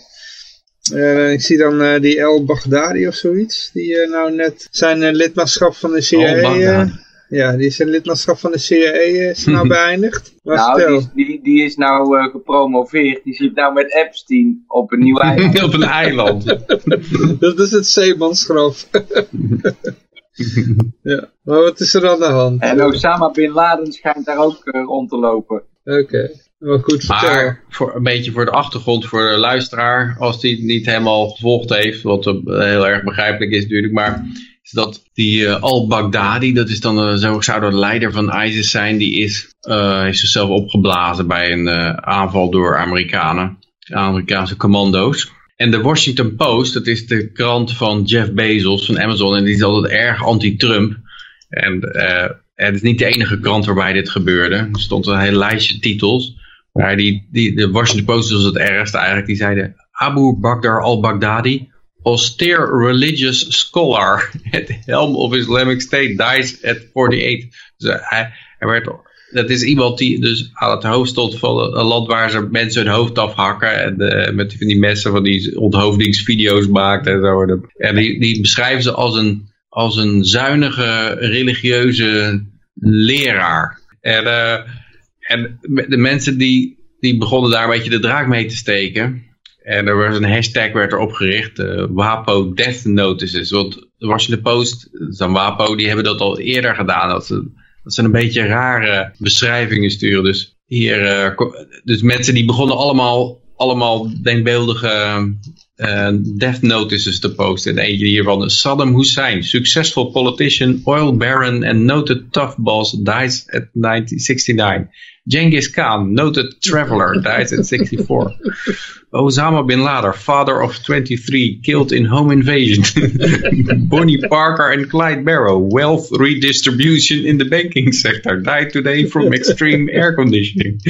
Speaker 2: Eh, ik zie dan eh, die El Baghdadi of zoiets. Die eh, nou net zijn eh, lidmaatschap van de CIA...
Speaker 5: El
Speaker 2: eh,
Speaker 5: Baghdadi.
Speaker 2: ja, die zijn lidmaatschap van de CIA eh, is <laughs> nou beëindigd. Maar
Speaker 3: Nou, die, is- die, die is nou eh, gepromoveerd. Die zit nou met Epstein op een nieuw <laughs> eiland.
Speaker 5: Op een eiland. <laughs>
Speaker 2: Dat is het zeemansgraf. <laughs> ja, maar wat is er aan de hand?
Speaker 3: En Osama Bin Laden schijnt daar ook eh, rond te lopen.
Speaker 2: Oké, wel goed vertel.
Speaker 5: Maar voor, een beetje voor de achtergrond, voor de luisteraar, als die het niet helemaal gevolgd heeft, wat eh, heel erg begrijpelijk is natuurlijk, maar is dat die eh, al-Baghdadi, dat is dan eh, zo zou de leider van ISIS zijn, die is, eh, heeft zichzelf opgeblazen bij een eh, aanval door Amerikanen, Amerikaanse commando's. En de Washington Post, dat is de krant van Jeff Bezos van Amazon. En die is altijd erg anti-Trump. En eh, het is niet de enige krant waarbij dit gebeurde. Er stond een hele lijstje titels. Maar die, die, de Washington Post was het ergste eigenlijk. Die zeiden Abu Bakr al-Baghdadi, austere religious scholar <laughs> at helm of Islamic State dies at 48. Dus eh, hij werd, dat is iemand die dus aan het hoofd stond van een land waar ze mensen hun hoofd afhakken. En eh, met die messen van die onthoofdingsvideo's maakt en zo. En die, die beschrijven ze als een, als een zuinige religieuze leraar. En, eh, en de mensen die, die begonnen daar een beetje de draak mee te steken. En er was een hashtag werd er opgericht, uh, WAPO Death Notices. Want de Washington Post, zo'n WAPO, die hebben dat al eerder gedaan. Dat ze, dat ze een beetje rare beschrijvingen sturen. Dus hier, uh, dus mensen die begonnen allemaal, allemaal denkbeeldige uh, death notices te posten. En eentje hiervan Saddam Hussein, successful politician, oil baron and noted tough boss, dies at 1969. Genghis Khan, noted traveler, dies at 64. Osama bin Laden, father of 23, killed in home invasion. <laughs> Bonnie Parker and Clyde Barrow, wealth redistribution in the banking sector, died today from extreme air conditioning. <laughs>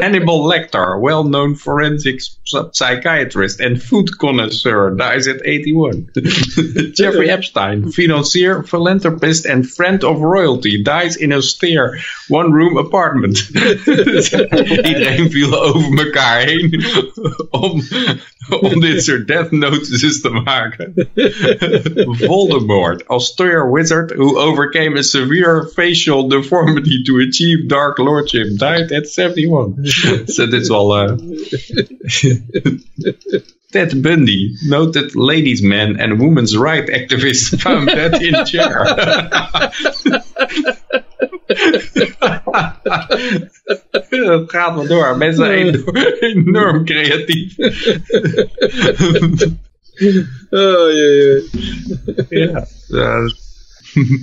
Speaker 5: Hannibal Lecter, well-known forensic psychiatrist and food connoisseur, dies at 81. <laughs> Jeffrey Epstein, financier, philanthropist and friend of royalty, dies in a austere one-room apartment. Iedereen viel over elkaar heen <laughs> om, om dit soort death notices te maken. <laughs> Voldemort, austere wizard who overcame a severe facial deformity to achieve dark lordship, died at 71. <laughs> so dit is wel... Uh... Ted Bundy, noted ladies man and women's right activist found dead in chair. <laughs> Dat gaat maar door. Mensen zijn enorm creatief. <laughs>
Speaker 2: oh jee,
Speaker 5: Ja, ja.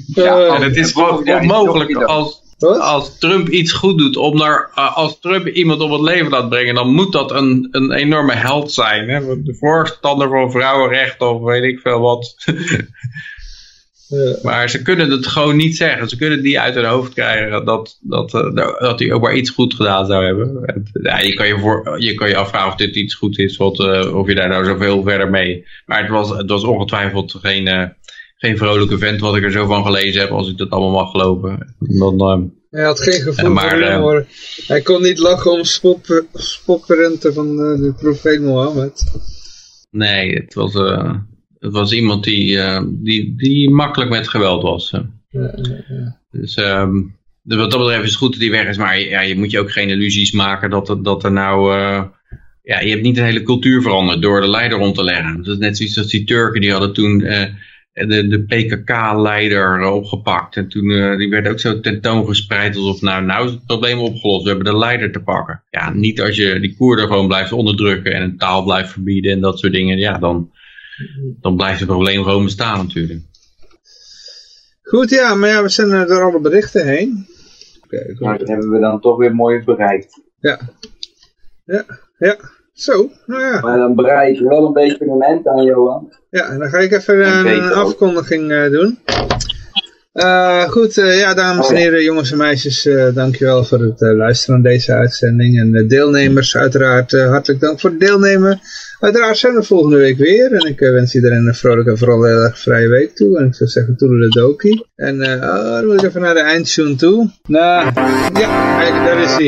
Speaker 5: ja en het is gewoon onmogelijk als, als Trump iets goed doet, om naar, als Trump iemand op het leven laat brengen, dan moet dat een, een enorme held zijn. Hè? De voorstander van vrouwenrechten of weet ik veel wat. <laughs> Maar ze kunnen het gewoon niet zeggen. Ze kunnen het niet uit hun hoofd krijgen dat, dat, dat hij ook maar iets goed gedaan zou hebben. Ja, je, kan je, voor, je kan je afvragen of dit iets goed is, wat, uh, of je daar nou zoveel verder mee. Maar het was, het was ongetwijfeld geen, uh, geen vrolijke vent wat ik er zo van gelezen heb, als ik dat allemaal mag geloven. Dan, uh,
Speaker 2: hij had geen gevoel maar, voor humor. Hij kon niet lachen om spop, spopperenten van de profeet Mohammed.
Speaker 5: Nee, het was... Het was iemand die, uh, die, die makkelijk met geweld was. Ja, ja, ja. Dus um, wat dat betreft is het goed dat hij weg is. Maar ja, je moet je ook geen illusies maken dat, er, dat er nou... Uh, ja, je hebt niet een hele cultuur veranderd door de leider om te leggen. Dat is net zoiets als die Turken, die hadden toen uh, de, de PKK-leider opgepakt. En toen uh, die werd ook zo tentoongespreid alsof nou, nou is het probleem opgelost. We hebben de leider te pakken. Ja, niet als je die Koerden gewoon blijft onderdrukken en een taal blijft verbieden en dat soort dingen. Ja, dan dan blijft het probleem gewoon bestaan natuurlijk.
Speaker 2: Goed, ja, maar ja, we zijn er door alle berichten heen.
Speaker 3: Okay, maar dat hebben we dan toch weer mooi bereikt.
Speaker 2: Ja, ja, ja. Zo, nou ja.
Speaker 3: Maar dan bereik je wel een beetje een moment aan, Johan.
Speaker 2: Ja, dan ga ik even een, een afkondiging uh, doen. Uh, goed, uh, ja, dames en heren, jongens en meisjes, uh, dankjewel voor het luisteren naar deze uitzending. En de deelnemers, uiteraard hartelijk dank voor het deelnemen. Uiteraard zijn we volgende week weer. En ik wens iedereen een vrolijke en vooral heel erg vrije week toe. En ik zou zeggen, toedeledokie. En oh, dan moet ik even naar de eindtune toe. Nou, ja, kijk, daar is hij.